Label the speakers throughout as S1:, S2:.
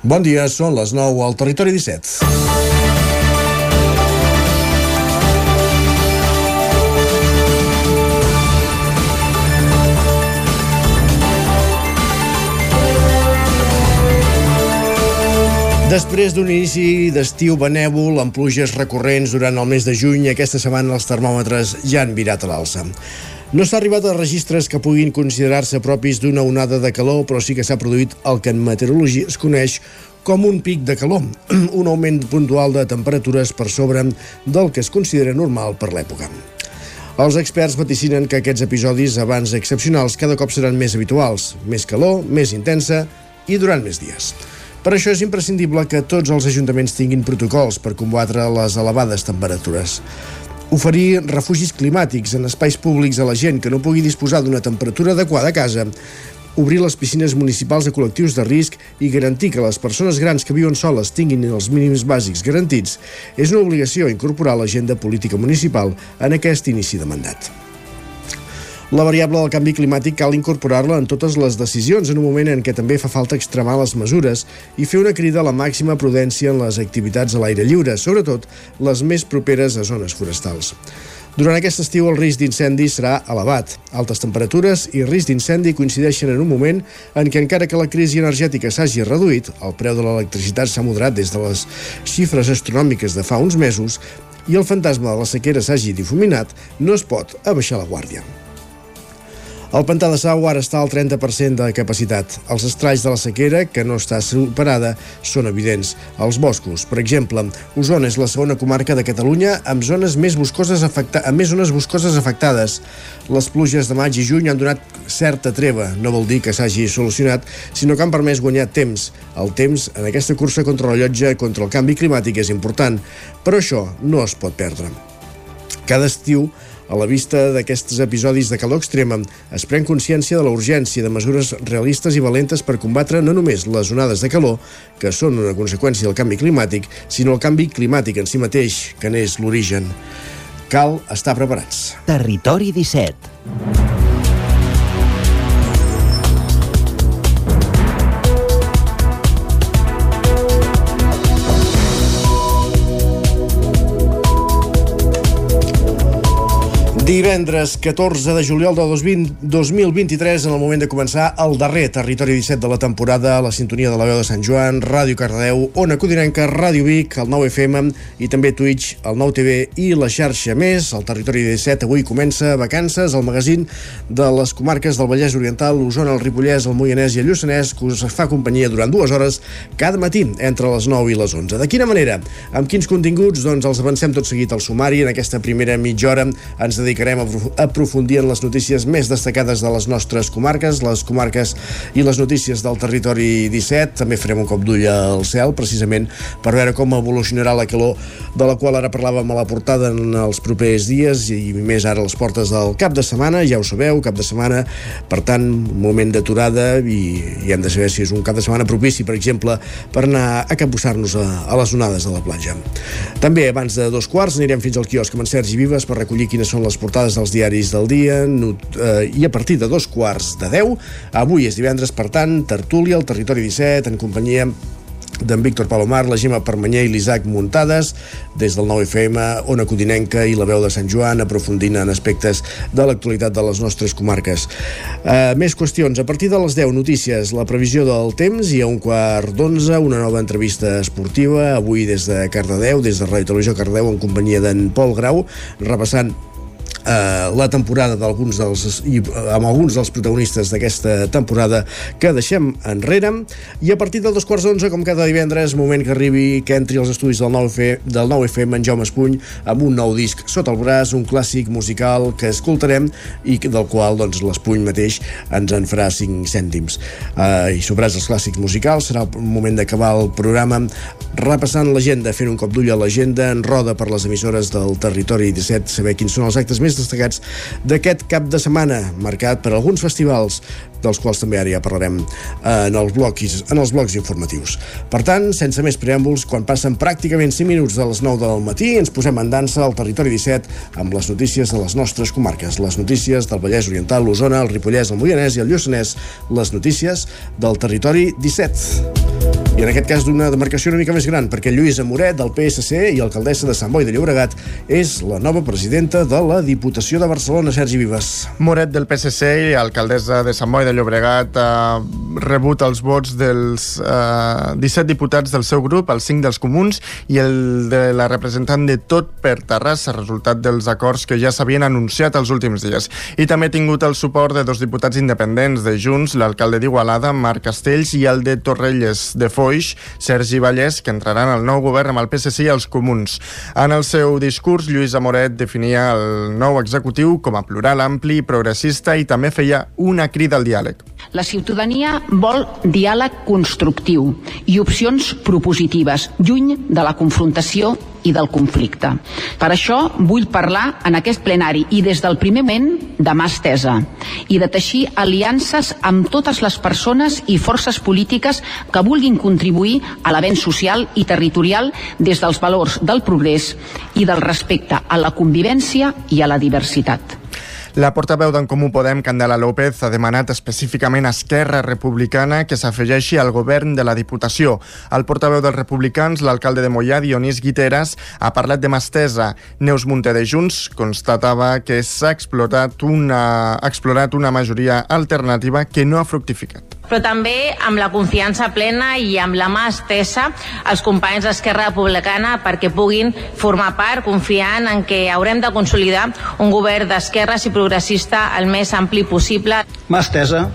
S1: Bon dia, són les 9 al Territori 17. Després d'un inici d'estiu benèvol amb pluges recurrents durant el mes de juny, aquesta setmana els termòmetres ja han virat a l'alça. No s'ha arribat a registres que puguin considerar-se propis d'una onada de calor, però sí que s'ha produït el que en meteorologia es coneix com un pic de calor, un augment puntual de temperatures per sobre del que es considera normal per l'època. Els experts vaticinen que aquests episodis abans excepcionals cada cop seran més habituals, més calor, més intensa i durant més dies. Per això és imprescindible que tots els ajuntaments tinguin protocols per combatre les elevades temperatures. Oferir refugis climàtics en espais públics a la gent que no pugui disposar d'una temperatura adequada a casa, obrir les piscines municipals a col·lectius de risc i garantir que les persones grans que viuen soles tinguin els mínims bàsics garantits és una obligació incorporar a l'agenda política municipal en aquest inici de mandat. La variable del canvi climàtic cal incorporar-la en totes les decisions en un moment en què també fa falta extremar les mesures i fer una crida a la màxima prudència en les activitats a l'aire lliure, sobretot les més properes a zones forestals. Durant aquest estiu el risc d'incendi serà elevat. Altes temperatures i risc d'incendi coincideixen en un moment en què encara que la crisi energètica s'hagi reduït, el preu de l'electricitat s'ha moderat des de les xifres astronòmiques de fa uns mesos i el fantasma de la sequera s'hagi difuminat, no es pot abaixar la guàrdia. El pantà de Sau ara està al 30% de capacitat. Els estralls de la sequera, que no està superada, són evidents. Els boscos, per exemple, Osona és la segona comarca de Catalunya amb zones més boscoses afecta amb més zones boscoses afectades. Les pluges de maig i juny han donat certa treva. No vol dir que s'hagi solucionat, sinó que han permès guanyar temps. El temps en aquesta cursa contra la llotja contra el canvi climàtic és important, però això no es pot perdre. Cada estiu a la vista d'aquests episodis de calor extrema, es pren consciència de la urgència de mesures realistes i valentes per combatre no només les onades de calor, que són una conseqüència del canvi climàtic, sinó el canvi climàtic en si mateix, que n'és l'origen. Cal estar preparats.
S2: Territori 17
S1: Divendres 14 de juliol de 2023, en el moment de començar el darrer Territori 17 de la temporada, a la sintonia de la veu de Sant Joan, Ràdio Cardedeu, Ona Codinenca, Ràdio Vic, el 9 FM i també Twitch, el 9 TV i la xarxa més. El Territori 17 avui comença vacances, el magazín de les comarques del Vallès Oriental, l'Osona, el Ripollès, el Moianès i el Lluçanès, que us fa companyia durant dues hores cada matí entre les 9 i les 11. De quina manera? Amb quins continguts? Doncs els avancem tot seguit al sumari. En aquesta primera mitja hora ens dedicarem dedicarem a aprofundir en les notícies més destacades de les nostres comarques, les comarques i les notícies del territori 17. També farem un cop d'ull al cel, precisament per veure com evolucionarà la calor de la qual ara parlàvem a la portada en els propers dies i més ara a les portes del cap de setmana, ja ho sabeu, cap de setmana, per tant, moment d'aturada i, i hem de saber si és un cap de setmana propici, per exemple, per anar a capbussar-nos a, a les onades de la platja. També, abans de dos quarts, anirem fins al quiosc amb en Sergi Vives per recollir quines són les portades dels diaris del dia eh, i a partir de dos quarts de deu, avui és divendres, per tant, tertúlia al Territori 17 en companyia d'en Víctor Palomar, la Gemma Permanyer i l'Isaac Muntades, des del 9FM, Ona Codinenca i la veu de Sant Joan, aprofundint en aspectes de l'actualitat de les nostres comarques. Uh, més qüestions. A partir de les 10 notícies, la previsió del temps i a un quart d'onze, una nova entrevista esportiva, avui des de Cardedeu, des de Ràdio Televisió Cardedeu, en companyia d'en Pol Grau, repassant eh, la temporada d'alguns dels i eh, amb alguns dels protagonistes d'aquesta temporada que deixem enrere. I a partir del dos quarts d'onze com cada divendres moment que arribi que entri als estudis del 9FM, del 9FM en Jaume Espuny amb un nou disc sota el braç un clàssic musical que escoltarem i del qual doncs, l'Espuny mateix ens en farà 5 cèntims. Eh, i sobrats els clàssics musicals serà el moment d'acabar el programa repassant l'agenda, fent un cop d'ull a l'agenda en roda per les emissores del territori 17, saber quins són els actes més destacats d'aquest cap de setmana, marcat per alguns festivals, dels quals també ara ja parlarem en els blocs, en els blocs informatius. Per tant, sense més preàmbuls, quan passen pràcticament 5 minuts de les 9 del matí, ens posem en dansa al territori 17 amb les notícies de les nostres comarques, les notícies del Vallès Oriental, l'Osona, el Ripollès, el Moianès i el Lluçanès, les notícies del territori 17 i en aquest cas d'una demarcació una mica més gran, perquè Lluïsa Moret, del PSC i alcaldessa de Sant Boi de Llobregat, és la nova presidenta de la Diputació de Barcelona, Sergi Vives.
S3: Moret del PSC i alcaldessa de Sant Boi de Llobregat ha rebut els vots dels eh, 17 diputats del seu grup, els 5 dels comuns i el de la representant de tot per Terrassa, resultat dels acords que ja s'havien anunciat els últims dies. I també ha tingut el suport de dos diputats independents de Junts, l'alcalde d'Igualada, Marc Castells, i el de Torrelles de Foix, Foix, Sergi Vallès, que entraran al nou govern amb el PSC i els comuns. En el seu discurs, Lluís Amoret definia el nou executiu com a plural, ampli, progressista i també feia una crida al diàleg.
S4: La ciutadania vol diàleg constructiu i opcions propositives, lluny de la confrontació i del conflicte. Per això vull parlar en aquest plenari i des del primer moment de mà estesa i de teixir aliances amb totes les persones i forces polítiques que vulguin contribuir a l'avenç social i territorial des dels valors del progrés i del respecte a la convivència i a la diversitat.
S3: La portaveu d'en Comú Podem, Candela López, ha demanat específicament a Esquerra Republicana que s'afegeixi al govern de la Diputació. El portaveu dels republicans, l'alcalde de Mollà, Dionís Guiteres, ha parlat de mastesa. Neus Munté de Junts constatava que s'ha explorat una, explorat una majoria alternativa que no ha fructificat
S5: però també amb la confiança plena i amb la mà estesa als companys d'Esquerra Republicana perquè puguin formar part, confiant en que haurem de consolidar un govern d'esquerres i progressista el més ampli possible.
S6: Mà estesa,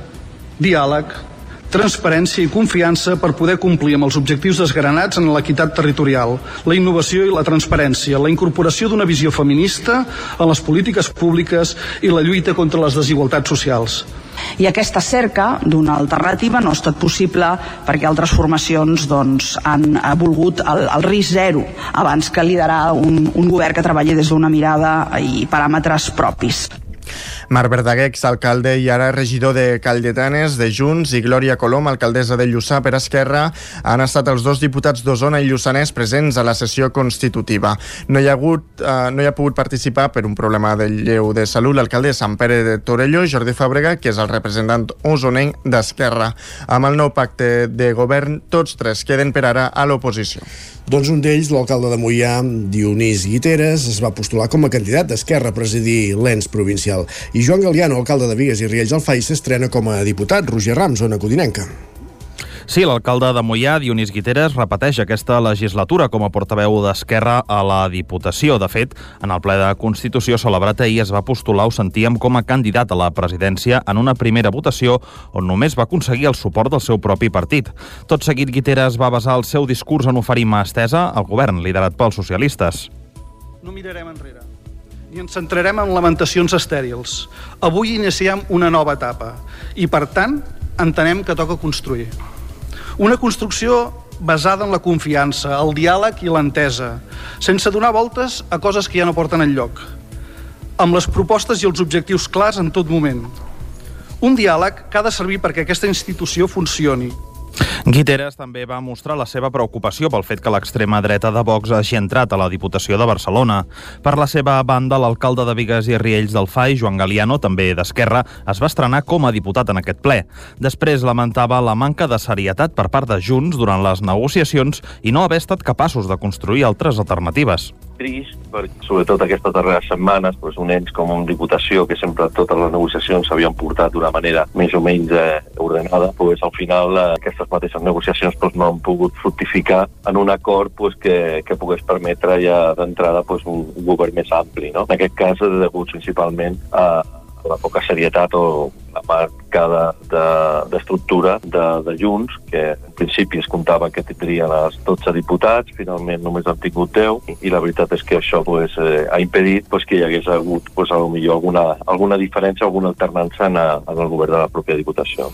S6: diàleg, transparència i confiança per poder complir amb els objectius desgranats en l'equitat territorial, la innovació i la transparència, la incorporació d'una visió feminista en les polítiques públiques i la lluita contra les desigualtats socials.
S7: I aquesta cerca d'una alternativa no ha estat possible perquè altres formacions doncs, han volgut el, el risc zero abans que liderar un, un govern que treballi des d'una mirada i paràmetres propis.
S3: Marc Verdaguer, exalcalde i ara regidor de Calletanes, de Junts, i Glòria Colom, alcaldessa de Lluçà per Esquerra, han estat els dos diputats d'Osona i Lluçanès presents a la sessió constitutiva. No hi ha, hagut, eh, no hi ha pogut participar per un problema de lleu de salut l'alcalde de Sant Pere de Torelló, Jordi Fàbrega, que és el representant osonenc d'Esquerra. Amb el nou pacte de govern, tots tres queden per ara a l'oposició.
S1: Doncs un d'ells, l'alcalde de Mollà, Dionís Guiteres, es va postular com a candidat d'Esquerra a presidir l'ENS provincial. I Joan Galiano, alcalde de Vigues i Riells del FAI, s'estrena com a diputat. Roger Rams, zona codinenca.
S8: Sí, l'alcalde de Mollà, Dionís Guiteres, repeteix aquesta legislatura com a portaveu d'Esquerra a la Diputació. De fet, en el ple de Constitució celebrat ahir es va postular, ho sentíem, com a candidat a la presidència en una primera votació on només va aconseguir el suport del seu propi partit. Tot seguit, Guiteres va basar el seu discurs en oferir mà estesa al govern, liderat pels socialistes.
S6: No mirarem enrere ni ens centrarem en lamentacions estèrils. Avui iniciem una nova etapa i, per tant, entenem que toca construir. Una construcció basada en la confiança, el diàleg i l'entesa, sense donar voltes a coses que ja no porten enlloc, amb les propostes i els objectius clars en tot moment. Un diàleg que ha de servir perquè aquesta institució funcioni,
S8: Guiteres també va mostrar la seva preocupació pel fet que l'extrema dreta de Vox hagi entrat a la Diputació de Barcelona. Per la seva banda, l'alcalde de Vigues i Riells del FAI, Joan Galiano, també d'Esquerra, es va estrenar com a diputat en aquest ple. Després lamentava la manca de serietat per part de Junts durant les negociacions i no haver estat capaços de construir altres alternatives
S9: trist, perquè sobretot aquestes darreres setmanes doncs, un ens com una diputació que sempre totes les negociacions s'havien portat d'una manera més o menys eh, ordenada, doncs, al final eh, aquestes mateixes negociacions doncs, no han pogut fructificar en un acord doncs, que, que pogués permetre ja d'entrada doncs, un, un govern més ampli. No? En aquest cas, degut principalment a, la poca serietat o la marca d'estructura de, de, de, Junts, que en principi es comptava que tindrien els 12 diputats, finalment només han tingut 10, i la veritat és que això pues, eh, ha impedit pues, que hi hagués hagut pues, a millor alguna, alguna diferència, alguna alternança en, a, en el govern de la pròpia Diputació.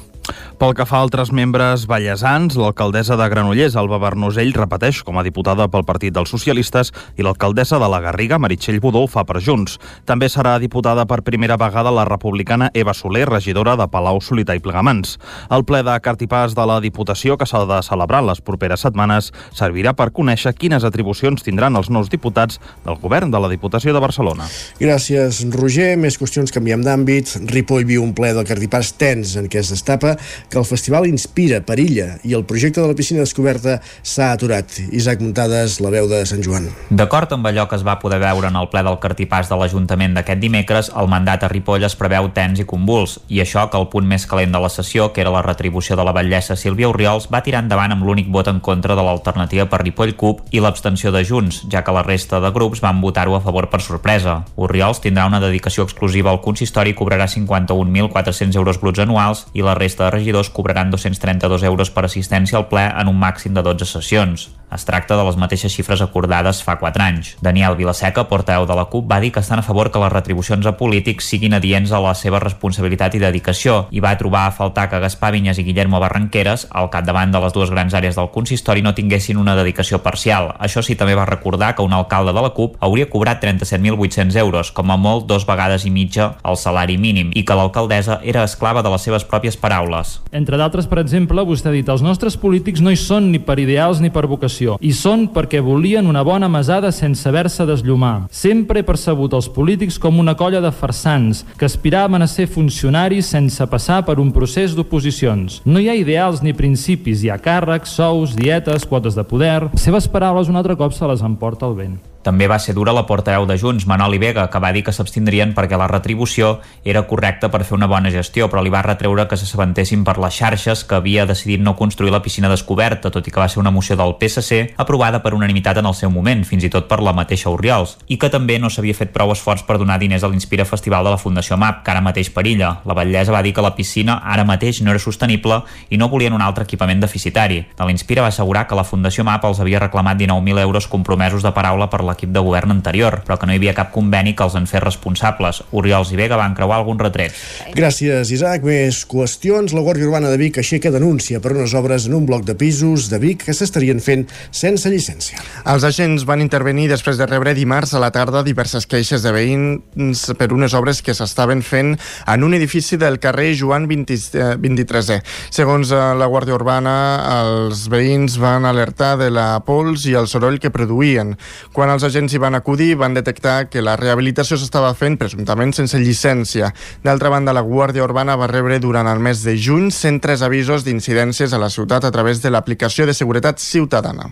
S8: Pel que fa a altres membres ballesans, l'alcaldessa de Granollers, Alba Bernusell, repeteix com a diputada pel Partit dels Socialistes i l'alcaldessa de la Garriga, Meritxell Budó, fa per Junts. També serà diputada per primera vegada la republicana Eva Soler, regidora de Palau Palau Solità i Plegamans. El ple de cartipàs de la Diputació, que s'ha de celebrar les properes setmanes, servirà per conèixer quines atribucions tindran els nous diputats del govern de la Diputació de Barcelona.
S1: Gràcies, Roger. Més qüestions canviem d'àmbit. Ripoll viu un ple del cartipàs tens en què es destapa que el festival inspira, perilla i el projecte de la piscina descoberta s'ha aturat. Isaac Muntades, la veu de Sant Joan.
S10: D'acord amb allò que es va poder veure en el ple del cartipàs de l'Ajuntament d'aquest dimecres, el mandat a Ripoll es preveu tens i convuls, i això que el punt més calent de la sessió, que era la retribució de la batllessa Sílvia Oriols, va tirar endavant amb l'únic vot en contra de l'alternativa per Ripoll CUP i l'abstenció de Junts, ja que la resta de grups van votar-ho a favor per sorpresa. Oriols tindrà una dedicació exclusiva al consistori i cobrarà 51.400 euros bruts anuals i la resta de regidors cobraran 232 euros per assistència al ple en un màxim de 12 sessions. Es tracta de les mateixes xifres acordades fa 4 anys. Daniel Vilaseca, portaveu de la CUP, va dir que estan a favor que les retribucions a polítics siguin adients a la seva responsabilitat i dedicació i va trobar a faltar que Gaspar Vinyes i Guillermo Barranqueres, al capdavant de les dues grans àrees del consistori, no tinguessin una dedicació parcial. Això sí, també va recordar que un alcalde de la CUP hauria cobrat 37.800 euros, com a molt dos vegades i mitja el salari mínim, i que l'alcaldessa era esclava de les seves pròpies paraules.
S11: Entre d'altres, per exemple, vostè ha dit els nostres polítics no hi són ni per ideals ni per vocació i són perquè volien una bona mesada sense haver-se d'esllumar. Sempre he percebut els polítics com una colla de farsants que aspiraven a ser funcionaris sense passar per un procés d'oposicions. No hi ha ideals ni principis, hi ha càrrecs, sous, dietes, quotes de poder... Seves paraules un altre cop se les emporta el vent.
S10: També va ser dura la portaveu de Junts, Manoli Vega, que va dir que s'abstindrien perquè la retribució era correcta per fer una bona gestió, però li va retreure que s'assabentessin per les xarxes que havia decidit no construir la piscina descoberta, tot i que va ser una moció del PSC aprovada per unanimitat en el seu moment, fins i tot per la mateixa Oriols, i que també no s'havia fet prou esforç per donar diners a l'Inspira Festival de la Fundació MAP, que ara mateix perilla. La batllesa va dir que la piscina ara mateix no era sostenible i no volien un altre equipament deficitari. De l'Inspira va assegurar que la Fundació MAP els havia reclamat 19.000 euros compromesos de paraula per l'equip de govern anterior, però que no hi havia cap conveni que els en fes responsables. Oriols i Vega van creuar algun retret.
S1: Gràcies, Isaac. Més qüestions. La Guàrdia Urbana de Vic aixeca denúncia per unes obres en un bloc de pisos de Vic que s'estarien fent sense llicència.
S3: Els agents van intervenir després de rebre dimarts a la tarda diverses queixes de veïns per unes obres que s'estaven fent en un edifici del carrer Joan 20, 23è. Eh, Segons eh, la Guàrdia Urbana, els veïns van alertar de la pols i el soroll que produïen. Quan els agents hi van acudir, van detectar que la rehabilitació s'estava fent presumptament sense llicència. D'altra banda, la Guàrdia Urbana va rebre durant el mes de juny 103 avisos d'incidències a la ciutat a través de l'aplicació de seguretat ciutadana.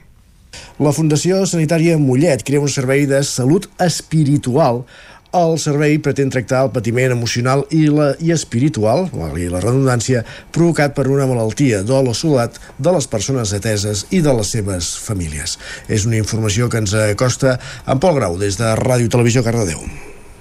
S1: La Fundació Sanitària Mollet crea un servei de salut espiritual el servei pretén tractar el patiment emocional i, la, i espiritual, i la redundància, provocat per una malaltia, dol o solat de les persones ateses i de les seves famílies. És una informació que ens acosta en Pol Grau, des de Ràdio Televisió Cardedeu.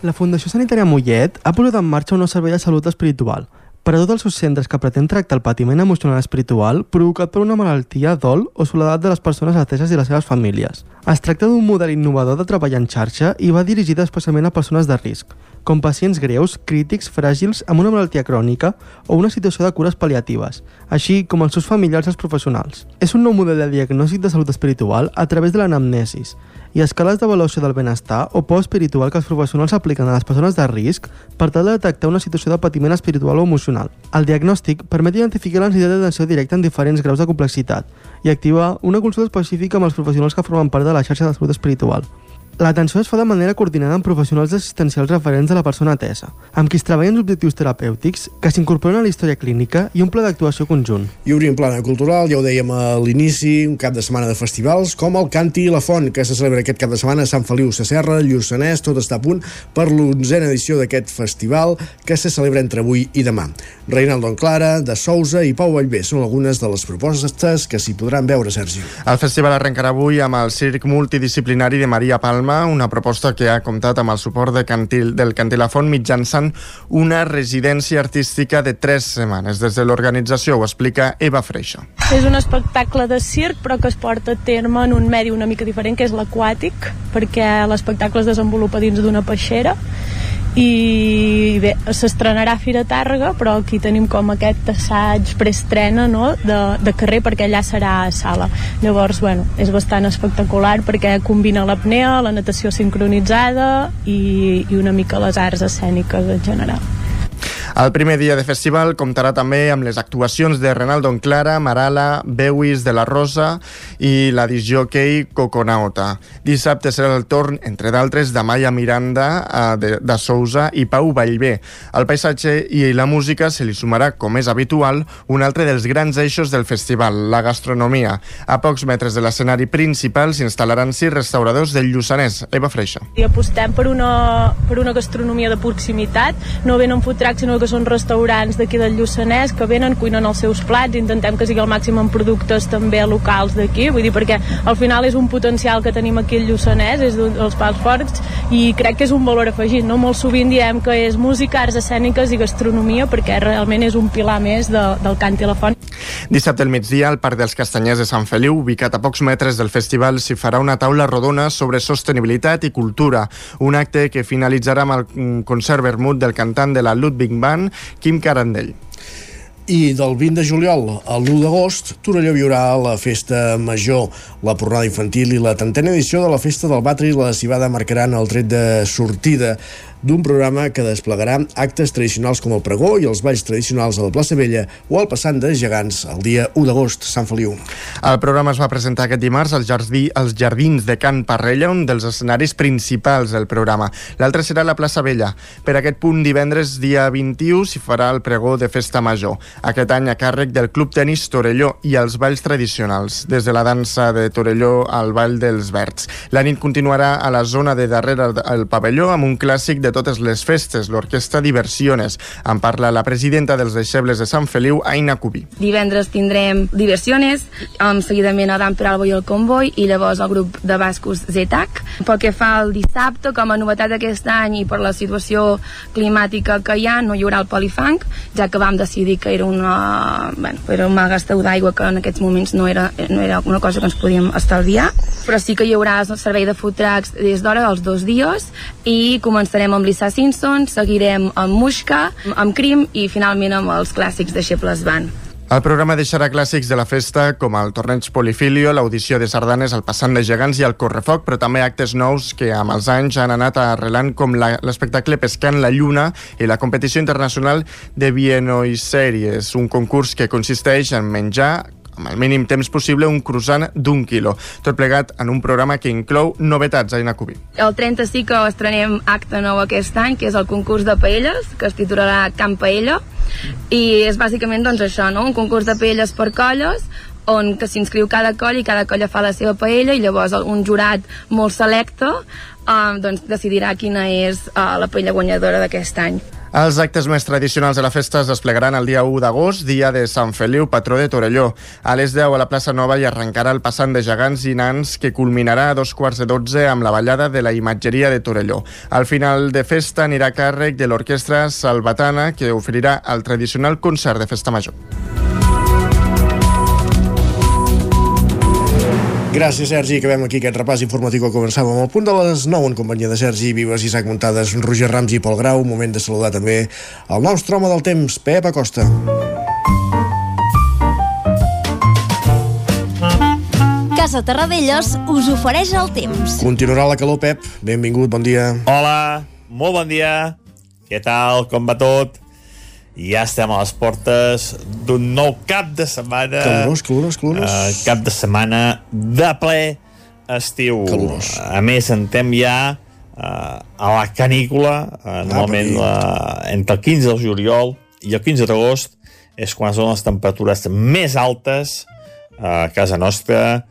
S12: La Fundació Sanitària Mollet ha posat en marxa un nou servei de salut espiritual per a tots els seus centres que pretén tractar el patiment emocional espiritual provocat per una malaltia, dol o soledat de les persones ateses i les seves famílies. Es tracta d'un model innovador de treball en xarxa i va dirigit especialment a persones de risc, com pacients greus, crítics, fràgils, amb una malaltia crònica o una situació de cures pal·liatives, així com els seus familiars i els professionals. És un nou model de diagnòstic de salut espiritual a través de l'anamnesis, i escales d'avaluació del benestar o por espiritual que els professionals apliquen a les persones de risc per tal de detectar una situació de patiment espiritual o emocional. El diagnòstic permet identificar la necessitat d'atenció directa en diferents graus de complexitat i activar una consulta específica amb els professionals que formen part de la xarxa de salut espiritual. L'atenció es fa de manera coordinada amb professionals assistencials referents de la persona atesa, amb qui es treballen objectius terapèutics que s'incorporen a la història clínica i un pla d'actuació conjunt.
S1: I obrim plana cultural, ja ho dèiem a l'inici, un cap de setmana de festivals, com el Canti i la Font, que se celebra aquest cap de setmana a Sant Feliu Sacerra, Lluçanès, tot està a punt per l'onzena edició d'aquest festival que se celebra entre avui i demà. Reinaldo Clara, de Sousa i Pau Vallvé són algunes de les propostes que s'hi podran veure, Sergi.
S3: El festival arrencarà avui amb el circ multidisciplinari de Maria Palma Palma, una proposta que ha comptat amb el suport de Cantil, del Cantilafont mitjançant una residència artística de tres setmanes. Des de l'organització ho explica Eva Freixa.
S13: És un espectacle de circ però que es porta a terme en un medi una mica diferent que és l'aquàtic perquè l'espectacle es desenvolupa dins d'una peixera i bé, s'estrenarà a Fira Tàrrega però aquí tenim com aquest assaig preestrena no? de, de carrer perquè allà serà a sala llavors bueno, és bastant espectacular perquè combina l'apnea, la natació sincronitzada i, i una mica les arts escèniques en general
S3: El primer dia de festival comptarà també amb les actuacions de Renaldo Clara, Marala, Bewis de la Rosa i la disjockey Coconaota. Dissabte serà el torn, entre d'altres, de Maya Miranda, eh, de, de Sousa i Pau Vallvé. Al paisatge i la música se li sumarà, com és habitual, un altre dels grans eixos del festival, la gastronomia. A pocs metres de l'escenari principal s'instal·laran sis restauradors del Lluçanès. Eva Freixa.
S14: I apostem per una, per una gastronomia de proximitat, no venen food trucks, sinó que són restaurants d'aquí del Lluçanès que venen, cuinen els seus plats, intentem que sigui el màxim en productes també locals d'aquí, vull dir, perquè al final és un potencial que tenim aquí al Lluçanès, és dels pals forts, i crec que és un valor afegit, no? Molt sovint diem que és música, arts escèniques i gastronomia, perquè realment és un pilar més de, del cant i la font.
S3: Dissabte al migdia, al Parc dels Castanyers de Sant Feliu, ubicat a pocs metres del festival, s'hi farà una taula rodona sobre sostenibilitat i cultura, un acte que finalitzarà amb el mm, concert vermut del cantant de la Ludwig Band, Quim Carandell.
S1: I del 20 de juliol al 1 d'agost, Torelló viurà la festa major, la pornada infantil i la tantena edició de la festa del Batri i la cibada marcaran el tret de sortida d'un programa que desplegarà actes tradicionals com el pregó i els balls tradicionals a la plaça Vella o al passant de gegants el dia 1 d'agost, Sant Feliu.
S3: El programa es va presentar aquest dimarts als, jardí, als Jardins de Can Parrella, un dels escenaris principals del programa. L'altre serà la plaça Vella. Per aquest punt, divendres, dia 21, s'hi farà el pregó de festa major. Aquest any a càrrec del Club Tenis Torelló i els balls tradicionals, des de la dansa de Torelló al Ball dels Verds. La nit continuarà a la zona de darrere del pavelló amb un clàssic de de totes les festes, l'Orquestra Diversiones. En parla la presidenta dels deixebles de Sant Feliu, Aina Cubí.
S15: Divendres tindrem Diversiones, amb seguidament Adam Peralbo i el Convoy, i llavors el grup de bascos Zetac. Pel que fa al dissabte, com a novetat d'aquest any i per la situació climàtica que hi ha, no hi haurà el polifang, ja que vam decidir que era una, bueno, era un mal gasteu d'aigua que en aquests moments no era, no era una cosa que ens podíem estalviar, però sí que hi haurà el servei de food trucks des d'hora dels dos dies i començarem amb Lisa Simpson, seguirem amb Mushka, amb Crim i finalment amb els clàssics de Xeples Van.
S3: El programa deixarà clàssics de la festa com el torneig Polifilio, l'audició de sardanes, el passant de gegants i el correfoc, però també actes nous que amb els anys han anat arrelant com l'espectacle Pescant la Lluna i la competició internacional de Vienoisèries, un concurs que consisteix en menjar amb el mínim temps possible un croissant d'un quilo. Tot plegat en un programa que inclou novetats, Aina Cubí.
S15: El 30 sí que estrenem acte nou aquest any, que és el concurs de paelles, que es titularà Camp Paella, i és bàsicament doncs, això, no? un concurs de paelles per colles, on que s'inscriu cada colla i cada colla fa la seva paella i llavors un jurat molt selecte eh, doncs decidirà quina és eh, la paella guanyadora d'aquest any.
S3: Els actes més tradicionals de la festa es desplegaran el dia 1 d'agost, dia de Sant Feliu, patró de Torelló. A les 10 a la plaça Nova hi arrencarà el passant de gegants i nans que culminarà a dos quarts de 12 amb la ballada de la imatgeria de Torelló. Al final de festa anirà a càrrec de l'orquestra Salvatana que oferirà el tradicional concert de festa major.
S1: Gràcies, Sergi. Acabem aquí aquest repàs informatiu que començàvem al punt de les 9 en companyia de Sergi Vives, Isaac Montades, Roger Rams i Pol Grau. Moment de saludar també el nostre home del temps, Pep Acosta.
S16: Casa Terradellos us ofereix el temps.
S1: Continuarà la calor, Pep. Benvingut, bon dia.
S17: Hola, molt bon dia. Què tal, com va tot? I ja estem a les portes d'un nou cap de setmana.
S1: Calorós, calorós, calorós. Uh,
S17: cap de setmana de ple estiu.
S1: Calorós.
S17: A més, entrem ja uh, a la canícula, uh, normalment la, entre el 15 de juliol i el 15 d'agost és quan són les temperatures més altes a casa nostra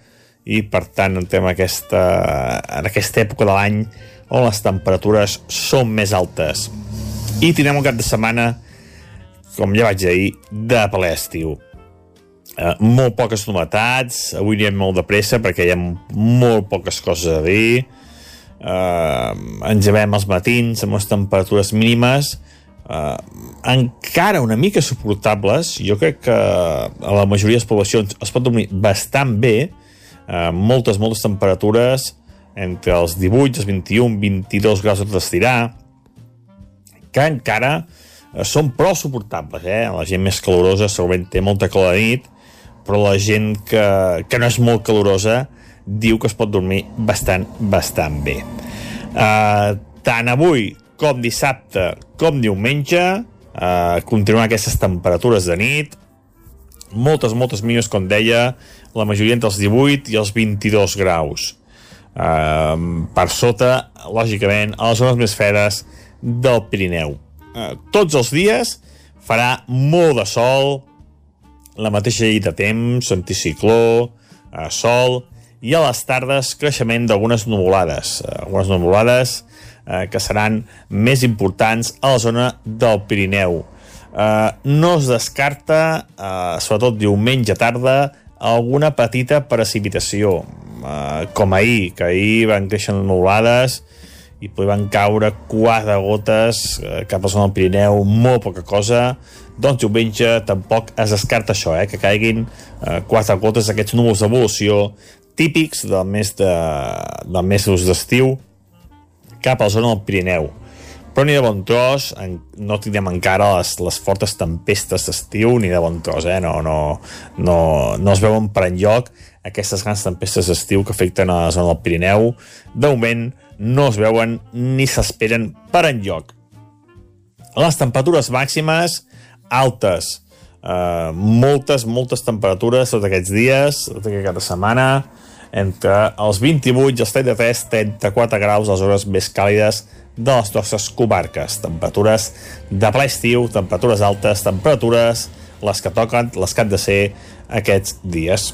S17: i per tant entrem aquesta, en aquesta època de l'any on les temperatures són més altes. I tindrem un cap de setmana com ja vaig dir, de ple estiu. Uh, molt poques novetats, avui anem molt de pressa perquè hi ha molt poques coses a dir. Uh, ens llevem els matins amb les temperatures mínimes uh, encara una mica suportables. Jo crec que a la majoria de les poblacions es pot dormir bastant bé, uh, moltes, moltes temperatures entre els 18, els 21, 22 graus d'estirar, que encara Eh, són prou suportables, eh? La gent més calorosa segurament té molta calor de nit, però la gent que, que no és molt calorosa diu que es pot dormir bastant, bastant bé. Uh, tant avui com dissabte com diumenge eh, continuen aquestes temperatures de nit, moltes, moltes mínimes, com deia, la majoria entre els 18 i els 22 graus. Eh, per sota, lògicament, a les zones més fredes del Pirineu. Eh, tots els dies farà molt de sol, la mateixa llei de temps, anticicló, eh, sol, i a les tardes creixement d'algunes nuvolades, eh, algunes nuvolades eh, que seran més importants a la zona del Pirineu. Eh, no es descarta, eh, sobretot diumenge tarda, alguna petita precipitació, eh, com ahir, que ahir van créixer nuvolades i van caure quatre gotes cap a zona del Pirineu, molt poca cosa, doncs diumenge tampoc es descarta això, eh, que caiguin eh, quatre gotes d'aquests núvols d'evolució típics del mes de, del mes d'estiu cap a la zona del Pirineu però ni de bon tros, no tindrem encara les, les fortes tempestes d'estiu, ni de bon tros, eh? no, no, no, no es veuen per enlloc aquestes grans tempestes d'estiu que afecten a la zona del Pirineu. De moment no es veuen ni s'esperen per enlloc. Les temperatures màximes altes, eh, moltes, moltes temperatures tots aquests dies, tota aquesta setmana, entre els 28 i els 33, 34 graus les hores més càlides de les nostres comarques. Temperatures de ple estiu, temperatures altes, temperatures les que toquen, les que han de ser aquests dies.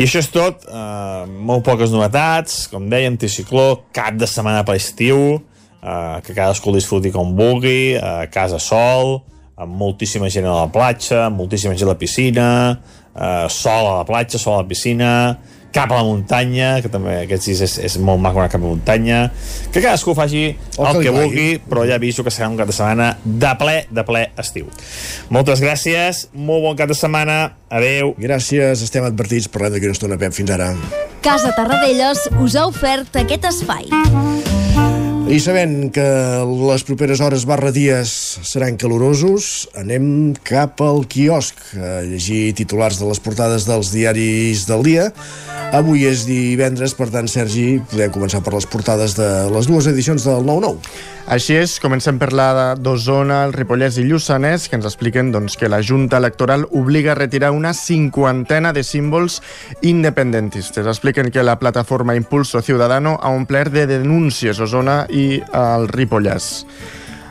S17: I això és tot, eh, molt poques novetats, com deia, anticicló, cap de setmana per estiu, eh, que cadascú disfruti com vulgui, a eh, casa sol, amb moltíssima gent a la platja, moltíssima gent a la piscina, eh, sol a la platja, sol a la piscina, cap a la muntanya, que també aquests dies és, és molt maco anar cap a la muntanya, que cadascú faci el, el que, que vulgui, però ja aviso que serà un cap de setmana de ple, de ple estiu. Moltes gràcies, molt bon cap de setmana, adeu.
S1: Gràcies, estem advertits, parlem d'aquí una estona, Pep, fins ara.
S16: Casa Tarradellas us ha ofert aquest espai.
S1: I sabent que les properes hores barra dies seran calorosos, anem cap al quiosc a llegir titulars de les portades dels diaris del dia. Avui és divendres, per tant, Sergi, podem començar per les portades de les dues edicions del 9-9.
S3: Així és, comencem per la d'Osona, el Ripollès i Lluçanès, que ens expliquen doncs, que la Junta Electoral obliga a retirar una cinquantena de símbols independentistes. Expliquen que la plataforma Impulso Ciudadano ha omplert de denúncies a Osona i al Ripollès.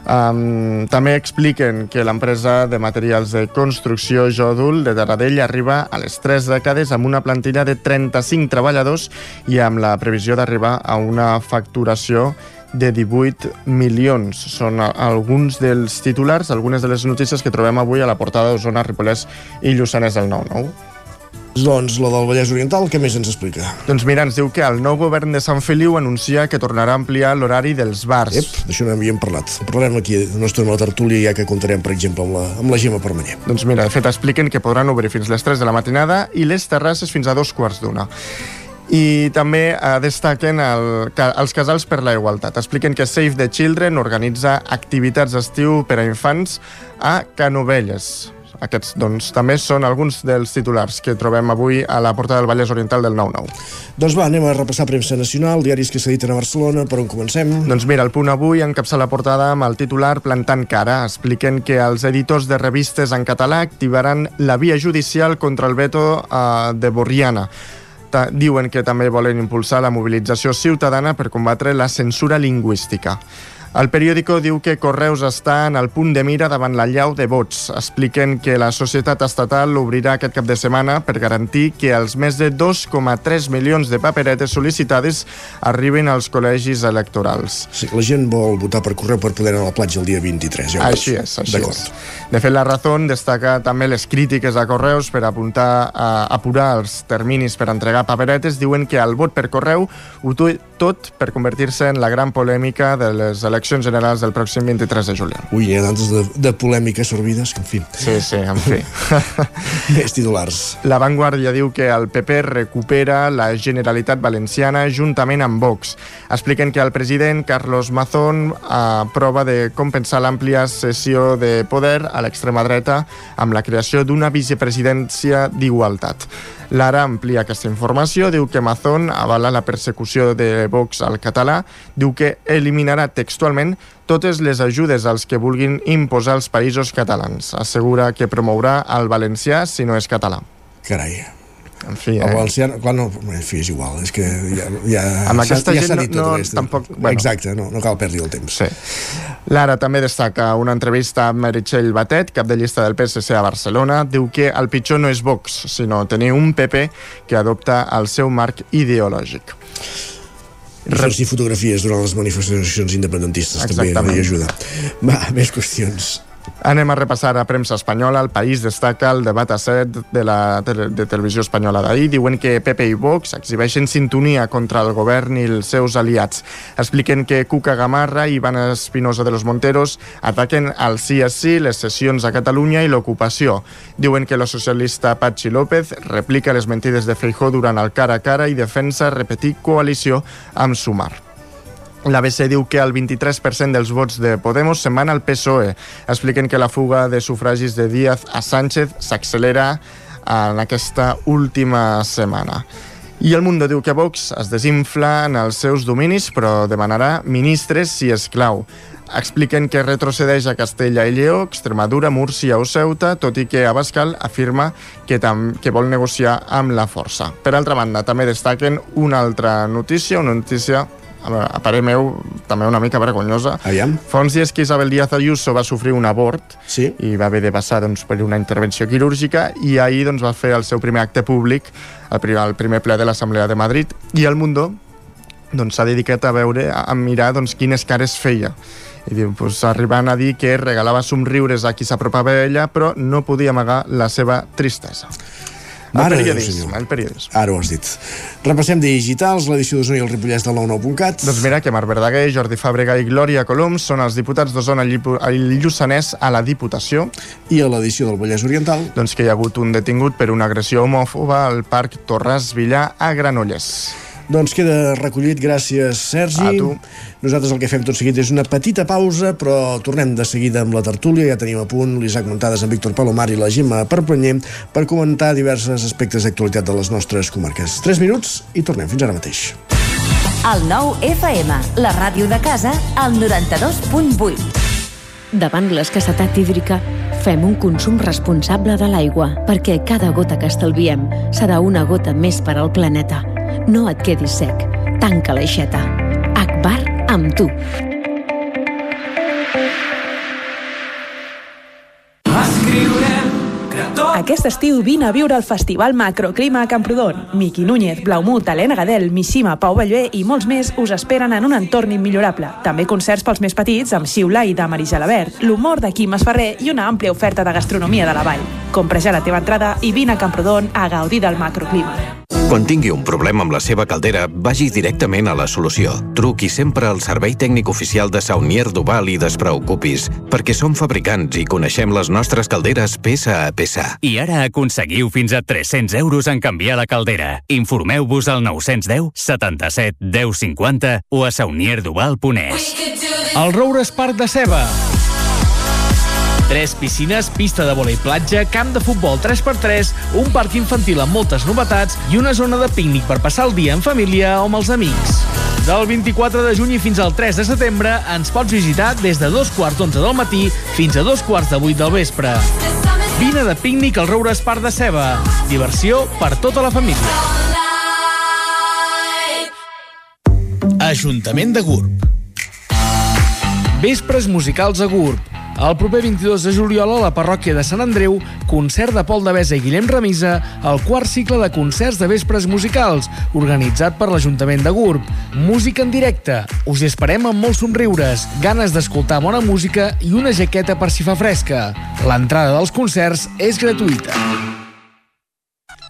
S3: Um, també expliquen que l'empresa de materials de construcció Jodul de Taradell arriba a les 3 dècades amb una plantilla de 35 treballadors i amb la previsió d'arribar a una facturació de 18 milions. Són alguns dels titulars, algunes de les notícies que trobem avui a la portada d'Osona, Ripollès i Lluçanès del 9-9.
S1: Doncs la del Vallès Oriental, què més ens explica?
S3: Doncs mira, ens diu que el nou govern de Sant Feliu anuncia que tornarà a ampliar l'horari dels bars.
S1: Ep, d'això no havíem parlat. Parlarem aquí de nostra la tertúlia ja que comptarem, per exemple, amb la, amb la Gemma Permanyer.
S3: Doncs mira, de fet expliquen que podran obrir fins les 3 de la matinada i les terrasses fins a dos quarts d'una i també eh, destaquen el, els casals per la igualtat. Expliquen que Save the Children organitza activitats d'estiu per a infants a Canovelles. Aquests, doncs, també són alguns dels titulars que trobem avui a la porta del Vallès Oriental del 9-9.
S1: Doncs va, anem a repassar premsa nacional, diaris que s'editen a Barcelona, per on comencem?
S3: Doncs mira, el punt avui encapça la portada amb el titular Plantant cara. Expliquen que els editors de revistes en català activaran la via judicial contra el veto uh, de Borriana diuen que també volen impulsar la mobilització ciutadana per combatre la censura lingüística. El periòdico diu que Correus està en el punt de mira davant la llau de vots. Expliquen que la societat estatal obrirà aquest cap de setmana per garantir que els més de 2,3 milions de paperetes sol·licitades arribin als col·legis electorals.
S1: Sí, la gent vol votar per correu per poder anar a la platja el dia 23. Ja
S3: així és, així és. De fet, la Razón destaca també les crítiques a Correus per apuntar a apurar els terminis per entregar paperetes. Diuen que el vot per correu ho tot per convertir-se en la gran polèmica de les eleccions eleccions generals del pròxim 23 de juliol.
S1: Ui, hi ha tantes de, de polèmiques servides que, en fi...
S3: Sí, sí, en fi.
S1: Més titulars.
S3: La Vanguardia diu que el PP recupera la Generalitat Valenciana juntament amb Vox. Expliquen que el president Carlos Mazón aprova de compensar l'àmplia sessió de poder a l'extrema dreta amb la creació d'una vicepresidència d'igualtat. L'Ara amplia aquesta informació, diu que Amazon avala la persecució de Vox al català, diu que eliminarà textualment totes les ajudes als que vulguin imposar els països catalans. Assegura que promourà el valencià si no és català.
S1: Carai.
S3: En fi,
S1: El
S3: eh?
S1: valencià, quan no, en fi, és igual, és que ja, ja,
S3: Amb aquesta
S1: ja
S3: gent
S1: s'ha
S3: no-
S1: dit tot
S3: no, tampoc- bueno.
S1: Exacte, no, no cal perdre el temps.
S3: Sí. Lara també destaca una entrevista amb Meritxell Batet, cap de llista del PSC a Barcelona. Diu que el pitjor no és Vox, sinó tenir un PP que adopta el seu marc ideològic.
S1: Reps i fotografies durant les manifestacions independentistes també
S3: Exactament.
S1: no hi ajuda. Va, més qüestions.
S3: Anem a repassar a premsa espanyola. El País destaca el debat a set de la de televisió espanyola d'ahir. Diuen que PP i Vox exhibeixen sintonia contra el govern i els seus aliats. Expliquen que Cuca Gamarra i Ivana Espinosa de los Monteros ataquen el sí a sí, les sessions a Catalunya i l'ocupació. Diuen que la socialista Patxi López replica les mentides de Feijó durant el cara a cara i defensa repetir coalició amb Sumar. L'ABC diu que el 23% dels vots de Podemos se'n van al PSOE. Expliquen que la fuga de sufragis de Díaz a Sánchez s'accelera en aquesta última setmana. I el Mundo diu que Vox es desinfla en els seus dominis, però demanarà ministres si és clau. Expliquen que retrocedeix a Castella i Lleó, Extremadura, Múrcia o Ceuta, tot i que Abascal afirma que, tam que vol negociar amb la força. Per altra banda, també destaquen una altra notícia, una notícia a veure, a parer meu, també una mica vergonyosa.
S1: Aviam.
S3: Fa uns dies que Isabel Díaz Ayuso va sofrir un abort
S1: sí.
S3: i va haver de passar doncs, per una intervenció quirúrgica i ahir doncs, va fer el seu primer acte públic al primer, ple de l'Assemblea de Madrid i el Mundo doncs, s'ha dedicat a veure, a, mirar doncs, quines cares feia i diu, pues, arribant a dir que regalava somriures a qui s'apropava a ella però no podia amagar la seva tristesa
S1: Mare de Déu,
S3: periodisme, el periodisme.
S1: Ara ho has dit. Repassem digitals, l'edició d'Osona i el Ripollès del 99.cat.
S3: Doncs mira que Marc Verdaguer, Jordi Fàbrega i Glòria Colom són els diputats d'Osona i el Lluçanès a la Diputació.
S1: I a l'edició del Vallès Oriental?
S3: Doncs que hi ha hagut un detingut per una agressió homòfoba al Parc Torres Villar a Granollers.
S1: Doncs queda recollit, gràcies Sergi.
S3: A tu.
S1: Nosaltres el que fem tot seguit és una petita pausa, però tornem de seguida amb la tertúlia. Ja tenim a punt l'Isaac Montades amb Víctor Palomar i la Gemma Perprenyer per comentar diversos aspectes d'actualitat de les nostres comarques. 3 minuts i tornem. Fins ara mateix.
S18: El nou FM, la ràdio de casa, al 92.8.
S19: Davant l'escassetat hídrica, fem un consum responsable de l'aigua, perquè cada gota que estalviem serà una gota més per al planeta. No et quedis sec. Tanca l'aixeta. Akbar amb tu.
S20: Aquest estiu vine a viure al Festival Macroclima a Camprodon. Miqui Núñez, Blaumut, Helena Gadel, Mishima, Pau Ballvé i molts més us esperen en un entorn immillorable. També concerts pels més petits amb Xiula i Damari Gelabert, l'humor de Quim Esferrer i una àmplia oferta de gastronomia de la vall. Compra ja la teva entrada i vine a Camprodon a gaudir del macroclima.
S21: Quan tingui un problema amb la seva caldera, vagi directament a la solució. Truqui sempre al servei tècnic oficial de Saunier Duval i despreocupis, perquè som fabricants i coneixem les nostres calderes peça a peça.
S22: I ara aconseguiu fins a 300 euros en canviar la caldera. Informeu-vos al 910 77 10 50 o a saunierduval.es.
S23: El Roures Parc de Ceba. Tres piscines, pista de vòlei platja, camp de futbol 3x3, un parc infantil amb moltes novetats i una zona de pícnic per passar el dia en família o amb els amics. Del 24 de juny fins al 3 de setembre ens pots visitar des de dos quarts d'onze del matí fins a dos quarts de vuit del vespre. Vine de pícnic al Roures Parc de Ceba. Diversió per tota la família. Ajuntament de Gurb. Vespres musicals a Gurb. El proper 22 de juliol a la parròquia de Sant Andreu, concert de Pol de Besa i Guillem Remisa, el quart cicle de concerts de vespres musicals, organitzat per l'Ajuntament de Gurb. Música en directe. Us esperem amb molts somriures, ganes d'escoltar bona música i una jaqueta per si fa fresca. L'entrada dels concerts és gratuïta.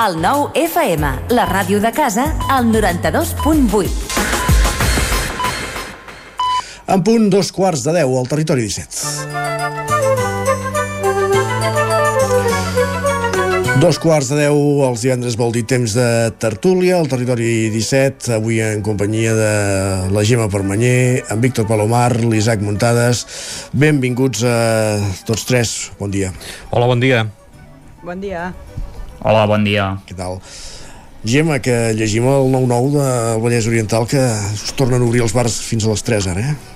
S18: El nou FM, la ràdio de casa, al 92.8.
S1: En punt, dos quarts de deu, al territori 17. Dos quarts de deu, els divendres vol dir temps de tertúlia, al territori 17, avui en companyia de la Gemma Permanyer, en Víctor Palomar, l'Isaac Muntades. Benvinguts a tots tres, bon dia.
S24: Hola, bon dia.
S25: Bon dia.
S10: Hola, bon dia.
S1: Què tal? Gemma, que llegim el 9-9 del Vallès Oriental que es tornen a obrir els bars fins a les 3 ara, eh?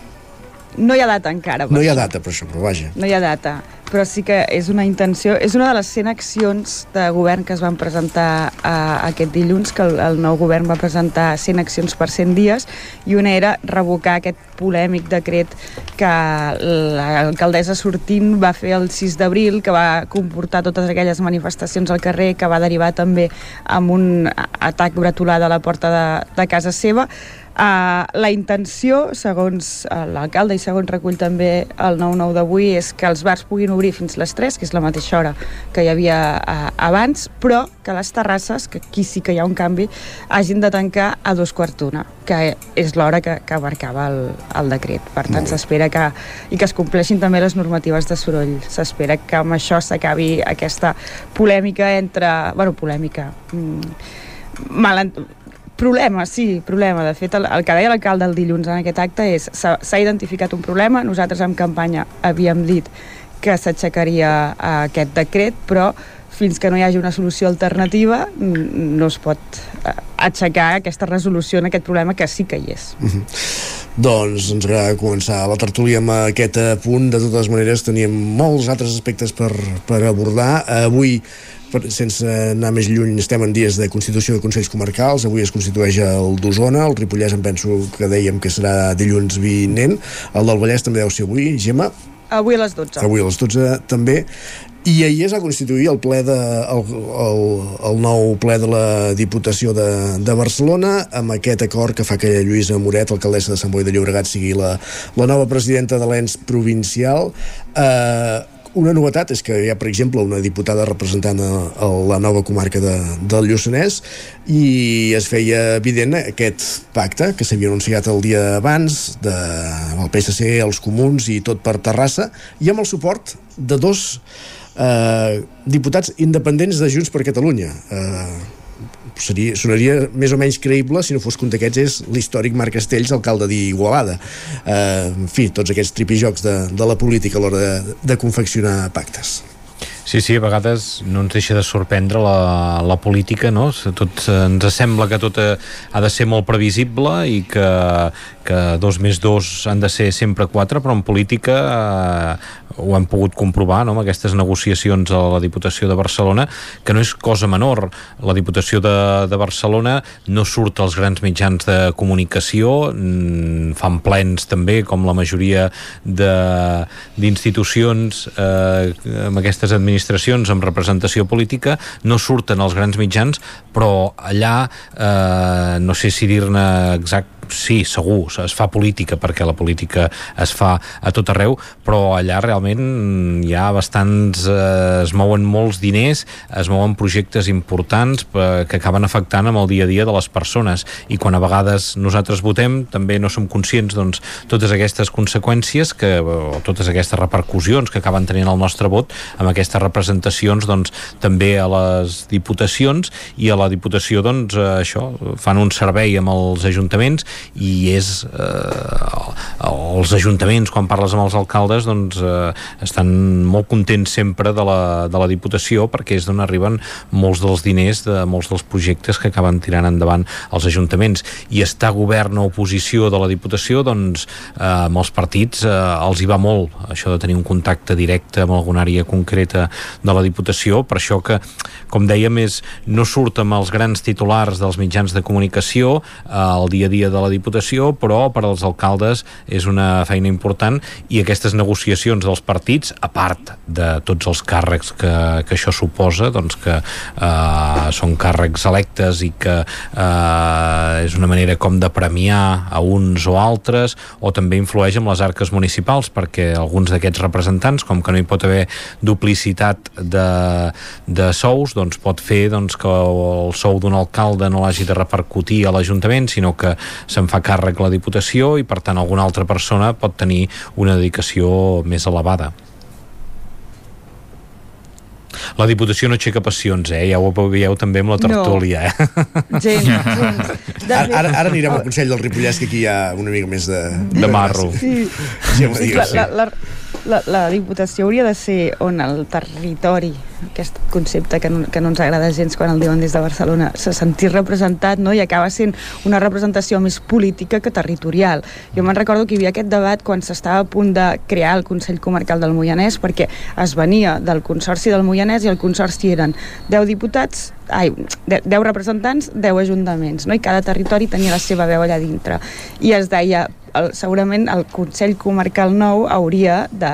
S25: No hi ha data encara.
S1: No hi ha data per això, però vaja.
S25: No hi ha data, però sí que és una intenció, és una de les 100 accions de govern que es van presentar uh, aquest dilluns, que el, el nou govern va presentar 100 accions per 100 dies, i una era revocar aquest polèmic decret que l'alcaldessa sortint va fer el 6 d'abril, que va comportar totes aquelles manifestacions al carrer, que va derivar també amb un atac bretolà de la porta de, de casa seva, Uh, la intenció, segons uh, l'alcalde i segons recull també el 9-9 d'avui, és que els bars puguin obrir fins les 3, que és la mateixa hora que hi havia uh, abans, però que les terrasses, que aquí sí que hi ha un canvi, hagin de tancar a dos quarts d'una, que és l'hora que, que marcava el, el decret. Per tant, s'espera que, i que es compleixin també les normatives de soroll. S'espera que amb això s'acabi aquesta polèmica entre... bueno, polèmica... Mm, Problema, sí, problema. De fet, el, el que deia l'alcalde el dilluns en aquest acte és s'ha identificat un problema, nosaltres en campanya havíem dit que s'aixecaria aquest decret, però fins que no hi hagi una solució alternativa no es pot aixecar aquesta resolució en aquest problema que sí que hi és.
S1: Mm -hmm. Doncs ens agrada començar la tertúlia amb aquest punt. De totes maneres, teníem molts altres aspectes per, per abordar. Avui per, sense anar més lluny, estem en dies de constitució de Consells Comarcals, avui es constitueix el d'Osona, el Ripollès em penso que dèiem que serà dilluns vinent, el del Vallès també deu ser avui, Gemma?
S25: Avui a les 12.
S1: Avui a les 12 també. I ahir es va constituir el ple de, el, el, el nou ple de la Diputació de, de Barcelona amb aquest acord que fa que Lluïsa Moret, alcaldessa de Sant Boi de Llobregat, sigui la, la nova presidenta de l'ENS provincial. Eh, una novetat és que hi ha, per exemple, una diputada representant a, a la nova comarca de, del Lluçanès i es feia evident aquest pacte que s'havia anunciat el dia abans de, el PSC, els comuns i tot per Terrassa i amb el suport de dos eh, diputats independents de Junts per Catalunya. Eh, seria, sonaria més o menys creïble si no fos que un d'aquests és l'històric Marc Castells, alcalde d'Igualada. Eh, en fi, tots aquests tripijocs de, de la política a l'hora de, de confeccionar pactes.
S26: Sí, sí, a vegades no ens deixa de sorprendre la, la política, no? Tot, ens sembla que tot ha de ser molt previsible i que, que dos més dos han de ser sempre quatre, però en política eh, ho hem pogut comprovar no? amb aquestes negociacions a la Diputació de Barcelona, que no és cosa menor. La Diputació de, de Barcelona no surt als grans mitjans de comunicació, mm, fan plens també, com la majoria d'institucions eh, amb aquestes administracions amb representació política, no surten als grans mitjans, però allà eh, no sé si dir-ne exact sí, segur, es fa política perquè la política es fa a tot arreu, però allà realment hi ha bastants, eh, es mouen molts diners, es mouen projectes importants eh, que acaben afectant amb el dia a dia de les persones. I quan a vegades nosaltres votem també no som conscients doncs totes aquestes conseqüències que, o totes aquestes repercussions que acaben tenint el nostre vot amb aquestes representacions doncs també a les diputacions i a la diputació doncs eh, això, fan un servei amb els ajuntaments i és eh, els ajuntaments quan parles amb els alcaldes doncs eh, estan molt contents sempre de la, de la Diputació perquè és d'on arriben molts dels diners de molts dels projectes que acaben tirant endavant els ajuntaments. I estar govern o oposició de la Diputació doncs eh, amb els partits eh, els hi va molt això de tenir un contacte directe amb alguna àrea concreta de la Diputació. Per això que com dèiem és no surt amb els grans titulars dels mitjans de comunicació eh, al dia a dia de la Diputació però per als alcaldes és una feina important i aquestes negociacions dels partits a part de tots els càrrecs que, que això suposa doncs que eh, són càrrecs electes i que eh, és una manera com de premiar a uns o altres o també influeix en les arques municipals perquè alguns d'aquests representants com que no hi pot haver duplicitat de, de sous doncs pot fer doncs, que el sou d'un alcalde no l'hagi de repercutir a l'Ajuntament sinó que se'n fa càrrec la Diputació i per tant alguna altra persona pot tenir una dedicació més elevada. La Diputació no aixeca passions, eh? Ja ho veieu també amb la tertúlia, no.
S25: eh? Gens, gens.
S1: Ara, ara, ara anirem al Consell del Ripollès, que aquí hi ha una mica més de...
S26: De marro.
S25: Sí.
S1: Sí,
S25: sí, la, la, la, la, la Diputació hauria de ser on el territori, aquest concepte que no, que no ens agrada gens quan el diuen des de Barcelona, se sentir representat no? i acaba sent una representació més política que territorial. Jo me'n recordo que hi havia aquest debat quan s'estava a punt de crear el Consell Comarcal del Moianès perquè es venia del Consorci del Moianès i el Consorci eren 10 diputats ai, 10 representants, 10 ajuntaments, no? i cada territori tenia la seva veu allà dintre. I es deia, el, segurament el Consell Comarcal nou hauria de,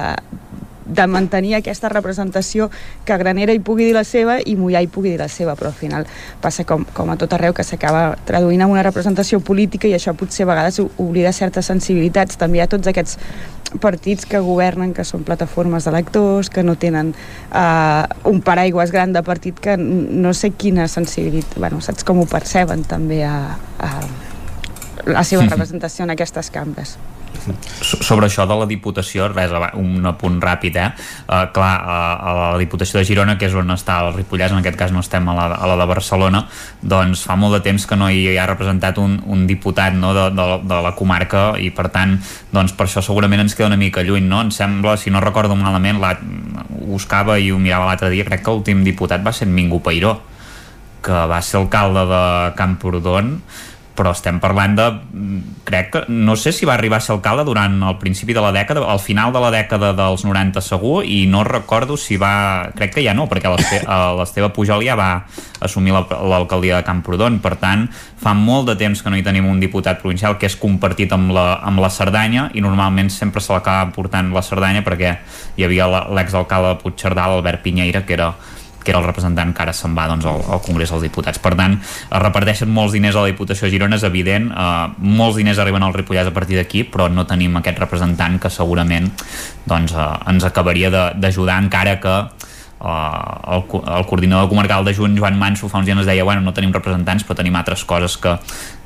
S25: de mantenir aquesta representació que Granera hi pugui dir la seva i Mollà hi pugui dir la seva, però al final passa com, com a tot arreu que s'acaba traduint en una representació política i això potser a vegades oblida certes sensibilitats. També hi ha tots aquests partits que governen, que són plataformes d'electors, que no tenen uh, un paraigües gran de partit que no sé quina sensibilitat, bueno, saps com ho perceben també a, a la seva representació en aquestes cambres
S10: sobre això de la Diputació, res, un apunt ràpid, eh? Uh, clar, a la Diputació de Girona, que és on està el Ripollès, en aquest cas no estem a la, a la de Barcelona, doncs fa molt de temps que no hi ha representat un, un diputat no, de, de, de la comarca i per tant, doncs per això segurament ens queda una mica lluny, no? Em sembla, si no recordo malament, la, ho buscava i ho mirava l'altre dia, crec que l'últim diputat va ser Mingo Peiró, que va ser alcalde de Camprodon, però estem parlant de crec que, no sé si va arribar a ser alcalde durant el principi de la dècada al final de la dècada dels 90 segur i no recordo si va crec que ja no, perquè l'Esteve Pujol ja va assumir l'alcaldia de Camprodon. Per tant, fa molt de temps que no hi tenim un diputat provincial que és compartit amb la, amb la Cerdanya i normalment sempre se l'acaba portant la Cerdanya perquè hi havia l'exalcalde de Puigcerdà l'Albert Pinyeira que era que era el representant que ara se'n va doncs, al, al Congrés dels Diputats. Per tant, es reparteixen molts diners a la Diputació de Girona, és evident, eh, molts diners arriben al Ripollès a partir d'aquí, però no tenim aquest representant que segurament doncs, eh, ens acabaria d'ajudar encara que Uh, el, el coordinador comarcal de Junts, Joan Manso, fa uns dies ens deia bueno, no tenim representants però tenim altres coses que,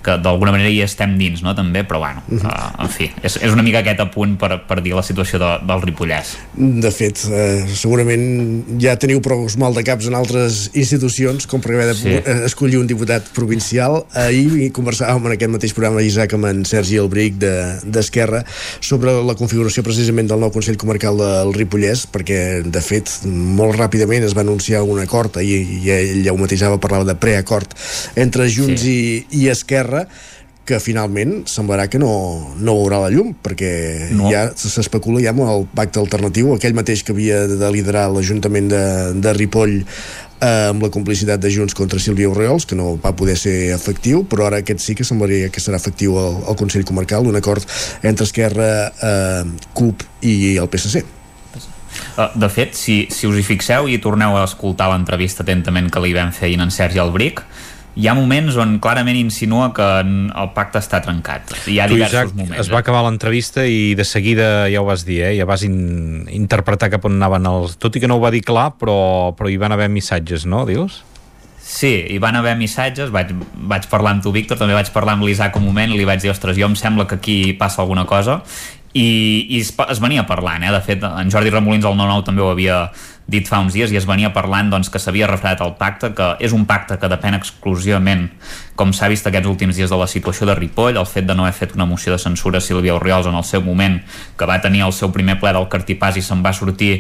S10: que d'alguna manera hi estem dins, no? també, però bueno, uh, en fi, és, és una mica aquest apunt per, per dir la situació de, del Ripollès.
S1: De fet, eh, segurament ja teniu prou mal de caps en altres institucions, com per haver de sí. escollir un diputat provincial. Ahir conversàvem en aquest mateix programa, Isaac, amb en Sergi Albric d'Esquerra, de, sobre la configuració precisament del nou Consell Comarcal del Ripollès, perquè, de fet, molt ràpidament es va anunciar un acord, i, i ell ja ho mateixava, parlava de preacord entre Junts sí. i, i Esquerra, Esquerra que finalment semblarà que no, no veurà la llum perquè no. ja s'especula ja amb el pacte alternatiu aquell mateix que havia de liderar l'Ajuntament de, de Ripoll eh, amb la complicitat de Junts contra Sílvia Oriols, que no va poder ser efectiu, però ara aquest sí que semblaria que serà efectiu al, al Consell Comarcal, un acord entre Esquerra, eh, CUP i el PSC.
S10: Uh, de fet, si, si us hi fixeu i torneu a escoltar l'entrevista atentament que li vam fer en Sergi Albric, hi ha moments on clarament insinua que el pacte està trencat. Hi ha tu, diversos Isaac, moments.
S26: Es va eh? acabar l'entrevista i de seguida ja ho vas dir, eh? ja vas in interpretar cap on anaven els... Tot i que no ho va dir clar, però, però hi van haver missatges, no, dius?
S10: Sí, hi van haver missatges, vaig, vaig parlar amb tu, Víctor, també vaig parlar amb l'Isaac un moment li vaig dir, ostres, jo em sembla que aquí passa alguna cosa i, i es, es venia parlant, eh? de fet en Jordi Remolins al 9-9 també ho havia dit fa uns dies i es venia parlant doncs, que s'havia refredat el pacte, que és un pacte que depèn exclusivament, com s'ha vist aquests últims dies de la situació de Ripoll, el fet de no haver fet una moció de censura a Sílvia Oriols en el seu moment, que va tenir el seu primer ple del Cartipàs i se'n va sortir,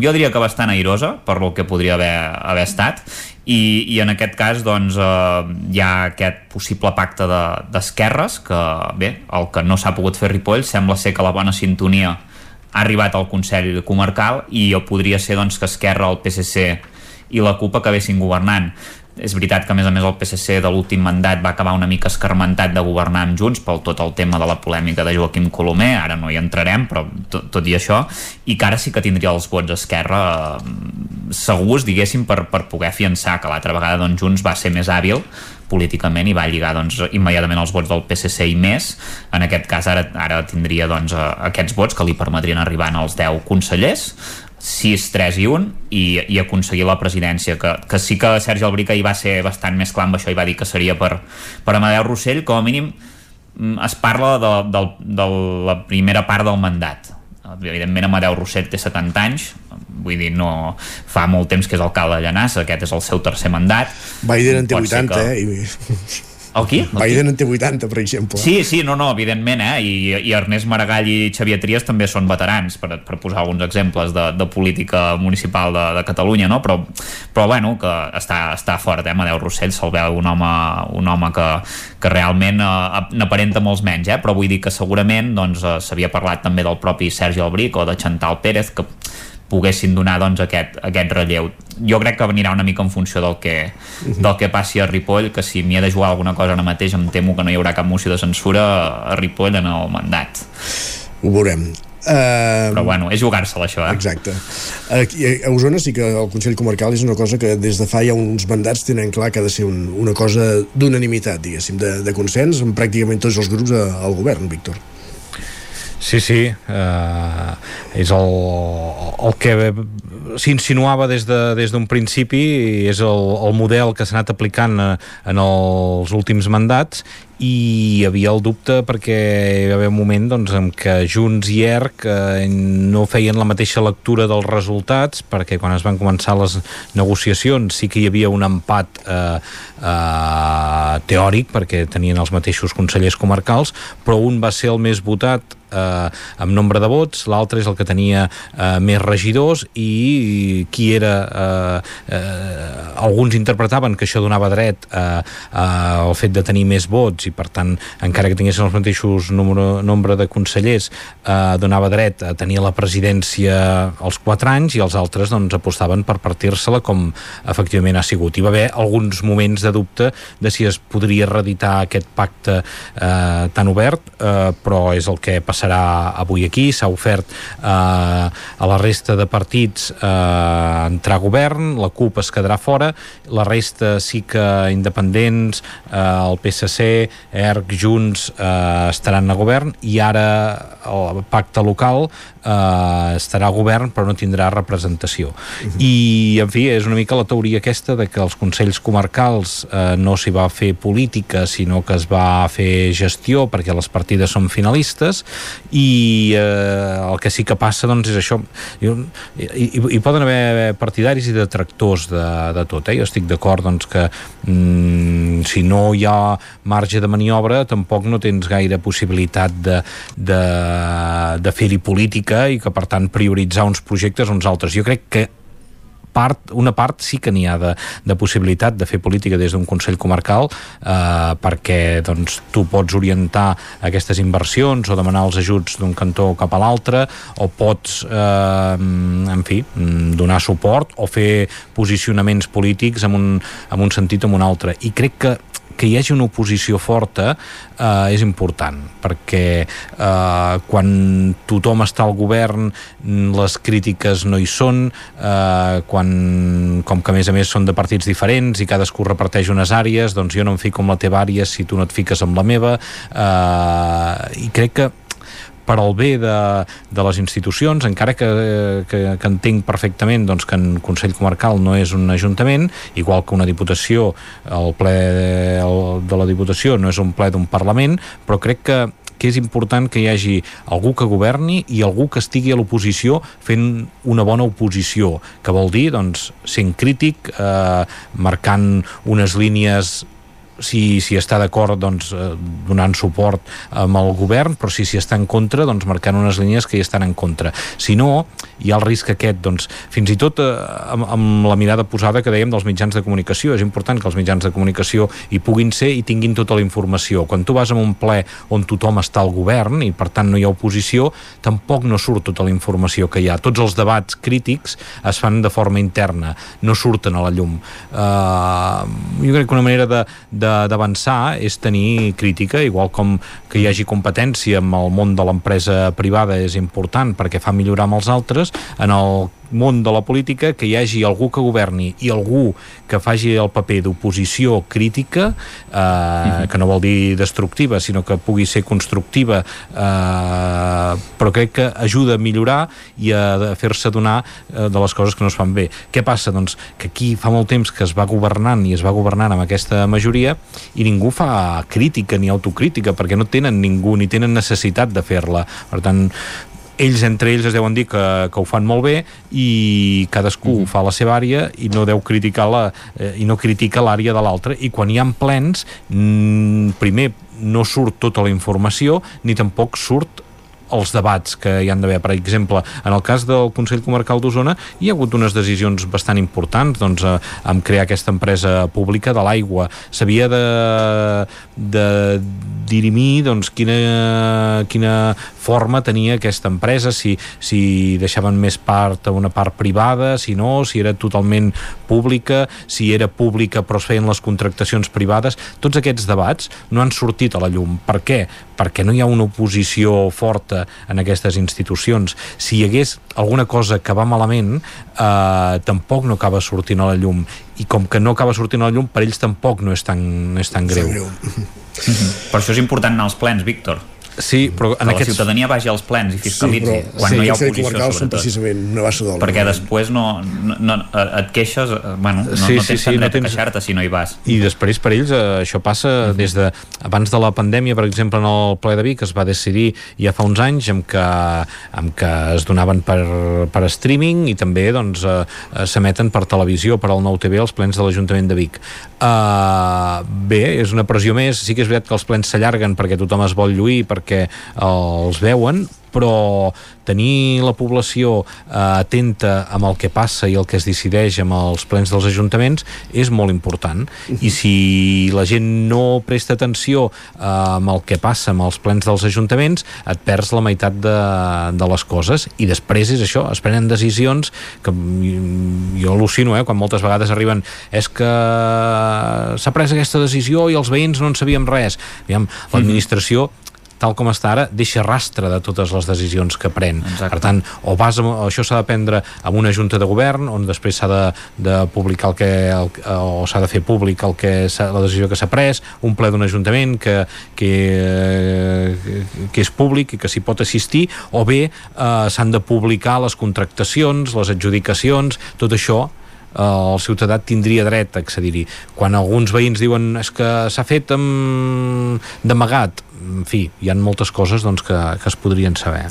S10: jo diria que bastant airosa, per lo que podria haver, haver estat, i, i en aquest cas doncs, eh, hi ha aquest possible pacte d'esquerres, de, que bé, el que no s'ha pogut fer Ripoll sembla ser que la bona sintonia ha arribat al Consell Comarcal i podria ser doncs, que Esquerra, el PSC i la CUP acabessin governant. És veritat que a més a més el PSC de l'últim mandat va acabar una mica escarmentat de governar amb Junts pel tot el tema de la polèmica de Joaquim Colomer, ara no hi entrarem però tot, tot i això, i que ara sí que tindria els vots Esquerra eh, segurs, diguéssim, per, per poder fiançar que l'altra vegada doncs, Junts va ser més hàbil políticament i va lligar doncs, immediatament els vots del PSC i més. En aquest cas ara, ara tindria doncs, eh, aquests vots que li permetrien arribar als 10 consellers 6, 3 i 1 i, i aconseguir la presidència que, que sí que Sergi Albrica hi va ser bastant més clar amb això i va dir que seria per, per Amadeu Rossell com a mínim mm, es parla de, de, de la primera part del mandat evidentment Amadeu Rossell té 70 anys vull dir, no fa molt temps que és alcalde de Llanàs, aquest és el seu tercer mandat
S1: Biden en té 80, que... eh?
S10: El qui? El
S1: Biden en té 80, per exemple.
S10: Sí, sí, no, no, evidentment, eh? I, i Ernest Maragall i Xavier Trias també són veterans, per, per posar alguns exemples de, de política municipal de, de Catalunya, no? Però, però bueno, que està, està fort, eh? Amadeu Rossell se'l veu un home, un home que, que realment eh, n'aparenta molts menys, eh? Però vull dir que segurament doncs, eh, s'havia parlat també del propi Sergi Albric o de Chantal Pérez, que poguessin donar doncs, aquest, aquest relleu. Jo crec que anirà una mica en funció del que, mhm. del que passi a Ripoll, que si m'hi ha de jugar alguna cosa ara mateix em temo que no hi haurà cap moció de censura a Ripoll en el mandat.
S1: Ho veurem.
S10: Uh, però bueno, és jugar-se-la això eh?
S1: exacte Aquí, a Osona sí que el Consell Comarcal és una cosa que des de fa ja uns mandats tenen clar que ha de ser un, una cosa d'unanimitat diguéssim, de, de consens amb pràcticament tots els grups al govern, Víctor
S26: Sí, sí, eh, és el, el que s'insinuava des d'un de, des principi és el, el model que s'ha anat aplicant eh, en els últims mandats i hi havia el dubte perquè hi va haver un moment doncs, en què Junts i ERC eh, no feien la mateixa lectura dels resultats perquè quan es van començar les negociacions sí que hi havia un empat eh, eh, teòric perquè tenien els mateixos consellers comarcals però un va ser el més votat eh, amb nombre de vots, l'altre és el que tenia eh, més regidors i qui era eh, eh, alguns interpretaven que això donava dret eh, eh, al fet de tenir més vots i per tant encara que tinguessin els mateixos número, nombre de consellers eh, donava dret a tenir la presidència als 4 anys i els altres doncs apostaven per partir-se-la com efectivament ha sigut. Hi va haver alguns moments de dubte de si es podria reeditar aquest pacte eh, tan obert, eh, però és el que passarà avui aquí, s'ha ofert eh, a la resta de partits eh, entrar a govern, la CUP es quedarà fora, la resta sí que independents, eh, el PSC, ERC, Junts eh, estaran a govern i ara el pacte local eh, estarà a govern però no tindrà representació. Uh -huh. I, en fi, és una mica la teoria aquesta de que els consells comarcals eh, no s'hi va fer política, sinó que es va fer gestió perquè les partides són finalistes i eh, el que sí que passa doncs és això. Jo, hi, hi poden haver partidaris i detractors de, de tot. Eh? Jo estic d'acord doncs, que mm, si no hi ha marge de maniobra tampoc no tens gaire possibilitat de, de, de fer-hi política i que per tant prioritzar uns projectes uns altres. Jo crec que part, una part sí que n'hi ha de, de possibilitat de fer política des d'un Consell Comarcal eh, perquè doncs, tu pots orientar aquestes inversions o demanar els ajuts d'un cantó cap a l'altre o pots eh, en fi, donar suport o fer posicionaments polítics en un, en un sentit o en un altre i crec que que hi hagi una oposició forta eh, és important perquè eh, quan tothom està al govern les crítiques no hi són eh, quan, com que a més a més són de partits diferents i cadascú reparteix unes àrees doncs jo no em fico amb la teva àrea si tu no et fiques amb la meva eh, i crec que per al bé de, de les institucions, encara que, que, que entenc perfectament doncs, que en Consell Comarcal no és un ajuntament, igual que una diputació, el ple el, de la diputació no és un ple d'un Parlament, però crec que que és important que hi hagi algú que governi i algú que estigui a l'oposició fent una bona oposició, que vol dir doncs, sent crític, eh, marcant unes línies si, si està d'acord doncs, eh, donant suport amb el govern, però si s'hi està en contra, doncs marcant unes línies que hi estan en contra. Si no, hi ha el risc aquest, doncs, fins i tot eh, amb, amb la mirada posada que dèiem dels mitjans de comunicació. És important que els mitjans de comunicació hi puguin ser i tinguin tota la informació. Quan tu vas a un ple on tothom està al govern i per tant no hi ha oposició, tampoc no surt tota la informació que hi ha. Tots els debats crítics es fan de forma interna, no surten a la llum. Uh, jo crec que una manera de, de d'avançar és tenir crítica, igual com que hi hagi competència amb el món de l'empresa privada és important perquè fa millorar amb els altres, en el món de la política que hi hagi algú que governi i algú que faci el paper d'oposició crítica eh, uh -huh. que no vol dir destructiva sinó que pugui ser constructiva eh, però crec que ajuda a millorar i a fer-se donar eh, de les coses que no es fan bé què passa? Doncs que aquí fa molt temps que es va governant i es va governant amb aquesta majoria i ningú fa crítica ni autocrítica perquè no tenen ningú ni tenen necessitat de fer-la per tant ells entre ells es deuen dir que, que ho fan molt bé i cadascú mm -hmm. fa la seva àrea i no deu criticar la, eh, i no critica l'àrea de l'altre i quan hi ha plens mm, primer no surt tota la informació ni tampoc surt els debats que hi han d'haver. Per exemple, en el cas del Consell Comarcal d'Osona hi ha hagut unes decisions bastant importants doncs, eh, amb crear aquesta empresa pública de l'aigua. S'havia de, de dirimir doncs, quina, quina forma tenia aquesta empresa, si, si deixaven més part a una part privada, si no, si era totalment pública, si era pública però es feien les contractacions privades. Tots aquests debats no han sortit a la llum. Per què? Perquè no hi ha una oposició forta en aquestes institucions. Si hi hagués alguna cosa que va malament, eh, tampoc no acaba sortint a la llum. I com que no acaba sortint a la llum, per ells tampoc no és tan, no és tan greu. greu.
S10: Mm -hmm. Per això és important anar als plens, Víctor
S26: Sí, però en
S10: que
S26: aquests...
S10: la ciutadania vagi als plens i fiscalitzi sí, quan sí, no hi ha oposició,
S1: sobretot. precisament una d'oli.
S10: Perquè després no, no, no, et queixes, eh, bueno, no, sí, no tens sí, sí, no tens... queixar-te si no hi vas.
S26: I després per ells eh, això passa des de abans de la pandèmia, per exemple, en el ple de Vic es va decidir ja fa uns anys amb que, amb que es donaven per, per streaming i també doncs eh, s'emeten per televisió, per al nou TV els plens de l'Ajuntament de Vic. Uh, bé, és una pressió més, sí que és veritat que els plens s'allarguen perquè tothom es vol lluir, perquè perquè els veuen però tenir la població eh, atenta amb el que passa i el que es decideix amb els plens dels ajuntaments és molt important. I si la gent no presta atenció eh, amb el que passa amb els plens dels ajuntaments et perds la meitat de, de les coses. I després és això, es prenen decisions que jo al·lucino eh, quan moltes vegades arriben és que s'ha pres aquesta decisió i els veïns no en sabíem res l'administració tal com està ara, deixa rastre de totes les decisions que pren. Exacte. Per tant, o vas, a, això s'ha de prendre amb una junta de govern, on després s'ha de, de publicar el que, el, o s'ha de fer públic el que la decisió que s'ha pres, un ple d'un ajuntament que, que, que és públic i que s'hi pot assistir, o bé eh, s'han de publicar les contractacions, les adjudicacions, tot això eh, el ciutadà tindria dret a accedir-hi. Quan alguns veïns diuen és que s'ha fet d'amagat, en fi, hi ha moltes coses doncs, que, que es podrien saber.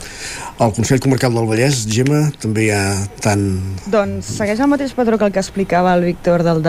S1: Al Consell Comarcal del Vallès, Gemma, també hi ha tant...
S25: Doncs segueix el mateix patró que el que explicava el Víctor del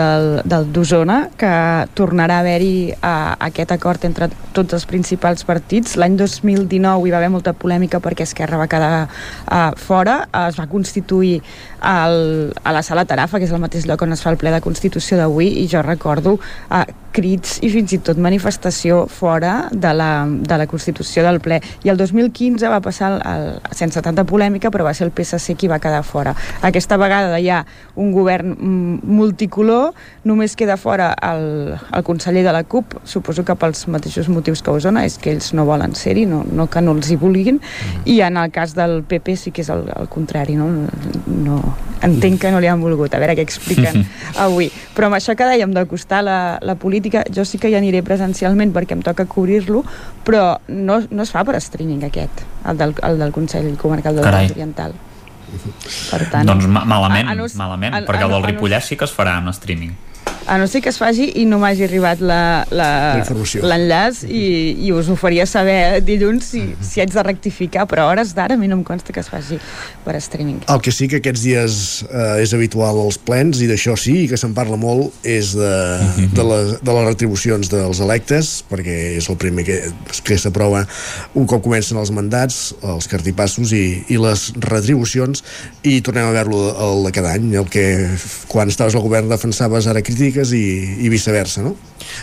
S25: d'Osona, que tornarà a haver-hi uh, aquest acord entre tots els principals partits. L'any 2019 hi va haver molta polèmica perquè Esquerra va quedar uh, fora, uh, es va constituir al, a la sala Tarafa, que és el mateix lloc on es fa el ple de Constitució d'avui, i jo recordo uh, crits i fins i tot manifestació fora de la, de la Constitució del ple. I el 2015 va passar el, el sense tanta polèmica, però va ser el PSC qui va quedar fora. Aquesta vegada hi ha un govern multicolor, només queda fora el, el conseller de la CUP, suposo que pels mateixos motius que Osona, és que ells no volen ser-hi, no, no que no els hi vulguin, mm. i en el cas del PP sí que és el, el contrari, no? no? Entenc que no li han volgut, a veure què expliquen avui. Però amb això que dèiem d'acostar la, la política, jo sí que hi aniré presencialment perquè em toca cobrir-lo, però no, no es fa per streaming aquest, el del, el del Consell Comarcal del Vallès Oriental.
S10: Per tant, doncs ma malament, a, a no, malament, a, perquè el del Ripollès sí que es farà en streaming.
S25: A no ser que es faci i no m'hagi arribat l'enllaç i, i us ho faria saber dilluns si, si haig de rectificar, però a hores d'ara a mi no em consta que es faci per streaming.
S1: El que sí que aquests dies eh, és habitual als plens, i d'això sí, i que se'n parla molt, és de, de, les, de les retribucions dels electes, perquè és el primer que, que s'aprova un cop comencen els mandats, els cartipassos i, i les retribucions, i tornem a veure-lo el de cada any, el que quan estaves al govern defensaves ara crítiques i, i viceversa, no?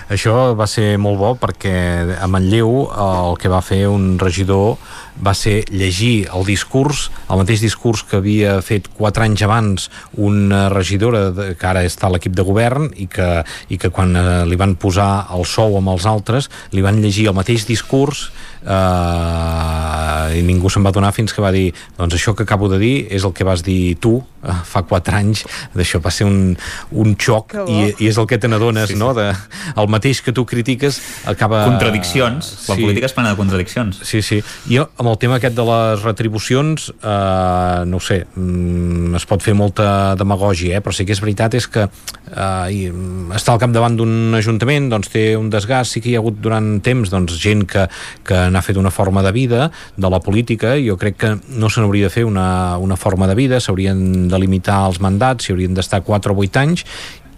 S26: Això va ser molt bo perquè a Manlleu el que va fer un regidor va ser llegir el discurs, el mateix discurs que havia fet quatre anys abans una regidora que ara està a l'equip de govern i que, i que quan eh, li van posar el sou amb els altres li van llegir el mateix discurs eh, i ningú se'n va donar fins que va dir doncs això que acabo de dir és el que vas dir tu eh, fa quatre anys d'això va ser un, un xoc i, i és el que te n'adones sí, sí. no? De, el mateix que tu critiques acaba...
S10: Contradiccions, la sí. política és plena de contradiccions
S26: sí, sí, jo amb el tema aquest de les retribucions eh, no ho sé mm, es pot fer molta demagògia, eh? però sí que és veritat és que eh, i, estar al capdavant d'un ajuntament doncs té un desgast, sí que hi ha hagut durant temps doncs, gent que, que n'ha fet una forma de vida de la política, jo crec que no se n'hauria de fer una, una forma de vida, s'haurien de limitar els mandats, s'hi haurien d'estar 4 o 8 anys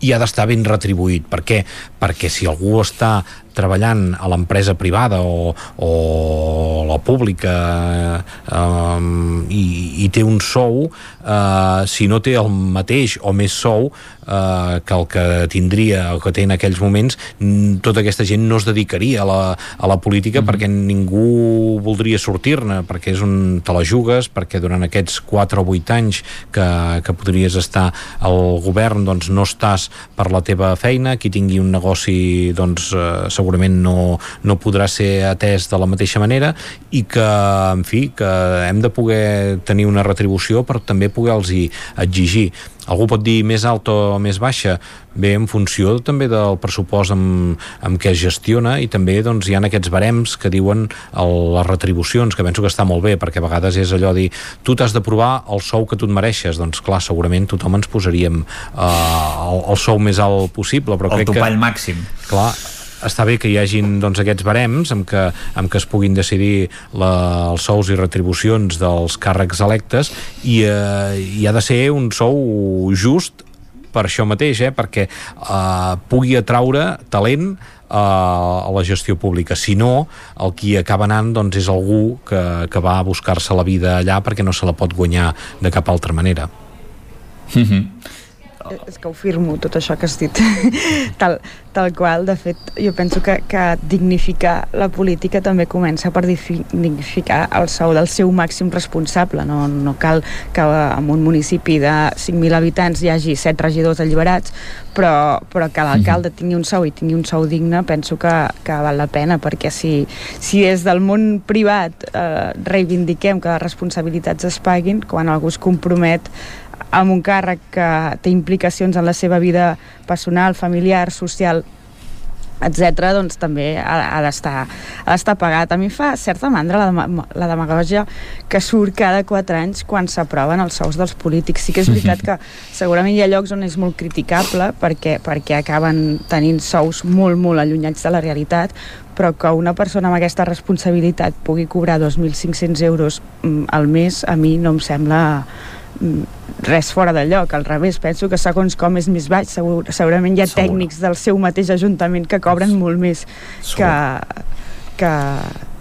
S26: i ha d'estar ben retribuït. Per què? Perquè si algú està treballant a l'empresa privada o, o la pública eh, i, i té un sou eh, si no té el mateix o més sou eh, que el que tindria o que té en aquells moments tota aquesta gent no es dedicaria a la, a la política mm -hmm. perquè ningú voldria sortir-ne perquè és un te la jugues perquè durant aquests 4 o 8 anys que, que podries estar al govern doncs no estàs per la teva feina qui tingui un negoci doncs eh, segurament no, no podrà ser atès de la mateixa manera i que, en fi, que hem de poder tenir una retribució per també poder-los exigir. Algú pot dir més alta o més baixa? Bé en funció també del pressupost amb, amb què es gestiona i també doncs, hi ha aquests barems que diuen el, les retribucions, que penso que està molt bé perquè a vegades és allò dir tu t'has de provar el sou que tu et mereixes. Doncs clar, segurament tothom ens posaríem uh, el, el sou més alt possible però
S10: el
S26: crec
S10: topall
S26: que,
S10: màxim.
S26: Clar, està bé que hi hagin doncs, aquests barems amb què, amb què es puguin decidir la, els sous i retribucions dels càrrecs electes i, eh, i ha de ser un sou just per això mateix, eh? perquè eh, pugui atraure talent eh, a la gestió pública. Si no, el qui acaba anant doncs, és algú que, que va a buscar-se la vida allà perquè no se la pot guanyar de cap altra manera.
S10: Mm -hmm.
S25: És que ho firmo, tot això que has dit. tal, tal qual, de fet, jo penso que, que dignificar la política també comença per dignificar el sou del seu màxim responsable. No, no cal que en un municipi de 5.000 habitants hi hagi 7 regidors alliberats, però, però que l'alcalde tingui un sou i tingui un sou digne, penso que, que val la pena, perquè si, si des del món privat eh, reivindiquem que les responsabilitats es paguin, quan algú es compromet amb un càrrec que té implicacions en la seva vida personal, familiar, social, etc doncs també ha, ha d'estar pagat. A mi fa certa mandra la, la demagogia que surt cada 4 anys quan s'aproven els sous dels polítics. Sí que és veritat que segurament hi ha llocs on és molt criticable perquè, perquè acaben tenint sous molt, molt allunyats de la realitat, però que una persona amb aquesta responsabilitat pugui cobrar 2.500 euros mm, al mes, a mi no em sembla res fora de lloc, al revés, penso que segons com és més baix, segur, segurament hi ha Segur. tècnics del seu mateix ajuntament que cobren molt més que, que,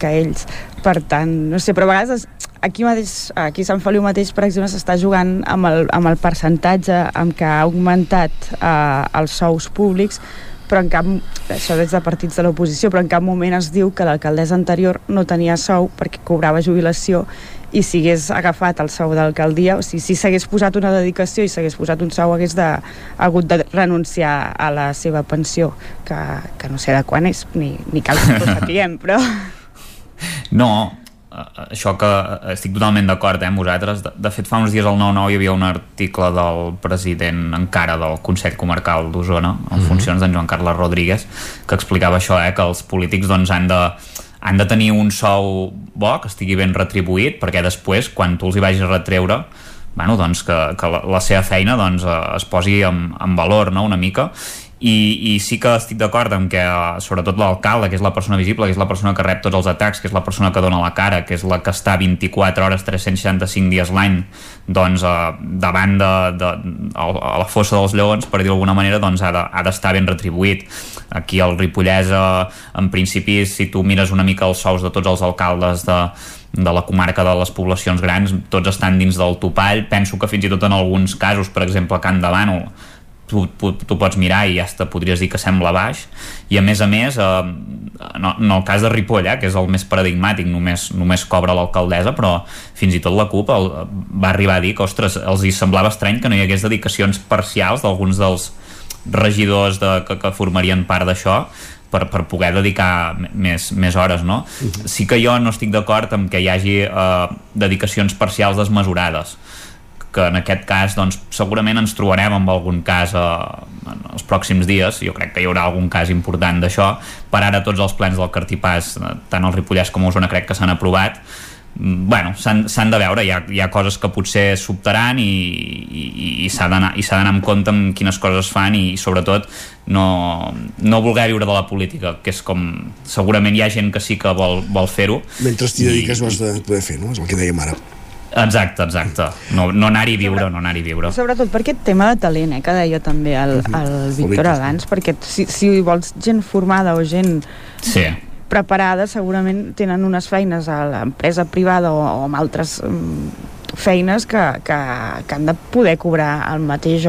S25: que ells. Per tant, no sé, però a vegades aquí mateix, aquí a Sant Feliu mateix, per exemple, s'està jugant amb el, amb el percentatge amb què ha augmentat eh, els sous públics, però en cap, això des de partits de l'oposició, però en cap moment es diu que l'alcaldessa anterior no tenia sou perquè cobrava jubilació i si hagués agafat el sou d'alcaldia, o sigui, si s'hagués posat una dedicació i s'hagués posat un sou, hagués de, hagut de renunciar a la seva pensió, que, que no sé de quan és, ni, ni cal que ho sapiguem, però...
S10: No, eh, això que estic totalment d'acord eh, amb vosaltres. De, de fet, fa uns dies al 9-9 hi havia un article del president encara del Consell Comarcal d'Osona, en mm -hmm. funcions d'en Joan Carles Rodríguez, que explicava això, eh, que els polítics doncs, han de han de tenir un sou bo, que estigui ben retribuït, perquè després, quan tu els hi vagis a retreure, bueno, doncs que, que la, la seva feina doncs, eh, es posi en, en valor no? una mica i, i sí que estic d'acord amb que sobretot l'alcalde, que és la persona visible que és la persona que rep tots els atacs, que és la persona que dona la cara, que és la que està 24 hores 365 dies l'any doncs, eh, davant de, de, a, a la fossa dels lleons per dir d'alguna manera doncs, ha d'estar de, ben retribuït. Aquí al Ripollès eh, en principi si tu mires una mica els sous de tots els alcaldes de, de la comarca de les poblacions grans tots estan dins del topall. Penso que fins i tot en alguns casos per exemple Can de Bànol tu, tu, tu pots mirar i ja te podries dir que sembla baix i a més a més eh, en, en el cas de Ripoll eh, que és el més paradigmàtic només, només cobra l'alcaldessa però fins i tot la CUP el, va arribar a dir que ostres, els hi semblava estrany que no hi hagués dedicacions parcials d'alguns dels regidors de, que, que formarien part d'això per, per poder dedicar més, més hores no? Uh -huh. sí que jo no estic d'acord amb que hi hagi eh, dedicacions parcials desmesurades que en aquest cas doncs, segurament ens trobarem amb algun cas eh, en els pròxims dies, jo crec que hi haurà algun cas important d'això, per ara tots els plans del Cartipàs, eh, tant el Ripollès com Osona crec que s'han aprovat mm, bueno, s'han de veure, hi ha, hi ha coses que potser sobtaran i, i, i s'ha d'anar amb compte amb quines coses fan i sobretot no, no voler viure de la política, que és com segurament hi ha gent que sí que vol, vol fer-ho.
S1: Mentre t'hi dediques ho has de poder fer, no? És el que dèiem ara.
S10: Exacte, exacte. No, no anar-hi a viure, no anar-hi a viure.
S25: Sobretot per aquest tema de talent, eh, que deia també el, mhm. el Víctor abans, perquè si, si vols gent formada o gent
S10: sí.
S25: preparada, segurament tenen unes feines a l'empresa privada o, o amb altres um, feines que, que, que han de poder cobrar el mateix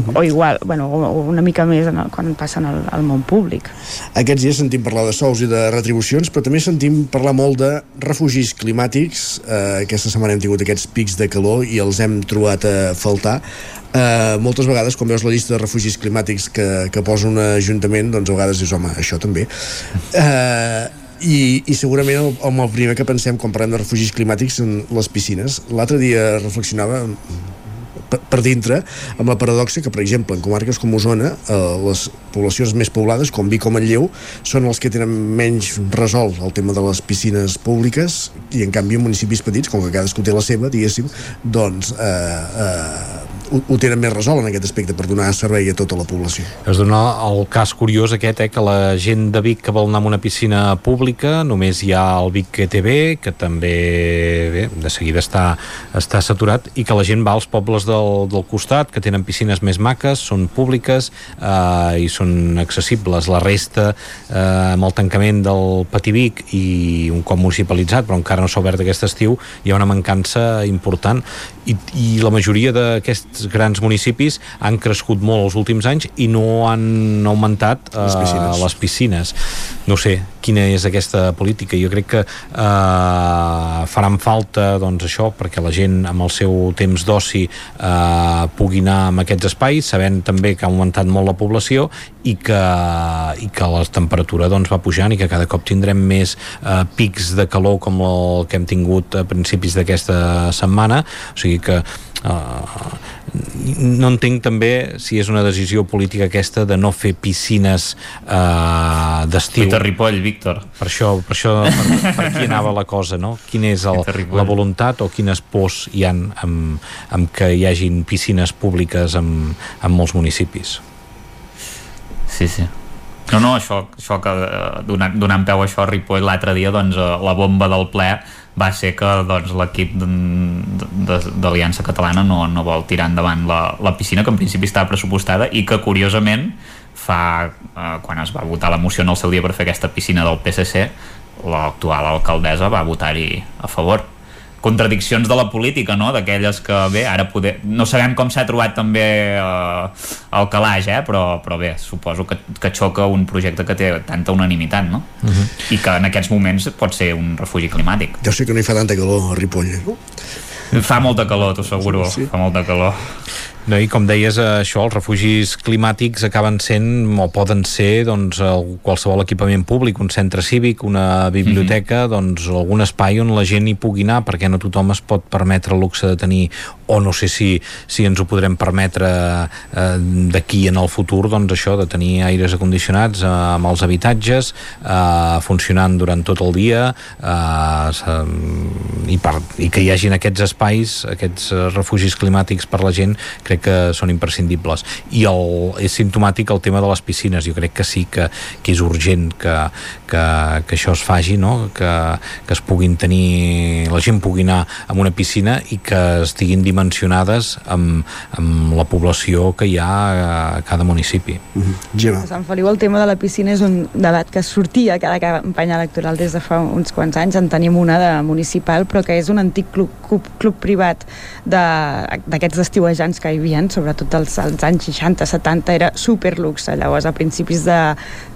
S25: -huh. o igual, bueno, una mica més en el, quan passen al, al món públic.
S1: Aquests dies sentim parlar de sous i de retribucions, però també sentim parlar molt de refugis climàtics. Eh, aquesta setmana hem tingut aquests pics de calor i els hem trobat a faltar. Uh, moltes vegades quan veus la llista de refugis climàtics que, que posa un ajuntament doncs a vegades dius, home, això també uh, i, i segurament el, el primer que pensem quan parlem de refugis climàtics són les piscines l'altre dia reflexionava per dintre, amb la paradoxa que, per exemple, en comarques com Osona, eh, les poblacions més poblades, com Vic o Manlleu, són els que tenen menys resolt el tema de les piscines públiques i, en canvi, en municipis petits, com que cadascú té la seva, diguéssim, doncs eh, eh, ho, ho tenen més resolt en aquest aspecte per donar servei a tota la població.
S26: Es dona el cas curiós aquest, eh, que la gent de Vic que vol anar a una piscina pública, només hi ha el Vic ETV, que també bé, de seguida està, està saturat, i que la gent va als pobles del, del costat, que tenen piscines més maques, són públiques eh, i són accessibles. La resta, eh, amb el tancament del Pativic i un cop municipalitzat, però encara no s'ha obert aquest estiu, hi ha una mancança important i, i la majoria d'aquests grans municipis han crescut molt els últims anys i no han augmentat eh, les, piscines. les piscines. No sé quina és aquesta política. Jo crec que eh, faran falta doncs això perquè la gent amb el seu temps d'oci eh, pugui anar a aquests espais sabent també que ha augmentat molt la població i que, i que la temperatura doncs, va pujant i que cada cop tindrem més eh, pics de calor com el que hem tingut a principis d'aquesta setmana. O sigui que uh, no entenc també si és una decisió política aquesta de no fer piscines uh, d'estiu.
S10: Peter Ripoll, Víctor.
S26: Per això, per, això per, per aquí anava la cosa, no? Quina és el, la voluntat o quines pors hi han amb, amb que hi hagin piscines públiques en, en molts municipis?
S10: Sí, sí. No, no, això, això que eh, donant, donant peu a això a Ripoll l'altre dia, doncs la bomba del ple va ser que doncs, l'equip d'Aliança Catalana no, no vol tirar endavant la, la piscina, que en principi estava pressupostada i que curiosament fa, eh, quan es va votar la moció en el seu dia per fer aquesta piscina del PSC l'actual alcaldessa va votar-hi a favor contradiccions de la política, no? D'aquelles que, bé, ara poder... No sabem com s'ha trobat també eh, el calaix, eh? Però, però bé, suposo que, que xoca un projecte que té tanta unanimitat, no? Uh mhm. -huh. I que en aquests moments pot ser un refugi climàtic.
S1: Ja sé que no hi fa tanta calor a Ripoll, eh?
S10: Fa molta calor, t'ho asseguro. Sí, sí. Fa molta calor.
S26: No, I com deies, això, els refugis climàtics acaben sent o poden ser doncs, qualsevol equipament públic, un centre cívic, una biblioteca, mm -hmm. doncs algun espai on la gent hi pugui anar, perquè no tothom es pot permetre el luxe de tenir, o no sé si, si ens ho podrem permetre eh, d'aquí en el futur, doncs això, de tenir aires acondicionats eh, amb els habitatges, eh, funcionant durant tot el dia, eh, i, per, i que hi hagin aquests espais, aquests refugis climàtics per la gent, crec crec que són imprescindibles. I el, és simptomàtic el tema de les piscines. Jo crec que sí que, que és urgent que, que, que això es faci no? que, que es puguin tenir la gent pugui anar a una piscina i que estiguin dimensionades amb, amb la població que hi ha a cada municipi
S1: mm -hmm.
S25: A Sant Feliu el tema de la piscina és un debat que sortia cada campanya electoral des de fa uns quants anys en tenim una de municipal però que és un antic club, club, club privat d'aquests estiuejants que hi havia, sobretot als, als anys 60-70, era superluxe. Llavors, a principis de...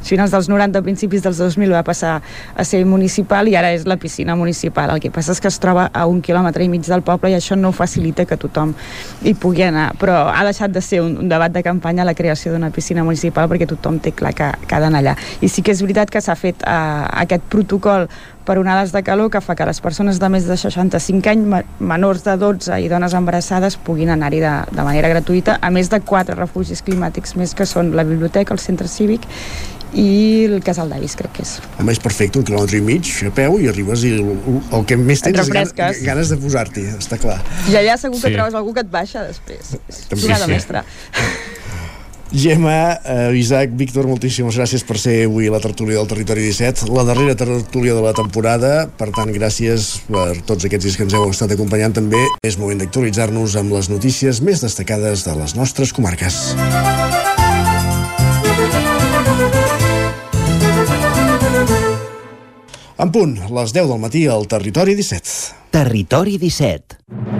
S25: finals dels 90, principis dels 2000 va passar a ser municipal i ara és la piscina municipal. El que passa és que es troba a un quilòmetre i mig del poble i això no facilita que tothom hi pugui anar. Però ha deixat de ser un, un debat de campanya la creació d'una piscina municipal perquè tothom té clar que, que ha d'anar allà. I sí que és veritat que s'ha fet uh, aquest protocol per onades de calor que fa que les persones de més de 65 anys, menors de 12 i dones embarassades puguin anar-hi de, de manera gratuïta, a més de quatre refugis climàtics més que són la biblioteca, el centre cívic i el Casal d'Avis, crec que és.
S1: Home, és perfecte, un quilòmetre i mig a peu i arribes i el, el que més tens és ganes, ganes de posar-t'hi, està clar.
S25: I allà segur que sí. trobes algú que et baixa després. També sí, sí. mestra.
S1: Gemma, eh, Isaac, Víctor, moltíssimes gràcies per ser avui a la tertúlia del Territori 17, la darrera tertúlia de la temporada, per tant, gràcies per tots aquests dies que ens heu estat acompanyant també. És moment d'actualitzar-nos amb les notícies més destacades de les nostres comarques. En punt, les 10 del matí al Territori 17.
S27: Territori 17.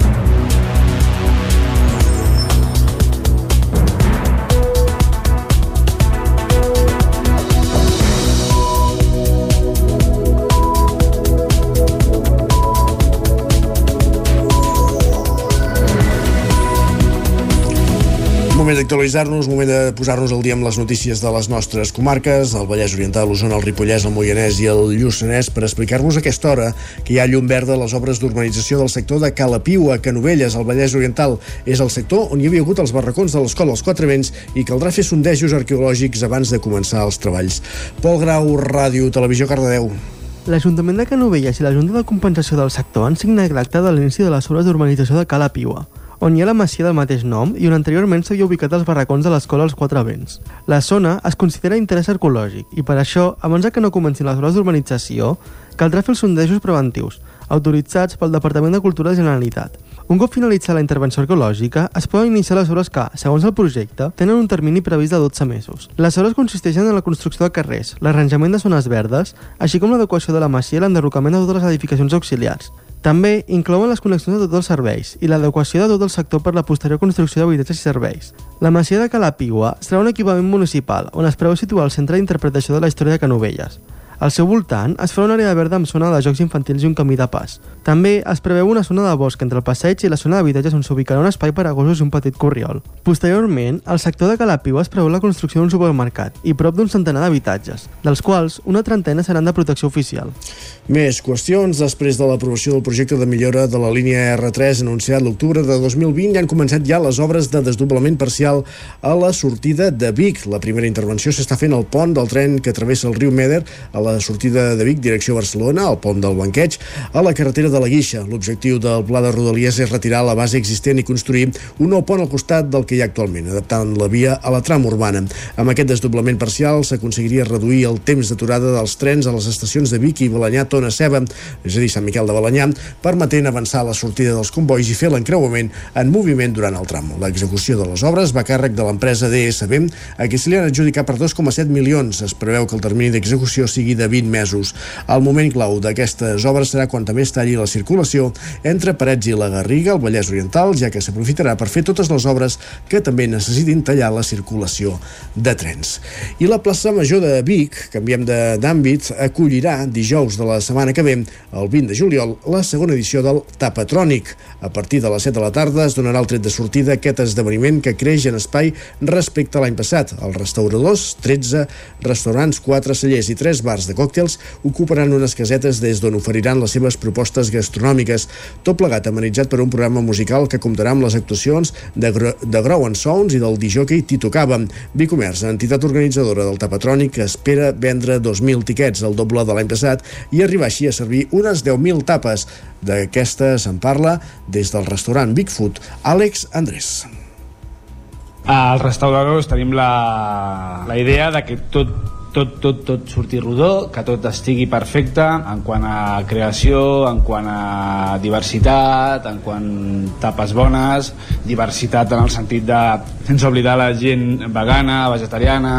S1: Moment d'actualitzar-nos, moment de posar-nos al dia amb les notícies de les nostres comarques, el Vallès Oriental, l'Osona, el Ripollès, el Moianès i el Lluçanès, per explicar-vos a aquesta hora que hi ha llum verda a les obres d'urbanització del sector de Calapiu, a Canovelles, al Vallès Oriental. És el sector on hi havia hagut els barracons de l'escola als Quatre Vents i caldrà fer sondejos arqueològics abans de començar els treballs. Pol Grau, Ràdio, Televisió, Cardedeu.
S12: L'Ajuntament de Canovelles i la Junta de Compensació del Sector han signat l'acte de l'inici de les obres d'urbanització de Cala Piua on hi ha la masia del mateix nom i on anteriorment s'havia ubicat els barracons de l'escola als Quatre Vents. La zona es considera interès arqueològic i per això, abans que no comencin les obres d'urbanització, caldrà fer els sondejos preventius, autoritzats pel Departament de Cultura de Generalitat. Un cop finalitzada la intervenció arqueològica, es poden iniciar les obres que, segons el projecte, tenen un termini previst de 12 mesos. Les obres consisteixen en la construcció de carrers, l'arranjament de zones verdes, així com l'adequació de la masia i l'enderrocament de totes les edificacions auxiliars, també inclouen les connexions de tots els serveis i l'adequació de tot el sector per la posterior construcció d'habitatges i serveis. La masia de Calapigua serà un equipament municipal on es preveu situar el centre d'interpretació de la història de Canovelles. Al seu voltant es farà una àrea verda amb zona de jocs infantils i un camí de pas. També es preveu una zona de bosc entre el passeig i la zona d'habitatges on s'ubicarà un espai per a gossos i un petit corriol. Posteriorment, al sector de Calapiu es preveu la construcció d'un supermercat i prop d'un centenar d'habitatges, dels quals una trentena seran de protecció oficial.
S1: Més qüestions. Després de l'aprovació del projecte de millora de la línia R3 anunciat l'octubre de 2020 ja han començat ja les obres de desdoblament parcial a la sortida de Vic. La primera intervenció s'està fent al pont del tren que travessa el riu Meder a la la sortida de Vic, direcció Barcelona, al pont del Banqueig, a la carretera de la Guixa. L'objectiu del pla de Rodalies és retirar la base existent i construir un nou pont al costat del que hi ha actualment, adaptant la via a la trama urbana. Amb aquest desdoblament parcial s'aconseguiria reduir el temps d'aturada dels trens a les estacions de Vic i Balanyà Tona Ceba, és a dir, Sant Miquel de Balanyà, permetent avançar la sortida dels convois i fer l'encreuament en moviment durant el tram. L'execució de les obres va càrrec de l'empresa DSB, a qui se li han adjudicat per 2,7 milions. Es preveu que el termini d'execució sigui de 20 mesos. El moment clau d'aquestes obres serà quan també es talli la circulació entre Parets i la Garriga, al Vallès Oriental, ja que s'aprofitarà per fer totes les obres que també necessitin tallar la circulació de trens. I la plaça Major de Vic, canviem d'àmbit, acollirà dijous de la setmana que ve, el 20 de juliol, la segona edició del Tapatrònic. A partir de les 7 de la tarda es donarà el tret de sortida aquest esdeveniment que creix en espai respecte a l'any passat. Els restauradors, 13 restaurants, 4 cellers i 3 bars de còctels ocuparan unes casetes des d'on oferiran les seves propostes gastronòmiques, tot plegat amenitzat per un programa musical que comptarà amb les actuacions de, Gro de Grow and Sounds i del disjockey Tito Cava. Bicomerç, entitat organitzadora del Tapatrònic, espera vendre 2.000 tiquets, el doble de l'any passat, i arribar així a servir unes 10.000 tapes. D'aquesta se'n parla des del restaurant Bigfoot, Àlex Andrés.
S28: als restauradors tenim la, la idea de que tot tot, tot, tot surti rodó, que tot estigui perfecte en quant a creació, en quant a diversitat, en quant tapes bones, diversitat en el sentit de, sense oblidar la gent vegana, vegetariana,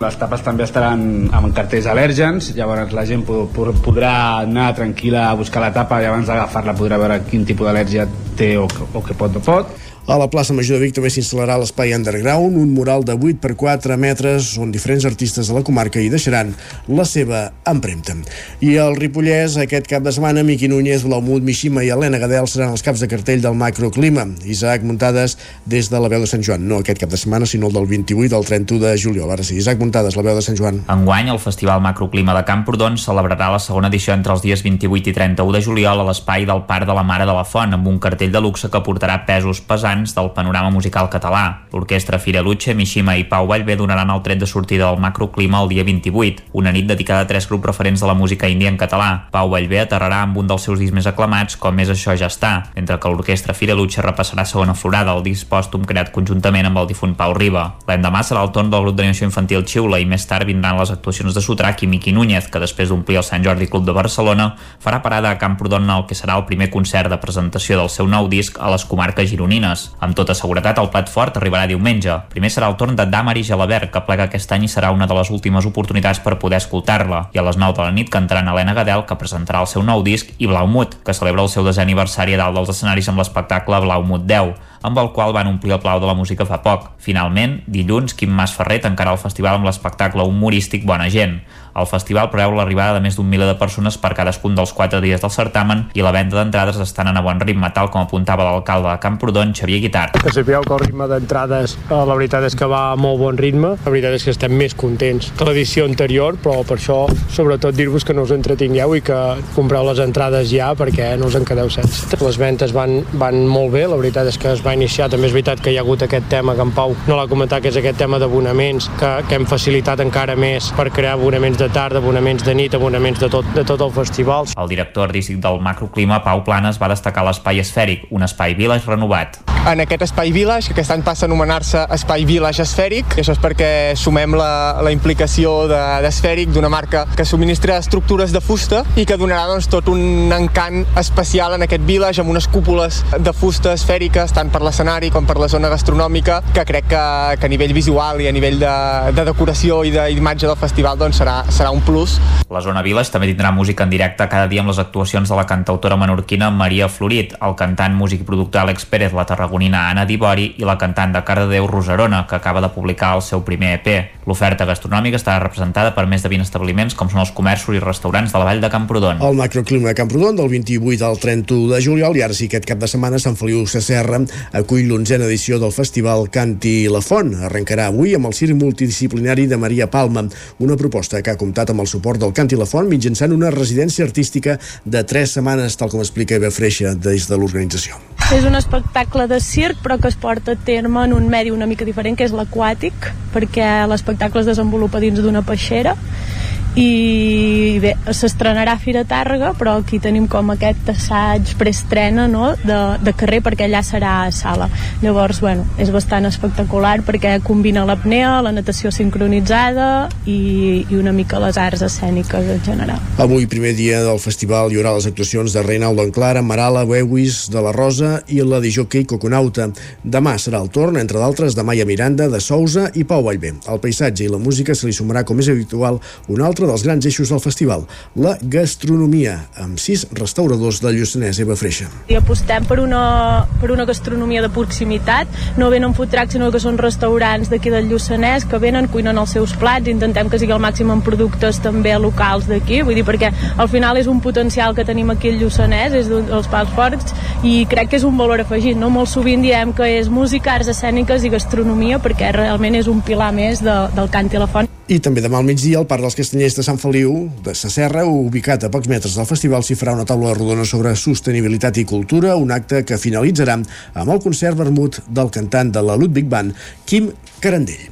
S28: les tapes també estaran amb cartells al·lèrgens, llavors la gent podrà anar tranquil·la a buscar la tapa i abans d'agafar-la podrà veure quin tipus d'al·lèrgia té o, o que pot o pot
S1: a la plaça Major de Vic també s'instal·larà l'espai Underground, un mural de 8 per 4 metres on diferents artistes de la comarca hi deixaran la seva empremta. I el Ripollès, aquest cap de setmana, Miqui Núñez, Blaumut, Mishima i Helena Gadel seran els caps de cartell del macroclima. Isaac Muntades des de la veu de Sant Joan. No aquest cap de setmana, sinó el del 28 al 31 de juliol. Ara sí, Isaac Muntades, la veu de Sant Joan.
S10: Enguany, el Festival Macroclima de Camprodon celebrarà la segona edició entre els dies 28 i 31 de juliol a l'espai del Parc de la Mare de la Font, amb un cartell de luxe que portarà pesos pesants del panorama musical català. L'orquestra Fireluche, Mishima i Pau Vallvé donaran el tret de sortida del macroclima el dia 28, una nit dedicada a tres grups referents de la música índia en català. Pau Vallvé aterrarà amb un dels seus discs més aclamats, com és Això ja està, mentre que l'orquestra Fireluche repassarà segona florada, el disc pòstum creat conjuntament amb el difunt Pau Riba. L'endemà serà el torn del grup d'animació infantil Xiula i més tard vindran les actuacions de Sutrac i Miqui Núñez, que després d'omplir el Sant Jordi Club de Barcelona farà parada a Camprodon el que serà el primer concert de presentació del seu nou disc a les comarques gironines. Amb tota seguretat, el plat fort arribarà diumenge. Primer serà el torn de Damari Gelabert, que plega aquest any i serà una de les últimes oportunitats per poder escoltar-la. I a les 9 de la nit cantaran Helena Gadel, que presentarà el seu nou disc, i Blaumut, que celebra el seu desè aniversari a dalt dels escenaris amb l'espectacle Blaumut 10 amb el qual van omplir el Plau de la Música fa poc. Finalment, dilluns, Quim Mas Ferrer tancarà el festival amb l'espectacle humorístic Bona Gent. El festival preveu l'arribada de més d'un miler de persones per cadascun dels quatre dies del certamen i la venda d'entrades estan en a bon ritme, tal com apuntava l'alcalde de Camprodon, Xavier Guitart.
S29: Que sapigueu que el ritme d'entrades, eh, la veritat és que va a molt bon ritme. La veritat és que estem més contents que l'edició anterior, però per això, sobretot, dir-vos que no us entretingueu i que compreu les entrades ja perquè no us en quedeu sense. Les ventes van, van molt bé, la veritat és que es va iniciar. També és veritat que hi ha hagut aquest tema que en Pau no l'ha comentat, que és aquest tema d'abonaments, que, que hem facilitat encara més per crear abonaments de tarda, abonaments de nit, abonaments de tot, de tot el festival.
S10: El director artístic del macroclima, Pau Planes, va destacar l'espai esfèric, un espai village renovat.
S30: En aquest espai village, que aquest any passa a anomenar-se espai village esfèric, això és perquè sumem la, la implicació d'esfèric de, d'una marca que subministra estructures de fusta i que donarà doncs, tot un encant especial en aquest village amb unes cúpules de fusta esfèriques tant per l'escenari com per la zona gastronòmica que crec que, que a nivell visual i a nivell de, de decoració i d'imatge del festival doncs, serà, serà un plus.
S10: La zona Village també tindrà música en directe cada dia amb les actuacions de la cantautora menorquina Maria Florit, el cantant, músic i productor Àlex Pérez, la tarragonina Anna Dibori i la cantant de Cardedeu Rosarona, que acaba de publicar el seu primer EP. L'oferta gastronòmica estarà representada per més de 20 establiments com són els comerços i restaurants de la vall de Camprodon.
S1: El macroclima de Camprodon del 28 al 31 de juliol i ara sí que aquest cap de setmana Sant Feliu Sacerra acull l'onzena edició del festival Canti la Font. Arrencarà avui amb el circ multidisciplinari de Maria Palma, una proposta que ha comptat amb el suport del Canti la Font mitjançant una residència artística de tres setmanes, tal com explica Eva Freixa des de l'organització.
S13: És un espectacle de circ però que es porta a terme en un medi una mica diferent que és l'aquàtic perquè l'espectacle es desenvolupa dins d'una peixera i bé, s'estrenarà a Fira Tàrrega però aquí tenim com aquest assaig preestrena no? de, de carrer perquè allà serà a sala llavors bueno, és bastant espectacular perquè combina l'apnea, la natació sincronitzada i, i una mica les arts escèniques en general
S1: Avui, primer dia del festival, hi haurà les actuacions de Reinaldo Enclara, Marala, Wewis, de la Rosa i la de Jockey Coconauta. Demà serà el torn, entre d'altres, de Maia Miranda, de Sousa i Pau Vallvé. Al paisatge i la música se li sumarà, com és habitual, un altre dels grans eixos del festival, la gastronomia, amb sis restauradors del Lluçanès, Eva Freixa.
S13: I apostem per una, per una gastronomia de proximitat, no venen food trucks, sinó que són restaurants d'aquí del Lluçanès que venen, cuinen els seus plats, intentem que sigui el màxim en productes també locals d'aquí, vull dir, perquè al final és un potencial que tenim aquí al Lluçanès, és dels pals forts, i crec que és un valor afegit, no? Molt sovint diem que és música, arts escèniques i gastronomia, perquè realment és un pilar més de, del cant i la font.
S1: I també demà al migdia al Parc dels Castanyers de Sant Feliu de Sa Serra, ubicat a pocs metres del festival, s'hi farà una taula rodona sobre sostenibilitat i cultura, un acte que finalitzarà amb el concert vermut del cantant de la Ludwig Band, Quim Carandell.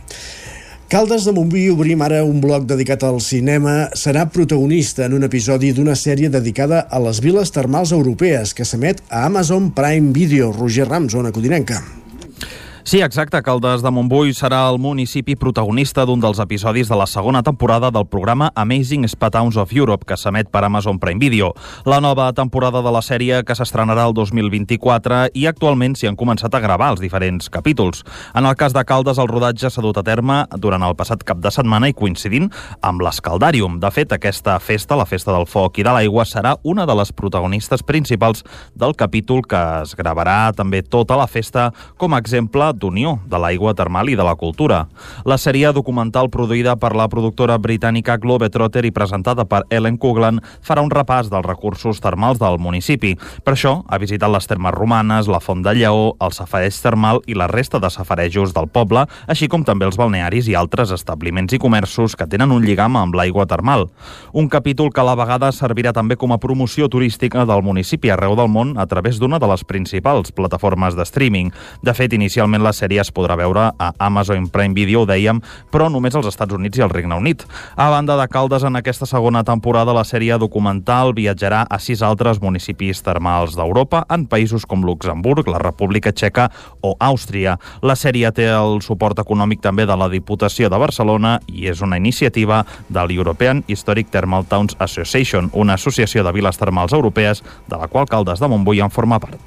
S1: Caldes de Montbui obrim ara un bloc dedicat al cinema. Serà protagonista en un episodi d'una sèrie dedicada a les viles termals europees que s'emet a Amazon Prime Video. Roger Rams, zona codinenca.
S8: Sí, exacte. Caldes de Montbui serà el municipi protagonista d'un dels episodis de la segona temporada del programa Amazing Spa Towns of Europe, que s'emet per Amazon Prime Video. La nova temporada de la sèrie que s'estrenarà el 2024 i actualment s'hi han començat a gravar els diferents capítols. En el cas de Caldes, el rodatge s'ha dut a terme durant el passat cap de setmana i coincidint amb l'Escaldàrium. De fet, aquesta festa, la Festa del Foc i de l'Aigua, serà una de les protagonistes principals del capítol que es gravarà també tota la festa com a exemple d'unió de l'aigua termal i de la cultura. La sèrie documental produïda per la productora britànica Globetrotter i presentada per Ellen Kuglan farà un repàs dels recursos termals del municipi. Per això ha visitat les termes romanes, la Font de Lleó, el safareig termal i la resta de safarejos del poble, així com també els balnearis i altres establiments i comerços que tenen un lligam amb l'aigua termal. Un capítol que a la vegada servirà també com a promoció turística del municipi arreu del món a través d'una de les principals plataformes de streaming. De fet, inicialment la sèrie es podrà veure a Amazon Prime Video, ho dèiem, però només als Estats Units i al Regne Unit. A banda de Caldes, en aquesta segona temporada la sèrie documental viatjarà a sis altres municipis termals d'Europa en països com Luxemburg, la República Txeca o Àustria. La sèrie té el suport econòmic també de la Diputació de Barcelona i és una iniciativa de l'European Historic Thermal Towns Association, una associació de viles termals europees de la qual Caldes de Montbui en forma part.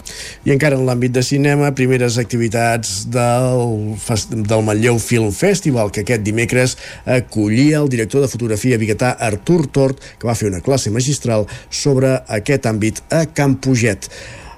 S1: I encara en l'àmbit de cinema, primeres activitats del, del Manlleu Film Festival, que aquest dimecres acollia el director de fotografia biguetà Artur Tort, que va fer una classe magistral sobre aquest àmbit a Campuget.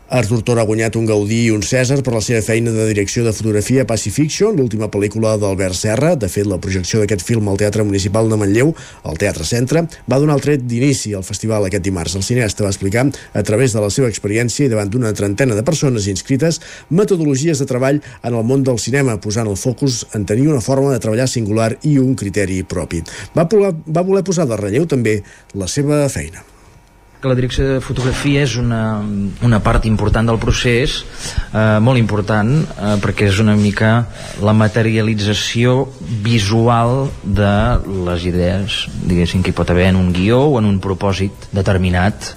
S1: Artur Tor ha guanyat un Gaudí i un Cèsar per la seva feina de direcció de fotografia Pacifiction, l'última pel·lícula d'Albert Serra. De fet, la projecció d'aquest film al Teatre Municipal de Manlleu, al Teatre Centre, va donar el tret d'inici al festival aquest dimarts. El cineasta va explicar, a través de la seva experiència i davant d'una trentena de persones inscrites, metodologies de treball en el món del cinema, posant el focus en tenir una forma de treballar singular i un criteri propi. Va, va voler posar de relleu també la seva feina
S26: que la direcció de fotografia és una, una part important del procés, eh, molt important, eh, perquè és una mica la materialització visual de les idees, diguéssim, que hi pot haver en un guió o en un propòsit determinat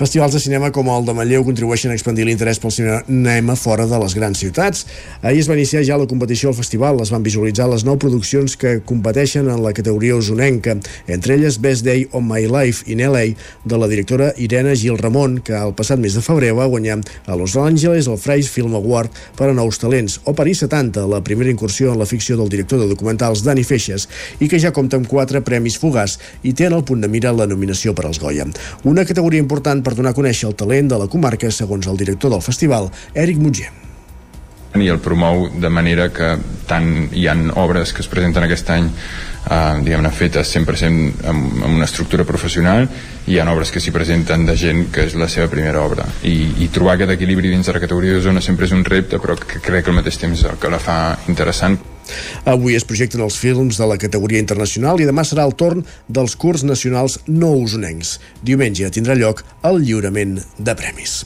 S1: Festivals de cinema com el de Manlleu contribueixen a expandir l'interès pel cinema fora de les grans ciutats. Ahir es va iniciar ja la competició al festival. Es van visualitzar les nou produccions que competeixen en la categoria usonenca, entre elles Best Day on My Life in LA, de la directora Irene Gil Ramon, que el passat mes de febrer va guanyar a Los Angeles el Fries Film Award per a nous talents, o París 70, la primera incursió en la ficció del director de documentals Dani Feixes, i que ja compta amb quatre premis fugars i té en el punt de mira la nominació per als Goya. Una categoria important per per donar a conèixer el talent de la comarca, segons el director del festival, Eric Mutger
S31: i el promou de manera que tant hi han obres que es presenten aquest any eh, diguem-ne fetes 100% amb, amb una estructura professional i hi ha obres que s'hi presenten de gent que és la seva primera obra. I, i trobar aquest equilibri dins de la categoria de zona sempre és un repte però que crec que al mateix temps el que la fa interessant
S1: Avui es projecten els films de la categoria internacional i demà serà el torn dels curs nacionals no usonencs. Diumenge tindrà lloc el lliurament de premis.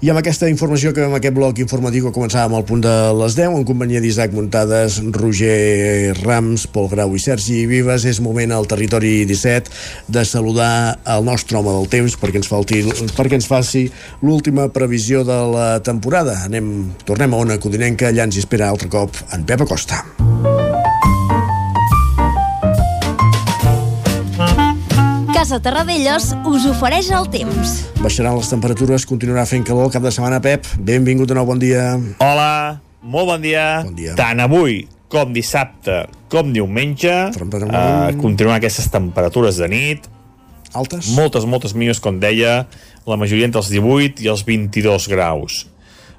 S1: I amb aquesta informació que amb aquest bloc informatiu que començàvem al punt de les 10 en companyia d'Isaac Muntades, Roger Rams, Pol Grau i Sergi Vives és moment al territori 17 de saludar el nostre home del temps perquè ens, falti, perquè ens faci l'última previsió de la temporada. Anem, tornem a una codinenca, allà ens hi espera altre cop en Pep Acosta.
S16: Casa Terradellos us ofereix el temps.
S1: Baixaran les temperatures, continuarà fent calor cap de setmana, Pep. Benvingut de nou, bon dia.
S17: Hola, molt bon dia.
S1: Bon dia.
S17: Tant avui com dissabte com diumenge eh, continuen aquestes temperatures de nit
S1: altes?
S17: Moltes, moltes mínimes, com deia, la majoria entre els 18 i els 22 graus.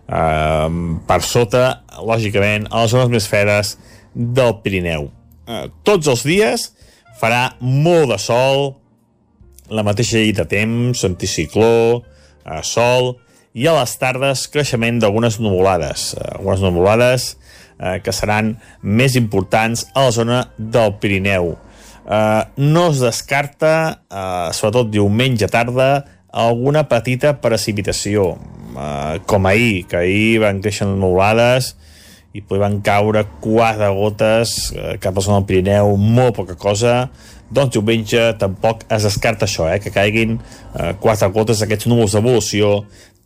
S17: Uh, per sota, lògicament, a les zones més fredes del Pirineu. Uh, tots els dies farà molt de sol, la mateixa llei de temps, anticicló, eh, sol, i a les tardes creixement d'algunes nuvolades, eh, algunes nuvolades eh, que seran més importants a la zona del Pirineu. Eh, no es descarta, eh, sobretot diumenge tarda, alguna petita precipitació, eh, com ahir, que ahir van créixer nuvolades i van caure quatre gotes eh, cap a la zona del Pirineu, molt poca cosa, doncs diumenge tampoc es descarta això, eh, que caiguin eh, quatre gotes d'aquests núvols d'evolució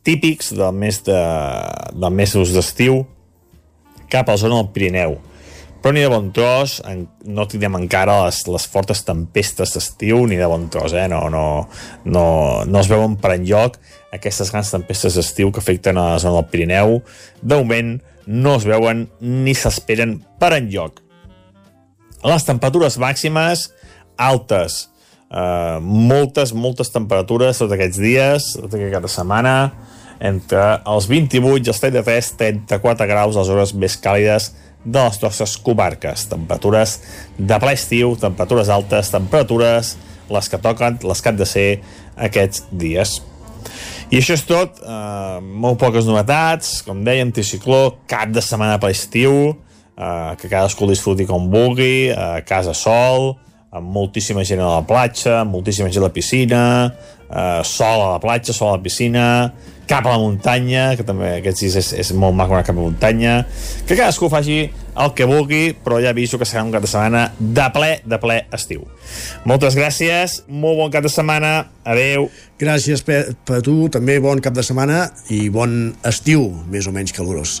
S17: típics del mes de, del mes d'estiu cap a la zona del Pirineu però ni de bon tros no tindrem encara les, les fortes tempestes d'estiu ni de bon tros eh? no, no, no, no es veuen per enlloc aquestes grans tempestes d'estiu que afecten a la zona del Pirineu de moment no es veuen ni s'esperen per enlloc les temperatures màximes altes. Eh, moltes, moltes temperatures tots aquests dies, tot aquest cap de setmana entre els 28 i els 33, 34 graus les hores més càlides de les nostres comarques. Temperatures de ple estiu, temperatures altes, temperatures les que toquen, les que han de ser aquests dies. I això és tot, eh, molt poques novetats, com deia, anticicló, cap de setmana per estiu, eh, que cadascú disfruti com vulgui, a casa sol, amb moltíssima gent a la platja, amb moltíssima gent a la piscina, eh, sol a la platja, sol a la piscina, cap a la muntanya, que també aquests dies és, és molt maco anar cap a la muntanya, que cadascú faci el que vulgui, però ja aviso que serà un cap de setmana de ple, de ple estiu. Moltes gràcies, molt bon cap de setmana, adeu.
S1: Gràcies per tu, també bon cap de setmana i bon estiu, més o menys calorós.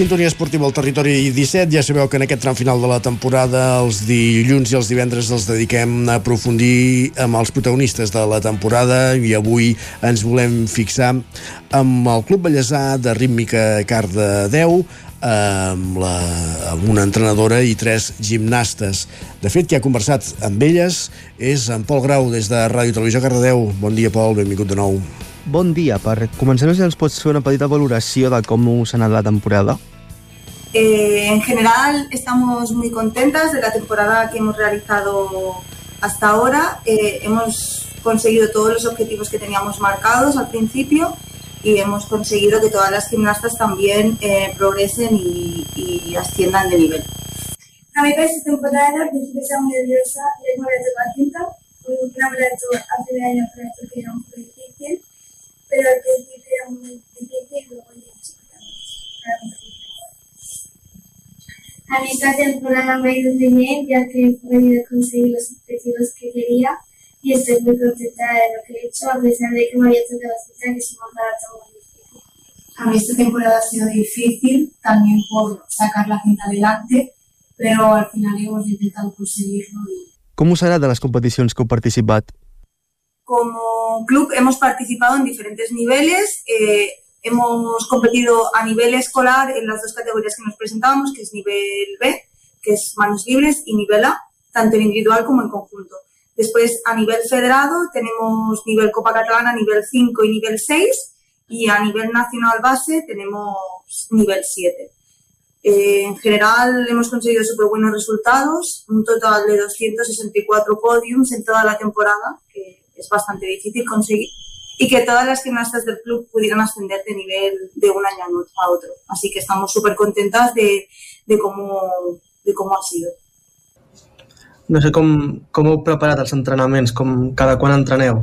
S1: Sintonia esportiva al territori 17. Ja sabeu que en aquest tram final de la temporada els dilluns i els divendres els dediquem a aprofundir amb els protagonistes de la temporada i avui ens volem fixar amb el Club Ballesà de Rítmica Cardedeu amb, la, amb una entrenadora i tres gimnastes. De fet, qui ha conversat amb elles és en Pol Grau des de Ràdio Televisió Cardedeu. Bon dia, Pol, benvingut de nou.
S12: Bon dia. Per començar, si ens pots fer una petita valoració de com s'ha anat la temporada?
S32: Eh, en general estamos muy contentas de la temporada que hemos realizado hasta ahora. Eh, hemos conseguido todos los objetivos que teníamos marcados al principio y hemos conseguido que todas las gimnastas también eh, progresen y, y, asciendan de nivel.
S33: A mí esta temporada al principio estaba muy nerviosa, luego me tocó a quinta, una maratón a primer año que era un poco difícil, pero al principio era muy difícil y luego ya a mí esta temporada me ha ido muy bien, ya que he podido conseguir los objetivos que quería y estoy muy contenta de lo que he hecho, a pesar de que me había tocado cita que es una maratón muy difícil.
S34: A mí esta temporada ha sido difícil, también por sacar la cinta adelante, pero al final hemos intentado conseguirlo. Y...
S12: ¿Cómo será de las competiciones que heu participat?
S32: Como club hemos participado en diferentes niveles. Eh, Hemos competido a nivel escolar en las dos categorías que nos presentábamos, que es nivel B, que es manos libres, y nivel A, tanto en individual como en conjunto. Después, a nivel federado, tenemos nivel Copa Catalana, nivel 5 y nivel 6, y a nivel nacional base tenemos nivel 7. Eh, en general hemos conseguido súper buenos resultados, un total de 264 podiums en toda la temporada, que es bastante difícil conseguir y que todas las gimnastas del club pudieran ascender de nivel de un año a otro. Así que estamos súper contentas de, de, cómo, de cómo ha sido.
S12: No sé com, com heu preparat els entrenaments, com cada quan entreneu?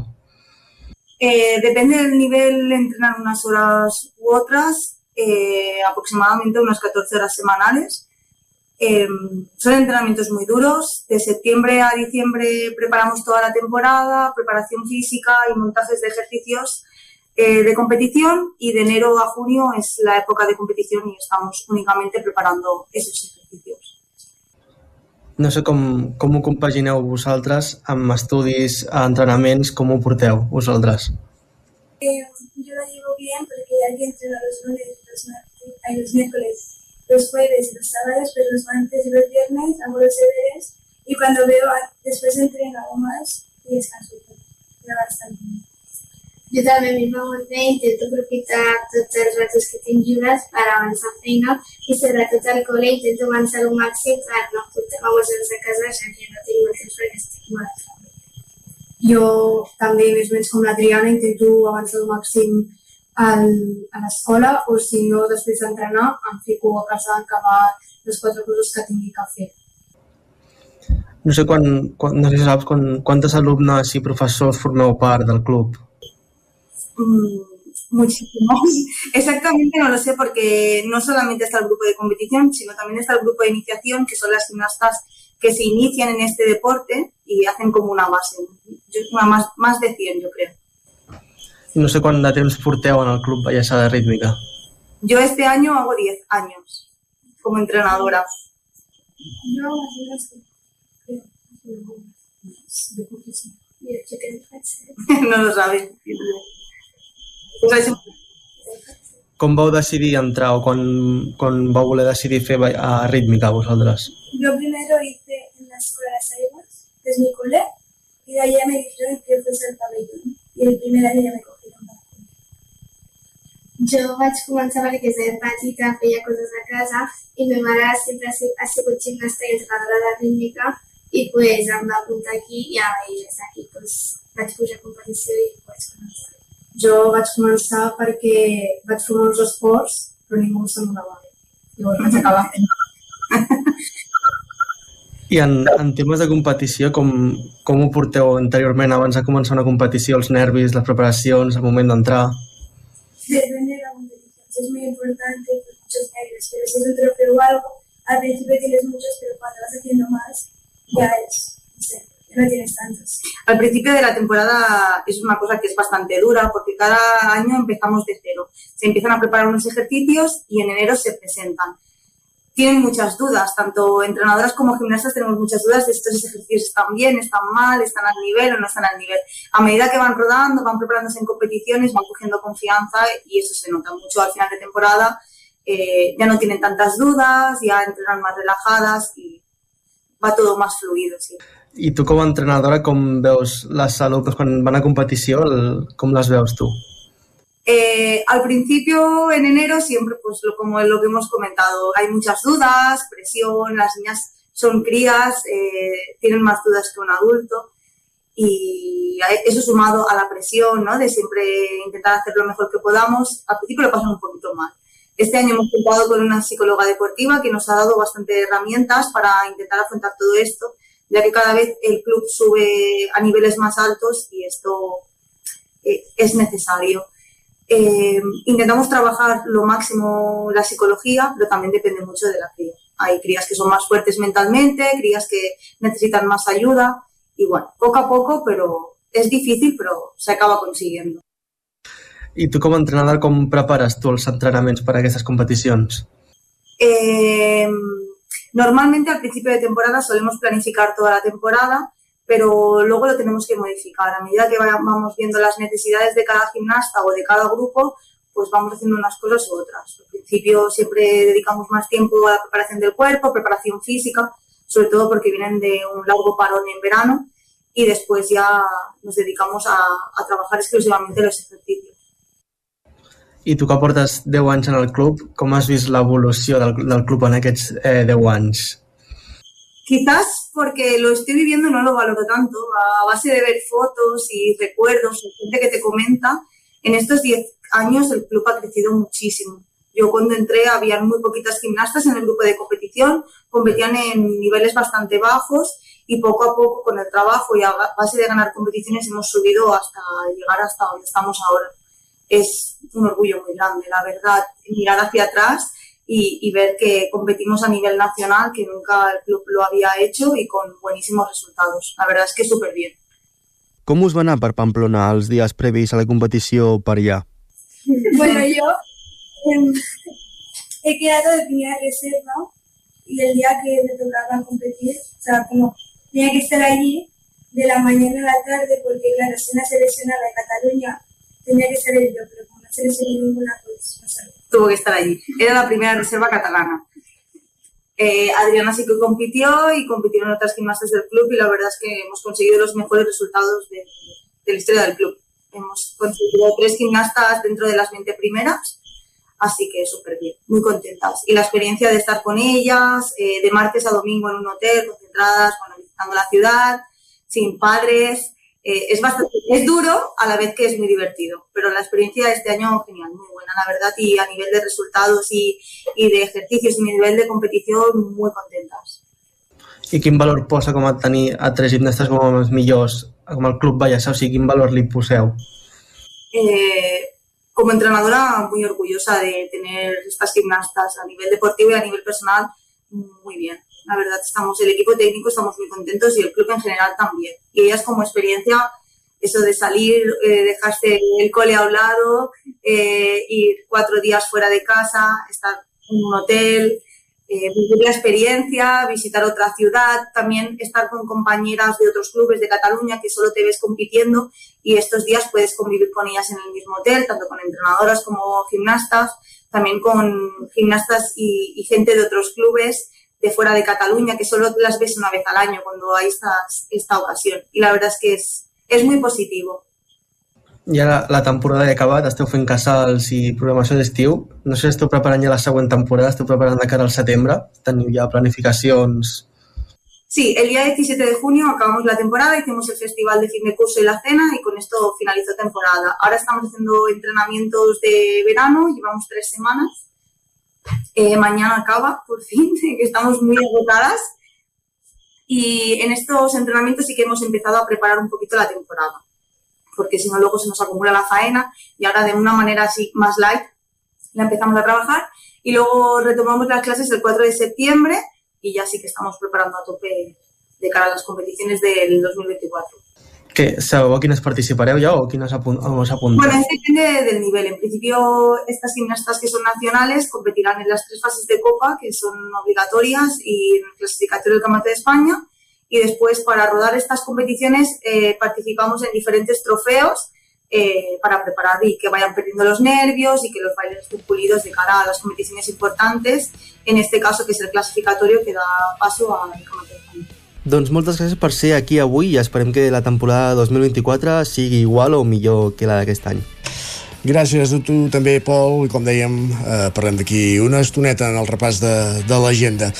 S32: Eh, depende del nivel, entrenar unas horas u otras, eh, aproximadamente unas 14 horas semanales. Eh, son entrenamientos muy duros. De septiembre a diciembre preparamos toda la temporada, preparación física y montajes de ejercicios eh, de competición y de enero a junio es la época de competición y estamos únicamente preparando esos ejercicios.
S12: No sé com, com ho compagineu vosaltres amb estudis, entrenaments, com ho porteu vosaltres?
S33: Eh, yo lo llevo bien porque hay que entrenar los lunes, los, los miércoles los jueves y los sábados, pero los martes y los viernes hago los deberes y cuando veo, después entreno algo más y descanso. Bastante.
S34: Jo també m'hi va molt bé, intento aprofitar tots els ratos que tinc lliures per avançar feina i sobretot al col·le intento avançar al màxim per no portar hores a casa ja que no tinc molt temps perquè estic molt
S32: Jo també, més o menys com la Triana, intento avançar al màxim al, a l'escola o si no, després d'entrenar, em fico a casa a acabar les quatre coses que tingui que fer.
S12: No sé, quan, quan, no sé si saps quan, quantes alumnes i professors formeu part del club.
S32: Mm, muchísimos. Exactamente no lo sé porque no solamente está el grupo de competición, sino también está el grupo de iniciación, que son las gimnastas que se inician en este deporte y hacen como una base. Una más, más de 100, yo creo.
S12: No sé quant de temps porteu en el club Ballesada Rítmica.
S32: Yo este año hago 10 años como entrenadora. No lo sabes.
S12: Com vau decidir entrar o quan, quan vau voler decidir fer a rítmica vosaltres?
S33: Yo primero hice en la escuela de Saibas, que es mi cole, y de ya me dijeron que fuese al pabellón. Y el primer año ya me.
S34: Jo vaig començar perquè de petita feia coses a casa i ma mare sempre ha sigut gimnasta i entrenadora de rítmica i pues, em va apuntar aquí i ja i des d'aquí pues, vaig pujar a competició i vaig començar.
S32: Jo vaig començar perquè vaig fer molts esports, però ningú se'n donava bé. Llavors vaig acabar fent.
S12: I en, en temes de competició, com, com ho porteu anteriorment abans de començar una competició, els nervis, les preparacions, el moment d'entrar?
S33: De la competición. Es muy importante, pues muchos nervios. Pero si es un trofeo o algo, al principio tienes muchos, pero cuando vas haciendo más, ya es, no sé, no tienes tantos.
S32: Al principio de la temporada es una cosa que es bastante dura porque cada año empezamos de cero. Se empiezan a preparar unos ejercicios y en enero se presentan. Tienen muchas dudas, tanto entrenadoras como gimnastas tenemos muchas dudas de si estos ejercicios están bien, están mal, están al nivel o no están al nivel. A medida que van rodando, van preparándose en competiciones, van cogiendo confianza y eso se nota mucho al final de temporada. eh, ya no tienen tantas dudas, ya entrenan más relajadas y va todo más fluido, sí.
S12: I tu com a entrenadora, com veus les alumnes quan van a competició, el, com les veus tu?
S32: Eh, al principio, en enero, siempre, pues lo, como lo que hemos comentado, hay muchas dudas, presión, las niñas son crías, eh, tienen más dudas que un adulto y eso sumado a la presión, ¿no? De siempre intentar hacer lo mejor que podamos, al principio lo pasan un poquito mal. Este año hemos contado con una psicóloga deportiva que nos ha dado bastante herramientas para intentar afrontar todo esto, ya que cada vez el club sube a niveles más altos y esto eh, es necesario. Eh, intentamos trabajar lo máximo la psicología, pero también depende mucho de la cría. Hay crías que son más fuertes mentalmente, crías que necesitan más ayuda y bueno, poco a poco, pero es difícil, pero se acaba consiguiendo.
S12: I tu com a entrenadora, com prepares tu els entrenaments per a aquestes competicions?
S32: Eh, normalmente al principio de temporada solemos planificar toda la temporada, pero luego lo tenemos que modificar. A medida que vamos viendo las necesidades de cada gimnasta o de cada grupo, pues vamos haciendo unas cosas u otras. Al principio siempre dedicamos más tiempo a la preparación del cuerpo, preparación física, sobre todo porque vienen de un largo parón en verano y después ya nos dedicamos a, a trabajar exclusivamente los ejercicios.
S12: I tu que portes 10 anys en el club, com has vist l'evolució del, del club en aquests eh, 10 anys?
S32: Quizás porque lo estoy viviendo no lo valoro tanto. A base de ver fotos y recuerdos gente que te comenta, en estos 10 años el club ha crecido muchísimo. Yo cuando entré había muy poquitas gimnastas en el grupo de competición, competían en niveles bastante bajos y poco a poco con el trabajo y a base de ganar competiciones hemos subido hasta llegar hasta donde estamos ahora. Es un orgullo muy grande, la verdad, mirar hacia atrás y, y ver que competimos a nivel nacional, que nunca el club lo había hecho y con buenísimos resultados. La verdad es que súper bien.
S12: Com us va anar per Pamplona els dies previs a la competició per allà?
S33: Bueno, yo em, he quedado de primera reserva y el día que me tocaba competir, o sea, como tenía que estar allí de la mañana a la tarde porque, claro, si una seleccionada de Cataluña tenía que ser yo, pero como no seleccioné ninguna, pues no sé.
S32: Tuvo que estar allí. Era la primera reserva catalana. Eh, Adriana sí que compitió y compitieron otras gimnastas del club y la verdad es que hemos conseguido los mejores resultados de, de la historia del club. Hemos conseguido tres gimnastas dentro de las 20 primeras, así que súper bien, muy contentas. Y la experiencia de estar con ellas, eh, de martes a domingo en un hotel, concentradas, bueno, visitando la ciudad, sin padres, eh, es bastante, es duro a la vez que es muy divertido, pero la experiencia de este año genial, muy buena, la verdad, y a nivel de resultados y, y de ejercicios y nivel de competición, muy contentas.
S12: I quin valor posa com a tenir a tres gimnastes com els millors, com el Club Vallassa? O sigui, quin valor li poseu?
S32: Eh, como entrenadora, muy orgullosa de tener estas gimnastas a nivel deportivo y a nivel personal, muy bien. La verdad, estamos, el equipo técnico estamos muy contentos y el club en general también. Y ellas como experiencia, eso de salir, eh, el cole a un lado, eh, ir cuatro días fuera de casa, estar en un hotel, eh, vivir la experiencia, visitar otra ciudad, también estar con compañeras de otros clubes de Cataluña que solo te ves compitiendo y estos días puedes convivir con ellas en el mismo hotel, tanto con entrenadoras como gimnastas, también con gimnastas y, y gente de otros clubes de fuera de Cataluña que solo las ves una vez al año cuando hay estas, esta ocasión. Y la verdad es que es, es muy positivo.
S12: Ja la, la temporada ja ha acabat, esteu fent casals i programació d'estiu. No sé si esteu preparant ja la següent temporada, esteu preparant de cara al setembre, teniu ja planificacions...
S32: Sí, el día 17 de junio acabamos la temporada, hicimos el festival de fin de curso y la cena y con esto finalizó temporada. Ahora estamos haciendo entrenamientos de verano, llevamos tres semanas. Eh, mañana acaba, por fin, que estamos muy agotadas. Y en estos entrenamientos sí que hemos empezado a preparar un poquito la temporada, porque si no luego se nos acumula la faena y ahora de una manera así más light la empezamos a trabajar y luego retomamos las clases el 4 de septiembre y ya sí que estamos preparando a tope de cara a las competiciones del 2024.
S12: Que sabeu a quines participareu ja o quines apun us apunteu?
S32: Bueno, depende del nivel. En principio, estas gimnastas que son nacionales competirán en las tres fases de Copa, que son obligatorias, y en el clasificatorio del Campeonato de España. Y después, para rodar estas competiciones, eh, participamos en diferentes trofeos eh, para preparar y que vayan perdiendo los nervios y que los bailes estén pulidos de cara a las competiciones importantes. En este caso, que es el clasificatorio que da paso al Campeonato de España.
S12: Doncs moltes gràcies per ser aquí avui i esperem que la temporada 2024 sigui igual o millor que la d'aquest any.
S1: Gràcies a tu també, Pol, i com dèiem, eh, parlem d'aquí una estoneta en el repàs de, de l'agenda.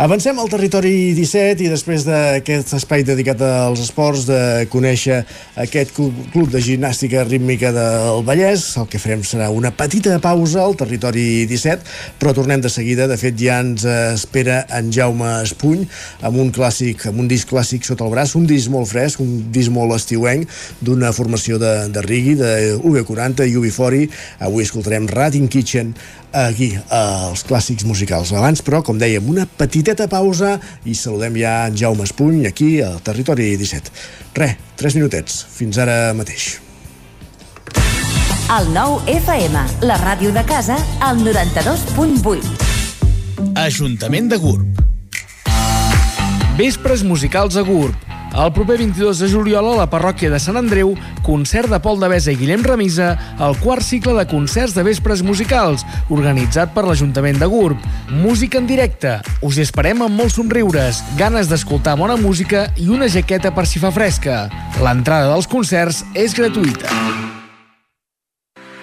S1: Avancem al territori 17 i després d'aquest espai dedicat als esports, de conèixer aquest club, club de gimnàstica rítmica del Vallès, el que farem serà una petita pausa al territori 17, però tornem de seguida. De fet, ja ens espera en Jaume Espuny amb un clàssic, amb un disc clàssic sota el braç, un disc molt fresc, un disc molt estiuenc, d'una formació de, de Rigui, de UB40 i UB40. Avui escoltarem Ratin Kitchen aquí, als clàssics musicals. Abans, però, com dèiem, una petiteta pausa i saludem ja en Jaume Espuny aquí al Territori 17. Re, 3 minutets. Fins ara mateix.
S18: El nou FM, la ràdio de casa, al 92.8.
S23: Ajuntament de Gurb. Vespres musicals a Gurb. El proper 22 de juliol a la parròquia de Sant Andreu, concert de Pol de Besa i Guillem Remisa, el quart cicle de concerts de vespres musicals, organitzat per l'Ajuntament de Gurb. Música en directe. Us hi esperem amb molts somriures, ganes d'escoltar bona música i una jaqueta per si fa fresca. L'entrada dels concerts és gratuïta.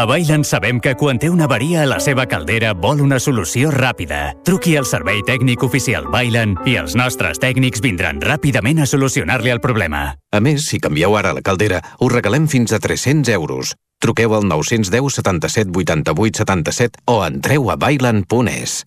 S35: A Bailen sabem que quan té una avaria a la seva caldera vol una solució ràpida. Truqui al servei tècnic oficial Bailen i els nostres tècnics vindran ràpidament a solucionar-li el problema.
S21: A més, si canvieu ara la caldera, us regalem fins a 300 euros. Truqueu al 910 77 88 77 o entreu a bailan.es.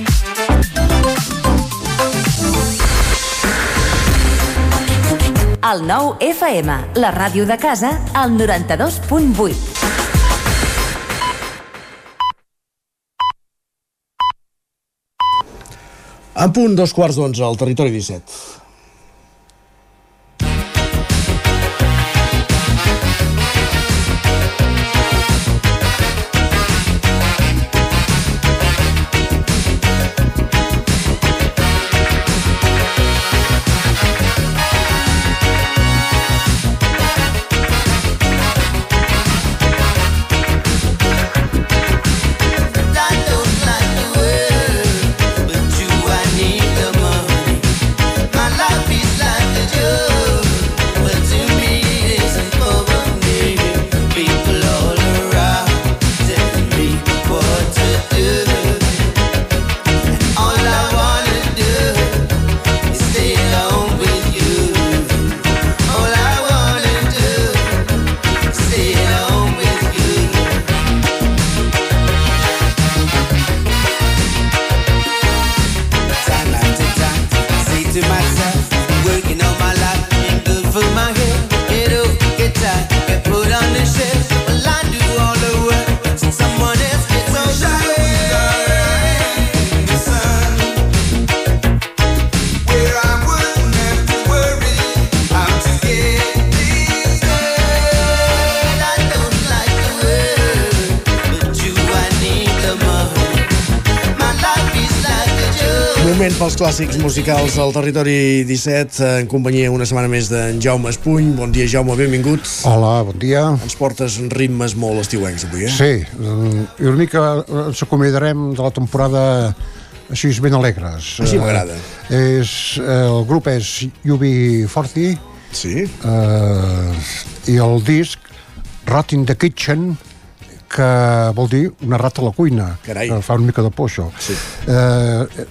S1: El nou FM, la ràdio de casa, al 92.8.
S36: En punt, dos quarts d'onze, al territori 17. Clàssics musicals al territori 17 en companyia una setmana més d'en Jaume Espuny. Bon dia, Jaume, benvingut.
S37: Hola, bon dia.
S36: Ens portes ritmes molt estiuencs avui, eh?
S37: Sí, i una mica ens acomiadarem de la temporada així ben alegres.
S36: Així m'agrada.
S37: Eh, és, eh, el grup és Yubi Forti.
S36: Sí.
S37: Eh, I el disc Rot in the Kitchen que vol dir una rata a la cuina.
S36: Carai.
S37: Que fa una mica de por, això.
S36: Sí.
S37: Eh,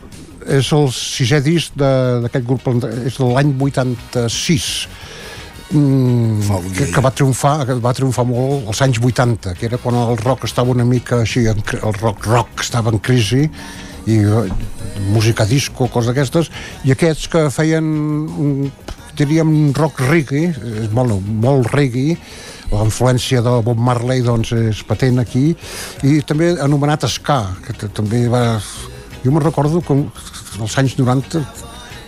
S37: és el sisè disc d'aquest grup, és de l'any 86 mm, que, que va triomfar que va triomfar molt als anys 80 que era quan el rock estava una mica així el rock rock estava en crisi i eh, música disco, coses d'aquestes i aquests que feien un- diríem rock reggae és molt, molt reggae la influència de Bob Marley doncs, és patent aquí i també anomenat ska que també va jo me'n recordo que als anys 90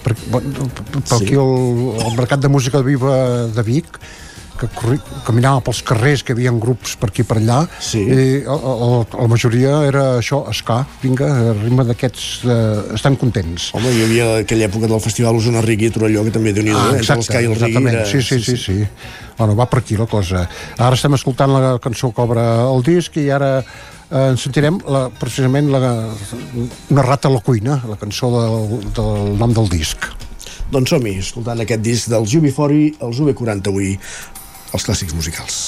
S37: per, per, per
S36: Sí.
S37: aquí el, el mercat de música viva de Vic que corri, caminava pels carrers que hi havia grups per aquí per allà
S36: Sí.
S37: i el, el, la majoria era això, ska, vinga, el ritme d'aquests eh, estan contents
S36: Home, hi havia aquella època del Festival Osona Rigui i Torelló, que també déu nhi
S37: Ah,
S36: i el Rigui. Era...
S37: sí, sí, sí, sí. Bueno, va per aquí la cosa. Ara estem escoltant la cançó que obre el disc i ara eh, sentirem la, precisament la, una rata a la cuina, la cançó del, del nom del disc.
S36: Doncs som-hi, escoltant aquest disc dels UB40, els UB40 avui, els clàssics musicals.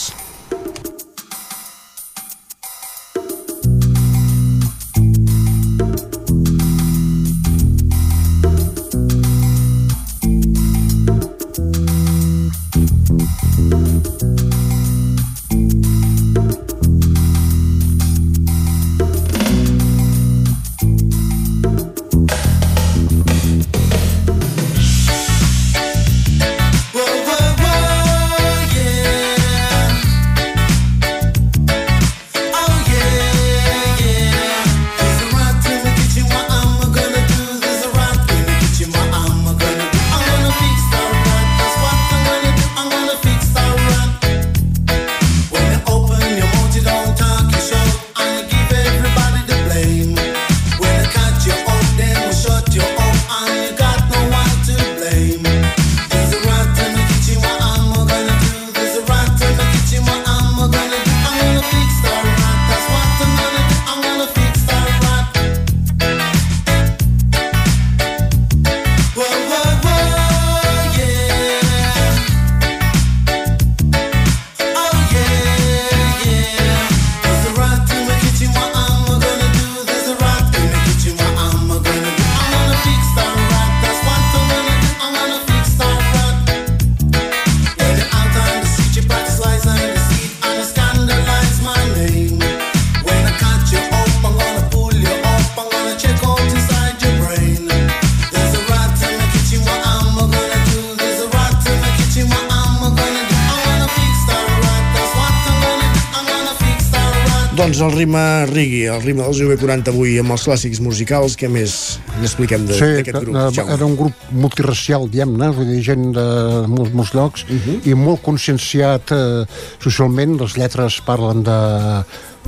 S1: Ritme dels UB40 avui amb els clàssics musicals, què més n'expliquem
S37: Sí,
S1: d'aquest grup?
S37: eh,
S1: Jaume?
S37: era un grup multiracial, diguem-ne, vull dir, gent de molts, molts llocs,
S1: Mhm.
S37: uh -huh. i molt conscienciat eh, socialment. Les lletres parlen de,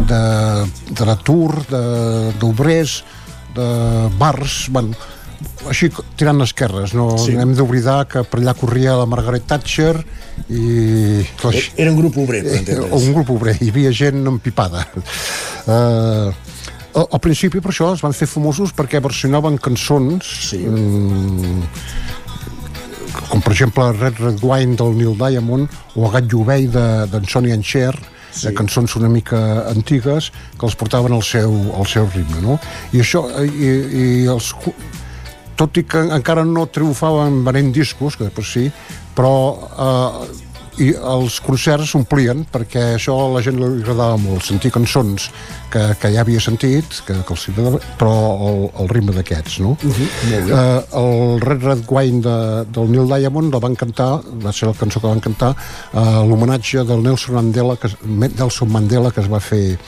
S37: de, de l'atur, d'obrers, de, de bars, bueno, així tirant esquerres, no
S1: Sí.
S37: sí. hem d'oblidar que per allà corria la Margaret Thatcher i...
S1: Era un grup obrer, per entendre's.
S37: Un grup obrer, hi havia gent empipada. Uh, al, al principi, per això, es van fer famosos perquè versionaven cançons sí. mm, com per exemple Red Red Wine del Neil Diamond o Agat Lluvei de- d'en Sonny and Cher sí. cançons una mica antigues que els portaven al seu, al seu ritme no? i això i, i els tot i que encara no triomfaven venent discos, que després sí, però eh, i els concerts s'omplien perquè això a la gent li agradava molt, sentir cançons que, que ja havia sentit, que, que agradava, però el, el ritme d'aquests, no? Uh -huh, eh, el Red Red Wine de, del Neil Diamond la van cantar, va ser la cançó que van cantar, a l'homenatge del Nelson Mandela, que, Nelson Mandela que es va fer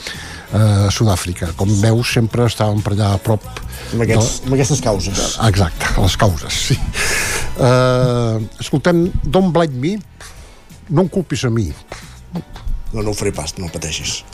S37: eh, a Sud-àfrica. Com veus, sempre estàvem per allà a prop
S1: Amb, aquests, amb aquestes causes.
S37: Exacte, les causes, sí. Uh, escoltem Don't Blame Me, no em culpis a mi.
S1: No, no ho faré pas, no pateixis.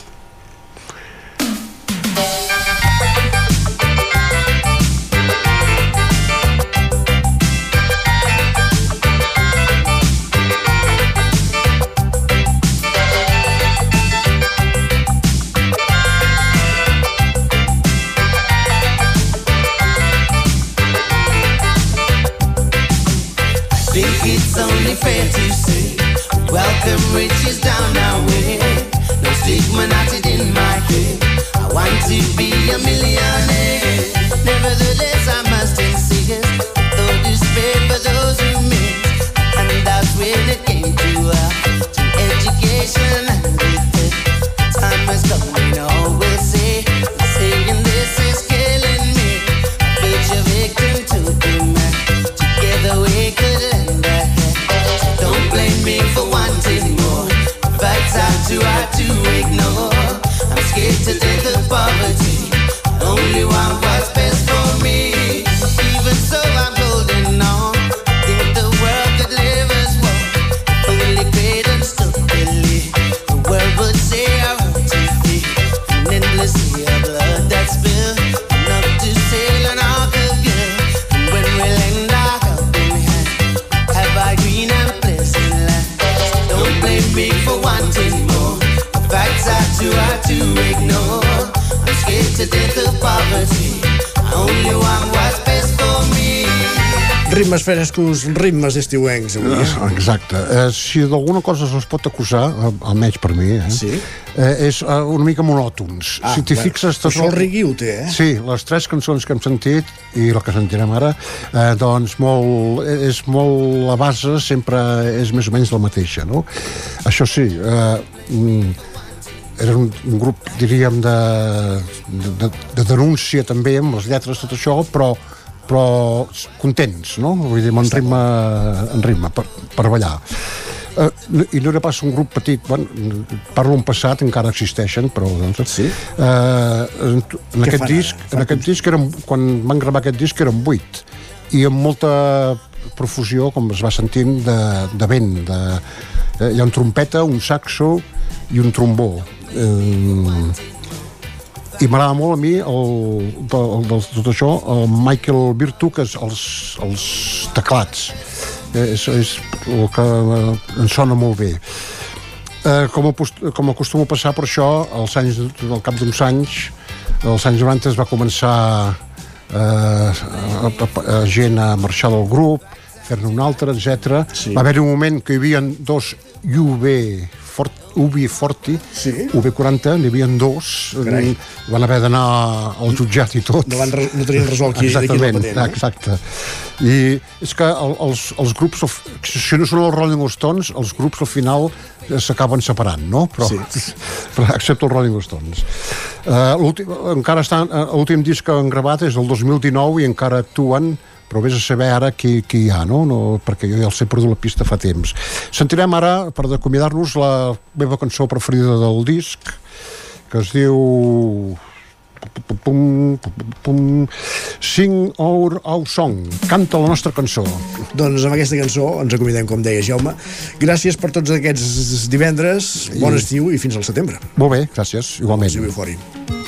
S36: think it's only fair to say Welcome riches down our way. No stigma knotted in my head. I want to be a millionaire. Nevertheless I must insist. Though despair for those who miss. And that's when it came to, uh, to education Time has come, say Saying this is killing me. Your victim to Together we could lend a hand. So don't blame me for. I try to ignore. I'm scared to death of poverty. Only one was better.
S1: Ritmes frescos, ritmes estiuencs avui. Eh?
S37: Exacte. Eh, si d'alguna cosa se'ls pot acusar, eh, almenys per mi, eh,
S1: sí?
S37: eh, és eh, una mica monòtons.
S1: Ah,
S37: si t'hi
S1: bueno,
S37: fixes...
S1: però això el Rigui ho té, eh?
S37: Sí, les tres cançons que hem sentit i la que sentirem ara, eh, doncs molt, és molt... La base sempre és més o menys la mateixa, no? Això sí, eh, mm, era un, un grup, diríem, de, de, de denúncia també amb les lletres, tot això, però però contents, no? Vull dir, en ritme, en ritme per, per ballar. Uh, I no era pas un grup petit, bueno, parlo en passat, encara existeixen, però... Doncs,
S1: sí?
S37: Uh, en, en aquest
S1: fan
S37: disc, en aquest disc eren, quan van gravar aquest disc eren vuit i amb molta profusió, com es va sentint, de, de vent. De, eh, hi ha un trompeta, un saxo i un trombó. Eh, i m'agrada molt a mi el, del, del, tot això el Michael Virtu que és els, els teclats Eh, és, és el que eh, em sona molt bé eh, com, com acostuma a passar per això als anys, al cap d'uns anys als anys 90 es va començar eh, a, a, a, gent a marxar del grup fer-ne un altre, etc. Sí. Va haver un moment que hi havia dos UV Fort, UB40,
S1: sí.
S37: UB40, n'hi havia dos,
S1: Carai.
S37: van haver d'anar al jutjat i tot.
S1: No van no tenien resolt qui- era patent, no?
S37: exacte. I és que el, els, els grups, si no són els Rolling Stones, els grups al final eh, s'acaben separant, no? Però, sí. però excepte els Rolling Stones. Uh, l'últim, encara estan, uh, l'últim disc que han gravat és del 2019 i encara actuen però vés a saber ara qui, qui hi ha, no? no? perquè jo ja els he perdut la pista fa temps. Sentirem ara, per acomiadar-nos, la meva cançó preferida del disc, que es diu pum, pum, pum, Sing Our Our Song. Canta la nostra cançó.
S36: Doncs amb aquesta cançó ens acomidem, com deia Jaume. Gràcies per tots aquests divendres, bon
S37: I-
S36: estiu i fins al setembre.
S37: Molt bé, gràcies, igualment.
S36: Estiu i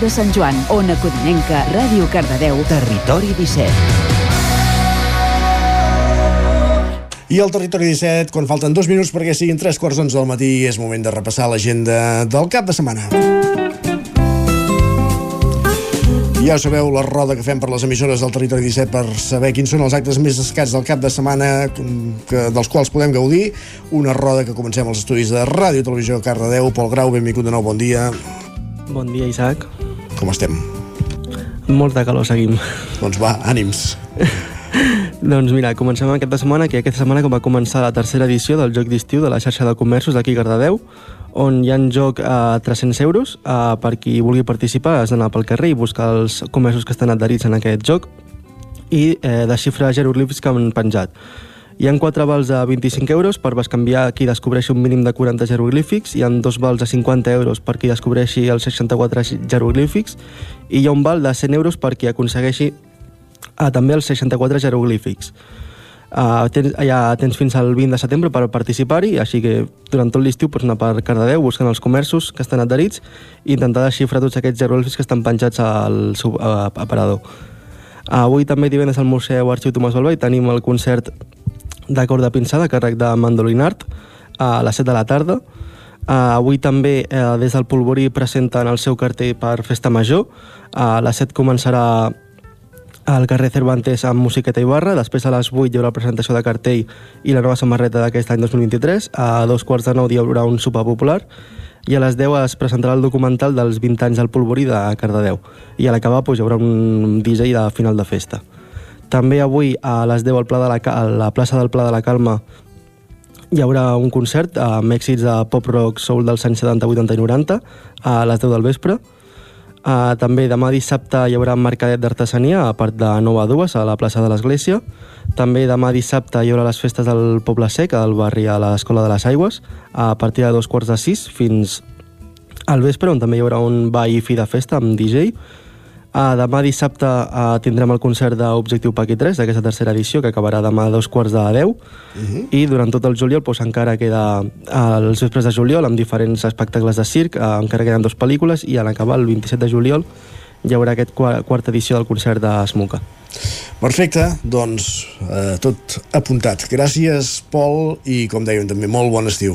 S18: de Sant Joan, Ona Codinenca, Ràdio Cardedeu, Territori 17.
S36: I al Territori 17, quan falten dos minuts perquè siguin tres quarts d'onze del matí, és moment de repassar l'agenda del cap de setmana. Ja ho sabeu, la roda que fem per les emissores del Territori 17 per saber quins són els actes més destacats del cap de setmana que, dels quals podem gaudir. Una roda que comencem als estudis de Ràdio i Televisió Cardedeu. Pol Grau, benvingut de nou, bon dia.
S12: Bon dia, Isaac.
S36: Com estem?
S12: Molta calor seguim.
S36: Doncs va, ànims.
S12: Doncs mira, comencem aquesta setmana, que aquesta setmana va començar la tercera edició del Joc d'Estiu de la xarxa de comerços d'aquí a Cardedeu, on hi ha en joc a 300 euros. Uh, per qui vulgui participar has d'anar pel carrer i buscar els comerços que estan adherits en aquest joc i eh, desxifrar jeroglífics que han penjat. Hi ha quatre vals de 25 euros per bescanviar qui descobreixi un mínim de 40 jeroglífics, hi ha dos vals de 50 euros per qui descobreixi els 64 jeroglífics i hi ha un val de 100 euros per qui aconsegueixi ah, també els 64 jeroglífics. Uh, tens, ja tens fins al 20 de setembre per participar-hi, així que durant tot l'estiu pots anar per Cardedeu buscant els comerços que estan adherits i intentar desxifrar tots aquests jeroglífics que estan penjats al uh, aparador. Uh, avui també divendres al Museu Arxiu Tomàs i tenim el concert de cor de pinçada càrrec de Mandolinart a les 7 de la tarda. Uh, avui també uh, des del Polvorí presenten el seu cartell per Festa Major. Uh, a les 7 començarà al carrer Cervantes amb musiqueta i barra, després a les 8 hi haurà presentació de cartell i la nova samarreta d'aquest any 2023, a dos quarts de nou hi haurà un sopar popular i a les 10 es presentarà el documental dels 20 anys del Polvorí de Cardedeu i a l'acabar doncs, hi haurà un DJ de final de festa. També avui a les 10 al Pla de la, a la plaça del Pla de la Calma hi haurà un concert amb èxits de pop-rock soul dels anys 70, 80 i 90 a les 10 del vespre. Uh, també demà dissabte hi haurà mercadet d'artesania a part de 9 a 2 a la plaça de l'Església. També demà dissabte hi haurà les festes del Poble Sec, al barri a l'Escola de les Aigües, a partir de dos quarts de sis fins al vespre, on també hi haurà un ball i fi de festa amb DJ. Uh, demà dissabte uh, tindrem el concert d'Objectiu Paqui 3 d'aquesta tercera edició que acabarà demà a dos quarts de 10 uh -huh. i durant tot el juliol doncs, encara queda uh, els vespres de juliol amb diferents espectacles de circ uh, encara queden dues pel·lícules i en acabar el 27 de juliol hi haurà aquest quart, quarta edició del concert de Smuka
S1: Perfecte, doncs eh, tot apuntat. Gràcies, Pol, i com dèiem també, molt bon estiu.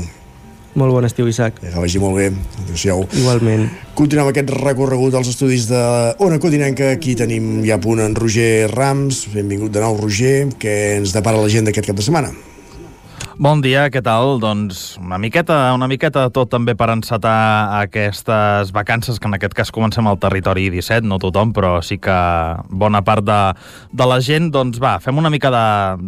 S12: Molt bon estiu, Isaac.
S1: Que vagi molt bé. Adéu-siau.
S12: Igualment.
S1: Continuem aquest recorregut als estudis de Ona Codinenca. Aquí tenim ja a punt en Roger Rams. Benvingut de nou, Roger. Què ens depara l'agenda aquest cap de setmana?
S8: Bon dia, què tal? Doncs una miqueta, una miqueta tot també per encetar aquestes vacances, que en aquest cas comencem al territori 17, no tothom, però sí que bona part de, de la gent. Doncs va, fem una mica de,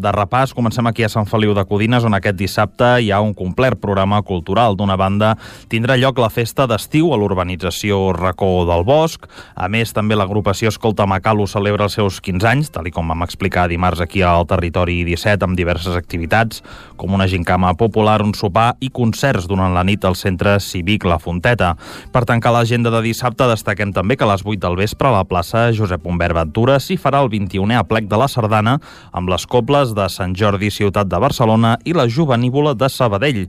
S8: de repàs. Comencem aquí a Sant Feliu de Codines, on aquest dissabte hi ha un complet programa cultural. D'una banda, tindrà lloc la festa d'estiu a l'urbanització Racó del Bosc. A més, també l'agrupació Escolta Macalo celebra els seus 15 anys, tal com vam explicar dimarts aquí al territori 17, amb diverses activitats, com una gincama popular, un sopar i concerts durant la nit al centre cívic La Fonteta. Per tancar l'agenda de dissabte, destaquem també que a les 8 del vespre a la plaça Josep Humbert Ventura s'hi farà el 21è aplec de la Sardana amb les cobles de Sant Jordi Ciutat de Barcelona i la Juvenívola de Sabadell.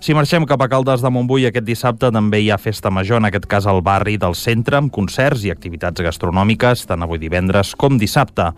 S8: Si marxem cap a Caldes de Montbui aquest dissabte també hi ha festa major, en aquest cas al barri del centre, amb concerts i activitats gastronòmiques tant avui divendres com dissabte.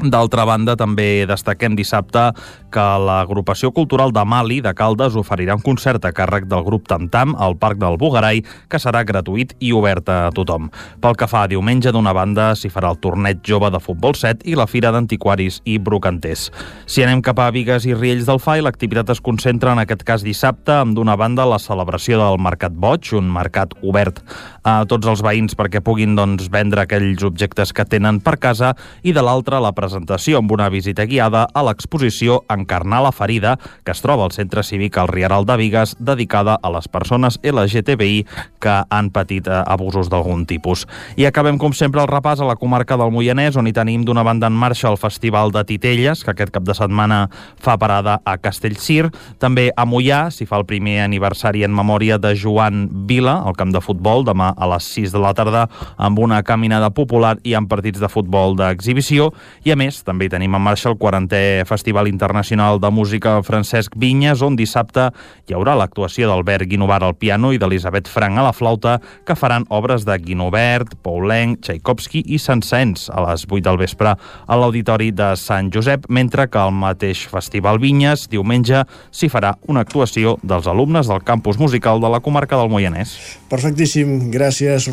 S8: D'altra banda, també destaquem dissabte que l'agrupació cultural de Mali de Caldes oferirà un concert a càrrec del grup Tamtam al Parc del Bugarai, que serà gratuït i obert a tothom. Pel que fa a diumenge, d'una banda, s'hi farà el torneig jove de futbol 7 i la Fira d'Antiquaris i Brocanters. Si anem cap a Vigues i Riells del Fai, l'activitat es concentra en aquest cas dissabte amb d'una banda la celebració del Mercat Boig, un mercat obert a tots els veïns perquè puguin doncs, vendre aquells objectes que tenen per casa i de l'altra la presentació amb una visita guiada a l'exposició Encarnar la ferida, que es troba al Centre Cívic al Rieral de Vigues, dedicada a les persones LGTBI que han patit eh, abusos d'algun tipus. I acabem, com sempre, el repàs a la comarca del Moianès, on hi tenim d'una banda en marxa el Festival de Titelles, que aquest cap de setmana fa parada a Castellcir. També a Mollà s'hi fa el primer aniversari en memòria de Joan Vila, al camp de futbol, demà a les 6 de la tarda, amb una caminada popular i amb partits de futbol d'exhibició. I a més, també tenim en marxa el 40è Festival Internacional de Música Francesc Vinyes, on dissabte hi haurà l'actuació d'Albert Guinovart al piano i d'Elisabet Frank a la flauta, que faran obres de Guinovert, Poulenc, Tchaikovsky i Sansens a les 8 del vespre a l'Auditori de Sant Josep, mentre que al mateix Festival Vinyes, diumenge, s'hi farà una actuació dels alumnes del campus musical de la comarca del Moianès.
S1: Perfectíssim, gràcies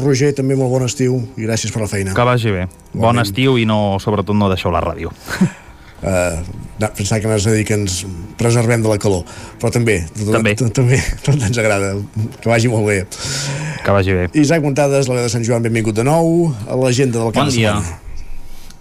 S1: Roger, també molt bon estiu i gràcies per la feina.
S8: Que vagi bé. Bon estiu i no, sobretot no deixeu la ràdio.
S1: Uh, no, pensava que anaves a dir que ens preservem de la calor però també,
S8: també.
S1: també tot ens agrada, que vagi molt bé
S8: que vagi bé
S1: Isaac Montades, la de Sant Joan, benvingut de nou a l'agenda del cap
S10: bon
S1: de
S10: dia.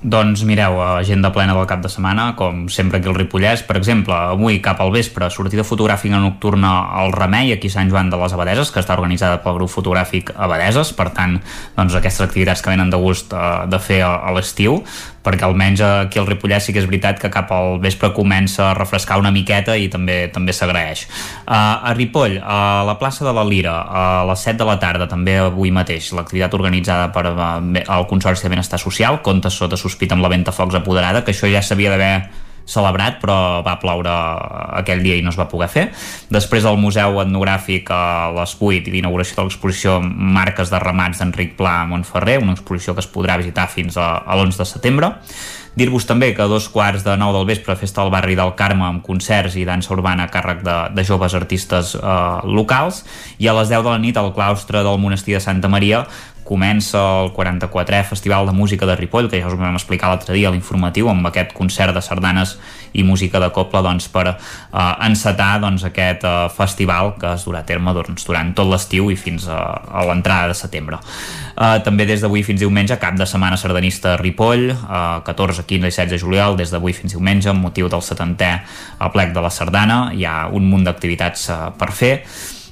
S10: Doncs mireu, agenda plena del cap de setmana, com sempre aquí al Ripollès. Per exemple, avui cap al vespre, sortida fotogràfica nocturna al Remei, aquí a Sant Joan de les Abadeses, que està organitzada pel grup fotogràfic Abadeses. Per tant, doncs, aquestes activitats que venen de gust eh, de fer a, a l'estiu, perquè almenys aquí al Ripollès sí que és veritat que cap al vespre comença a refrescar una miqueta i també també s'agraeix. Uh, a Ripoll, a la plaça de la Lira, a les 7 de la tarda, també avui mateix, l'activitat organitzada per uh, el Consorci de Benestar Social, compta sota sospita amb la venta focs apoderada, que això ja s'havia d'haver celebrat però va ploure aquell dia i no es va poder fer. Després el Museu Etnogràfic a les 8 i l'inauguració de l'exposició Marques de Ramats d'Enric Pla a Montferrer una exposició que es podrà visitar fins a, a l'11 de setembre. Dir-vos també que a dos quarts de nou del vespre festa al barri del Carme amb concerts i dansa urbana a càrrec de, de joves artistes eh, locals. I a les 10 de la nit al claustre del monestir de Santa Maria comença el 44è Festival de Música de Ripoll, que ja us ho vam explicar l'altre dia a l'informatiu, amb aquest concert de sardanes i música de coble doncs, per eh, encetar doncs, aquest eh, festival que es durà a terme doncs, durant tot l'estiu i fins a, a l'entrada de setembre. Eh, també des d'avui fins diumenge, cap de setmana sardanista a Ripoll, eh, 14, 15 i 16 de juliol, des d'avui fins diumenge, amb motiu del 70è aplec de la sardana, hi ha un munt d'activitats eh, per fer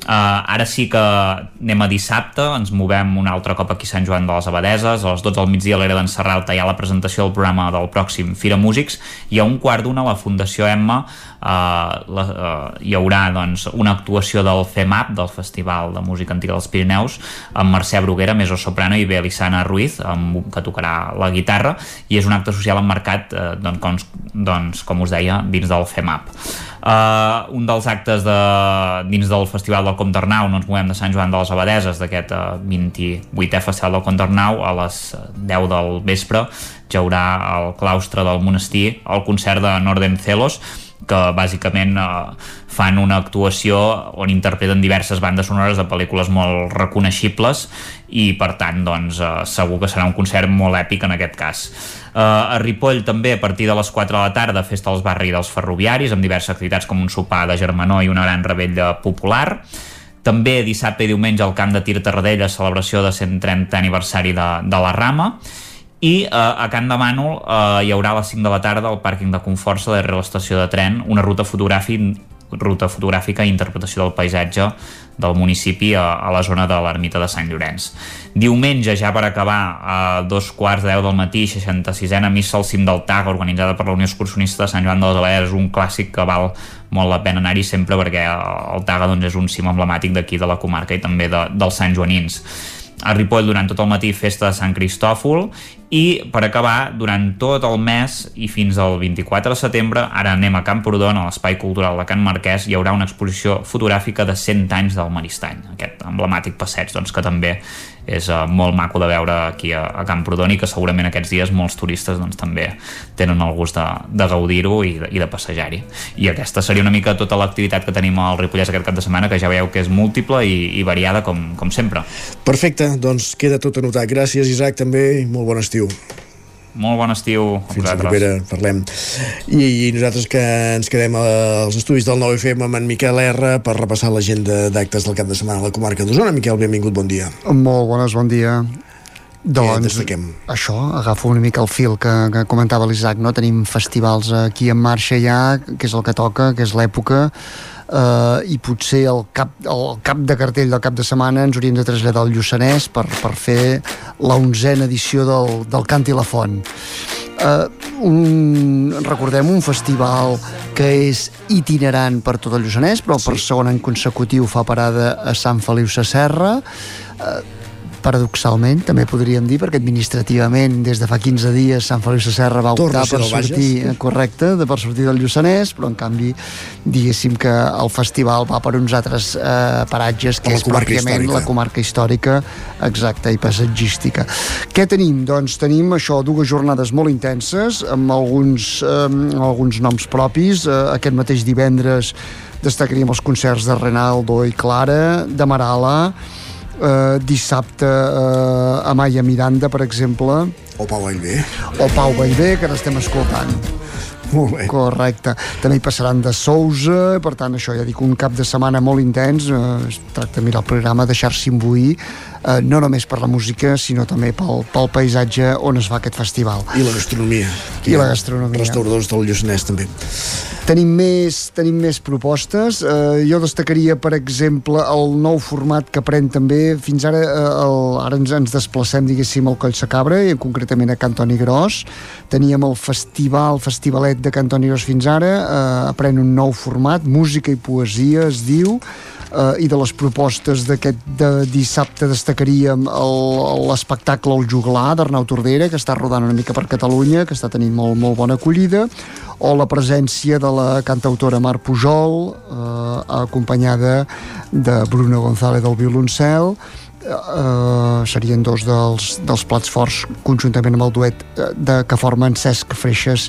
S10: Uh, ara sí que anem a dissabte, ens movem un altre cop aquí a Sant Joan de les Abadeses, a les 12 del migdia a l'era d'en Serralta hi ha la presentació del programa del pròxim Fira Músics i a un quart d'una la Fundació Emma la, uh, hi haurà doncs, una actuació del FEMAP, del Festival de Música Antiga dels Pirineus, amb Mercè Bruguera, Meso Soprano i Belisana Ruiz, amb, que tocarà la guitarra, i és un acte social emmarcat, uh, doncs, com, doncs, com us deia, dins del FEMAP. Uh, un dels actes de, dins del Festival del Comte Arnau, no ens movem de Sant Joan de les Abadeses, d'aquest uh, 28è Festival del Comte Arnau, a les 10 del vespre, ja haurà al claustre del monestir el concert de Norden Celos, que bàsicament eh, fan una actuació on interpreten diverses bandes sonores de pel·lícules molt reconeixibles i per tant doncs, eh, segur que serà un concert molt èpic en aquest cas. Eh, a Ripoll també a partir de les 4 de la tarda festa als barri dels ferroviaris amb diverses activitats com un sopar de germanor i una gran rebella popular també dissabte i diumenge al Camp de Tir Tarradella celebració de 130 aniversari de, de la Rama i eh, a Can de Mànol eh, hi haurà a les 5 de la tarda al pàrquing de Conforça darrere l'estació de tren una ruta fotogràfica ruta fotogràfica i interpretació del paisatge del municipi a, a la zona de l'ermita de Sant Llorenç. Diumenge, ja per acabar, a dos quarts de deu del matí, 66a missa al cim del TAG, organitzada per la Unió Excursionista de Sant Joan de les Abaders, un clàssic que val molt la pena anar-hi sempre perquè el TAG doncs, és un cim emblemàtic d'aquí de la comarca i també de, dels Sant Joanins a Ripoll durant tot el matí festa de Sant Cristòfol i per acabar, durant tot el mes i fins al 24 de setembre, ara anem a Camprodon, a l'Espai Cultural de Can Marquès, hi haurà una exposició fotogràfica de 100 anys del Maristany, aquest emblemàtic passeig doncs, que també és uh, molt maco de veure aquí a, a Camprodon i que segurament aquests dies molts turistes doncs, també tenen el gust de, de gaudir-ho i, i de passejar-hi. I aquesta seria una mica tota l'activitat que tenim al Ripollès aquest cap de setmana, que ja veieu que és múltiple i, i variada com, com sempre.
S1: Perfecte, doncs queda tot anotat. Gràcies, Isaac, també, i molt bon estiu.
S10: Molt bon estiu a
S1: Fins la propera, parlem. I, I nosaltres que ens quedem als estudis del 9FM amb en Miquel R per repassar l'agenda d'actes del cap de setmana a la comarca d'Osona. Miquel, benvingut, bon dia.
S38: Molt bones, bon dia. Doncs,
S1: destaquem?
S38: això, agafo una mica el fil que, que comentava l'Isaac, no? Tenim festivals aquí en marxa ja, que és el que toca, que és l'època, eh, i potser el cap, el cap de cartell del cap de setmana ens hauríem de traslladar al Lluçanès per, per fer la onzena edició del, del Cant i la Font. Uh, un, recordem un festival que és itinerant per tot el Lluçanès, però sí. per segon any consecutiu fa parada a Sant Feliu Sasserra. Uh, paradoxalment, també podríem dir, perquè administrativament des de fa 15 dies Sant Feliu Sasserra va
S1: Torna
S38: optar per
S1: Bages.
S38: sortir, eh, correcte, de per sortir del Lluçanès, però en canvi diguéssim que el festival va per uns altres eh, paratges que és pròpiament
S1: històrica.
S38: la comarca històrica exacta i paisatgística. Què tenim? Doncs tenim això, dues jornades molt intenses amb alguns, eh, alguns noms propis. Eh, aquest mateix divendres destacaríem els concerts de Renaldo i Clara, de Marala, eh, dissabte eh, Amaya Miranda, per exemple,
S1: O Pau Vallvé.
S38: o Pau Vallvé, que ara estem escoltant.
S1: Molt bé.
S38: Correcte. També hi passaran de Sousa, per tant, això ja dic, un cap de setmana molt intens. Eh, es tracta de mirar el programa, deixar-s'hi imbuir, eh, no només per la música, sinó també pel, pel paisatge on es fa aquest festival.
S1: I la gastronomia.
S38: I la gastronomia.
S1: Restauradors del Lluçanès, també.
S38: Tenim més, tenim més propostes. Eh, jo destacaria, per exemple, el nou format que pren també, fins ara, eh, el, ara ens, ens desplacem, diguéssim, al Coll Sacabra, i concretament a Cantoni Gros. Teníem el festival, festivalet de Cantoni Gros fins ara, eh, pren un nou format, música i poesia, es diu, eh, i de les propostes d'aquest de dissabte destacaríem l'espectacle El Juglar d'Arnau Tordera, que està rodant una mica per Catalunya, que està tenint molt, molt bona acollida, o la presència de la cantautora Mar Pujol, eh, acompanyada de Bruno González del violoncel, eh, serien dos dels, dels plats forts conjuntament amb el duet eh, de, que formen Cesc Freixes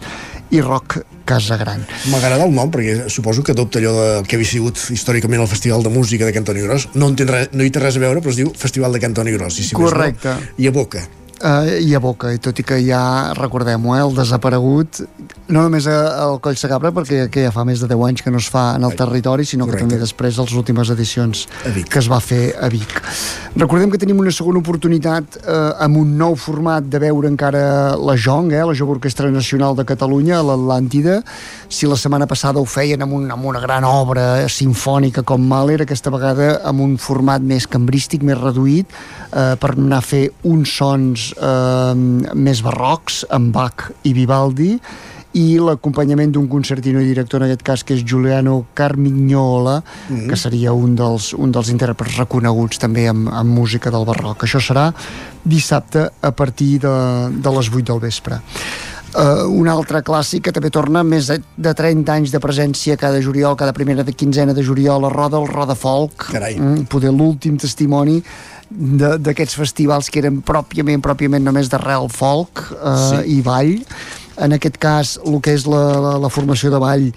S38: i Roc Casagran.
S1: M'agrada el nom perquè suposo que adopta allò del que havia sigut històricament el Festival de Música de Cantoni Gros. No, en té no hi té res a veure, però es diu Festival de Cantoni Gros. I si més
S38: Correcte.
S1: No, I a boca.
S38: Eh, i a Boca, i tot i que ja, recordem-ho, eh, el desaparegut, no només al Coll Sagabra, perquè que ja fa més de 10 anys que no es fa en el territori, sinó Correcte. que també després les últimes edicions que es va fer a Vic. Recordem que tenim una segona oportunitat eh, amb un nou format de veure encara la JONG, eh, la Jove Orquestra Nacional de Catalunya, a l'Atlàntida. Si la setmana passada ho feien amb, un, amb una gran obra sinfònica com Mahler, aquesta vegada amb un format més cambrístic, més reduït, eh, per anar a fer uns sons eh, més barrocs, amb Bach i Vivaldi, i l'acompanyament d'un concertino i director en aquest cas que és Giuliano Carmignola mm -hmm. que seria un dels, un dels intèrprets reconeguts també amb, amb música del barroc això serà dissabte a partir de, de les 8 del vespre Uh, un altre clàssic que també torna més de, de 30 anys de presència cada juliol, cada primera de quinzena de juliol a Roda, el Roda Folk
S1: Carai. Mm,
S38: poder l'últim testimoni d'aquests festivals que eren pròpiament, pròpiament només d'arrel folk uh, sí. i ball en aquest cas el que és la, la, la formació de ball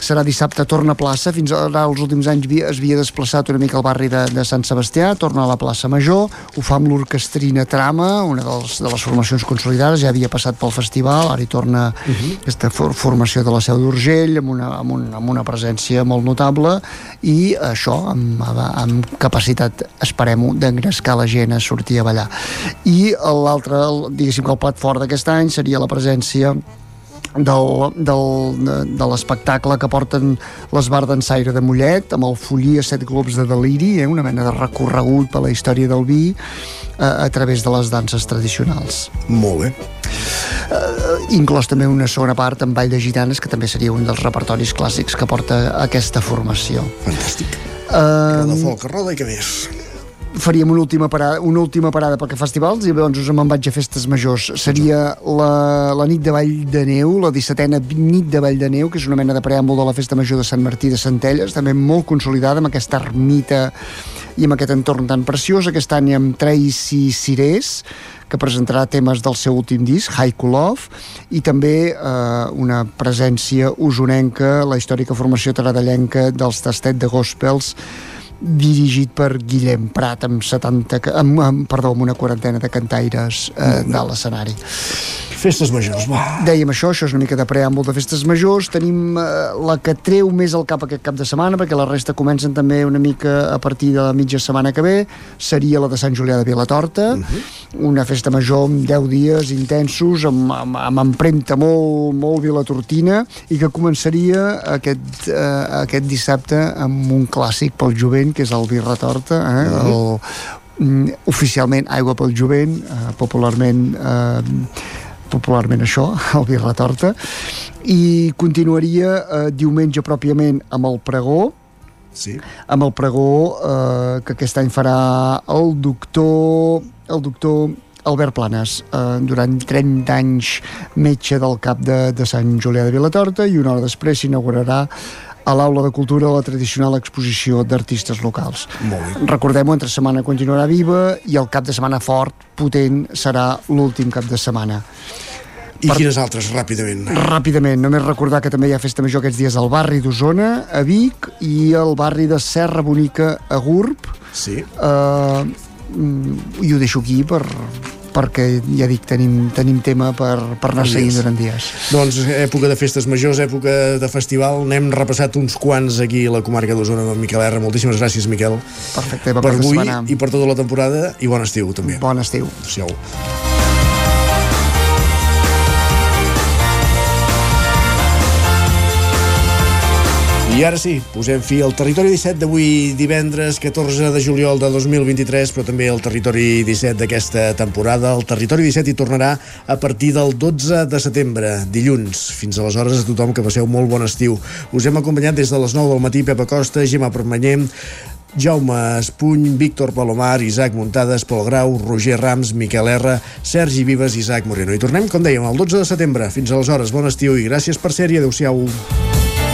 S38: serà dissabte, torna a plaça, fins ara els últims anys es havia desplaçat una mica al barri de, de Sant Sebastià, torna a la plaça Major, ho fa amb l'orquestrina Trama, una dels, de les formacions consolidades, ja havia passat pel festival, ara hi torna uh mhm. -huh. aquesta for formació de la Seu d'Urgell, amb, una, amb, un, amb una presència molt notable, i això, amb, amb capacitat, esperem-ho, d'engrescar la gent a sortir a ballar. I l'altre, diguéssim que el plat fort d'aquest any seria la presència del, del, de, de l'espectacle que porten l'Esbar d'Ensaire de Mollet amb el Follí a set globs de deliri eh, una mena de recorregut per la història del vi eh, a través de les danses tradicionals.
S1: Molt bé.
S38: Eh, inclòs també una segona part amb Ball de Gitanes que també seria un dels repertoris clàssics que porta aquesta formació.
S1: Fantàstic. Uh, Roda folk, roda i què més?
S38: Faríem una última parada, una última parada perquè festivals i llavors us me'n vaig a festes majors. Seria la, la nit de Vall de Neu, la 17a nit de Vall de Neu, que és una mena de preàmbul de la festa major de Sant Martí de Centelles, també molt consolidada amb aquesta ermita i amb aquest entorn tan preciós. Aquest any amb Tracy Cirés, que presentarà temes del seu últim disc, Haiku Love, i també eh, una presència usonenca, la històrica formació taradellenca dels Tastet de Gospels, dirigit per Guillem Prat amb 70, amb, amb, perdó, amb una quarantena de cantaires eh, de l'escenari.
S1: Festes majors, va.
S38: Dèiem això, això és una mica de preàmbul de festes majors. Tenim eh, la que treu més al cap aquest cap de setmana, perquè la resta comencen també una mica a partir de la mitja setmana que ve. Seria la de Sant Julià de Vilatorta, uh -huh. una festa major amb 10 dies intensos, amb, amb, amb empremta molt, molt vilatortina, i que començaria aquest, eh, aquest dissabte amb un clàssic pel jovent, que és el Vi Retorta, eh? Uh -huh. el, mm, oficialment Aigua pel Jovent, eh, popularment eh, popularment això, el vi retorta, i continuaria eh, diumenge pròpiament amb el pregó,
S1: sí.
S38: amb el pregó eh, que aquest any farà el doctor el doctor Albert Planes, eh, durant 30 anys metge del cap de, de Sant Julià de Vilatorta i una hora després s'inaugurarà a l'Aula de Cultura la tradicional exposició d'artistes locals. Recordem-ho, entre setmana continuarà viva i el cap de setmana fort, potent, serà l'últim cap de setmana.
S1: I per... quines altres, ràpidament?
S38: Ràpidament, només recordar que també hi ha festa major aquests dies al barri d'Osona, a Vic, i al barri de Serra Bonica, a Gurb.
S1: Sí.
S38: Uh, I ho deixo aquí per, perquè ja dic, tenim, tenim tema per, per anar seguint durant dies.
S1: Doncs època de festes majors, època de festival, n'hem repassat uns quants aquí a la comarca d'Osona amb Miquel R. Moltíssimes gràcies, Miquel.
S38: Perfecte,
S1: per avui i per tota la temporada i bon estiu també.
S38: Bon estiu.
S1: Adéu-siau. I ara sí, posem fi al Territori 17 d'avui divendres 14 de juliol de 2023, però també el Territori 17 d'aquesta temporada. El Territori 17 hi tornarà a partir del 12 de setembre, dilluns. Fins aleshores a tothom que passeu molt bon estiu. Us hem acompanyat des de les 9 del matí Pepa Costa, Gemma Permanyer, Jaume Espuny, Víctor Palomar, Isaac Muntades, Pol Grau, Roger Rams, Miquel R, Sergi Vives i Isaac Moreno. I tornem, com dèiem, el 12 de setembre. Fins aleshores, bon estiu i gràcies per ser-hi. Adéu-siau.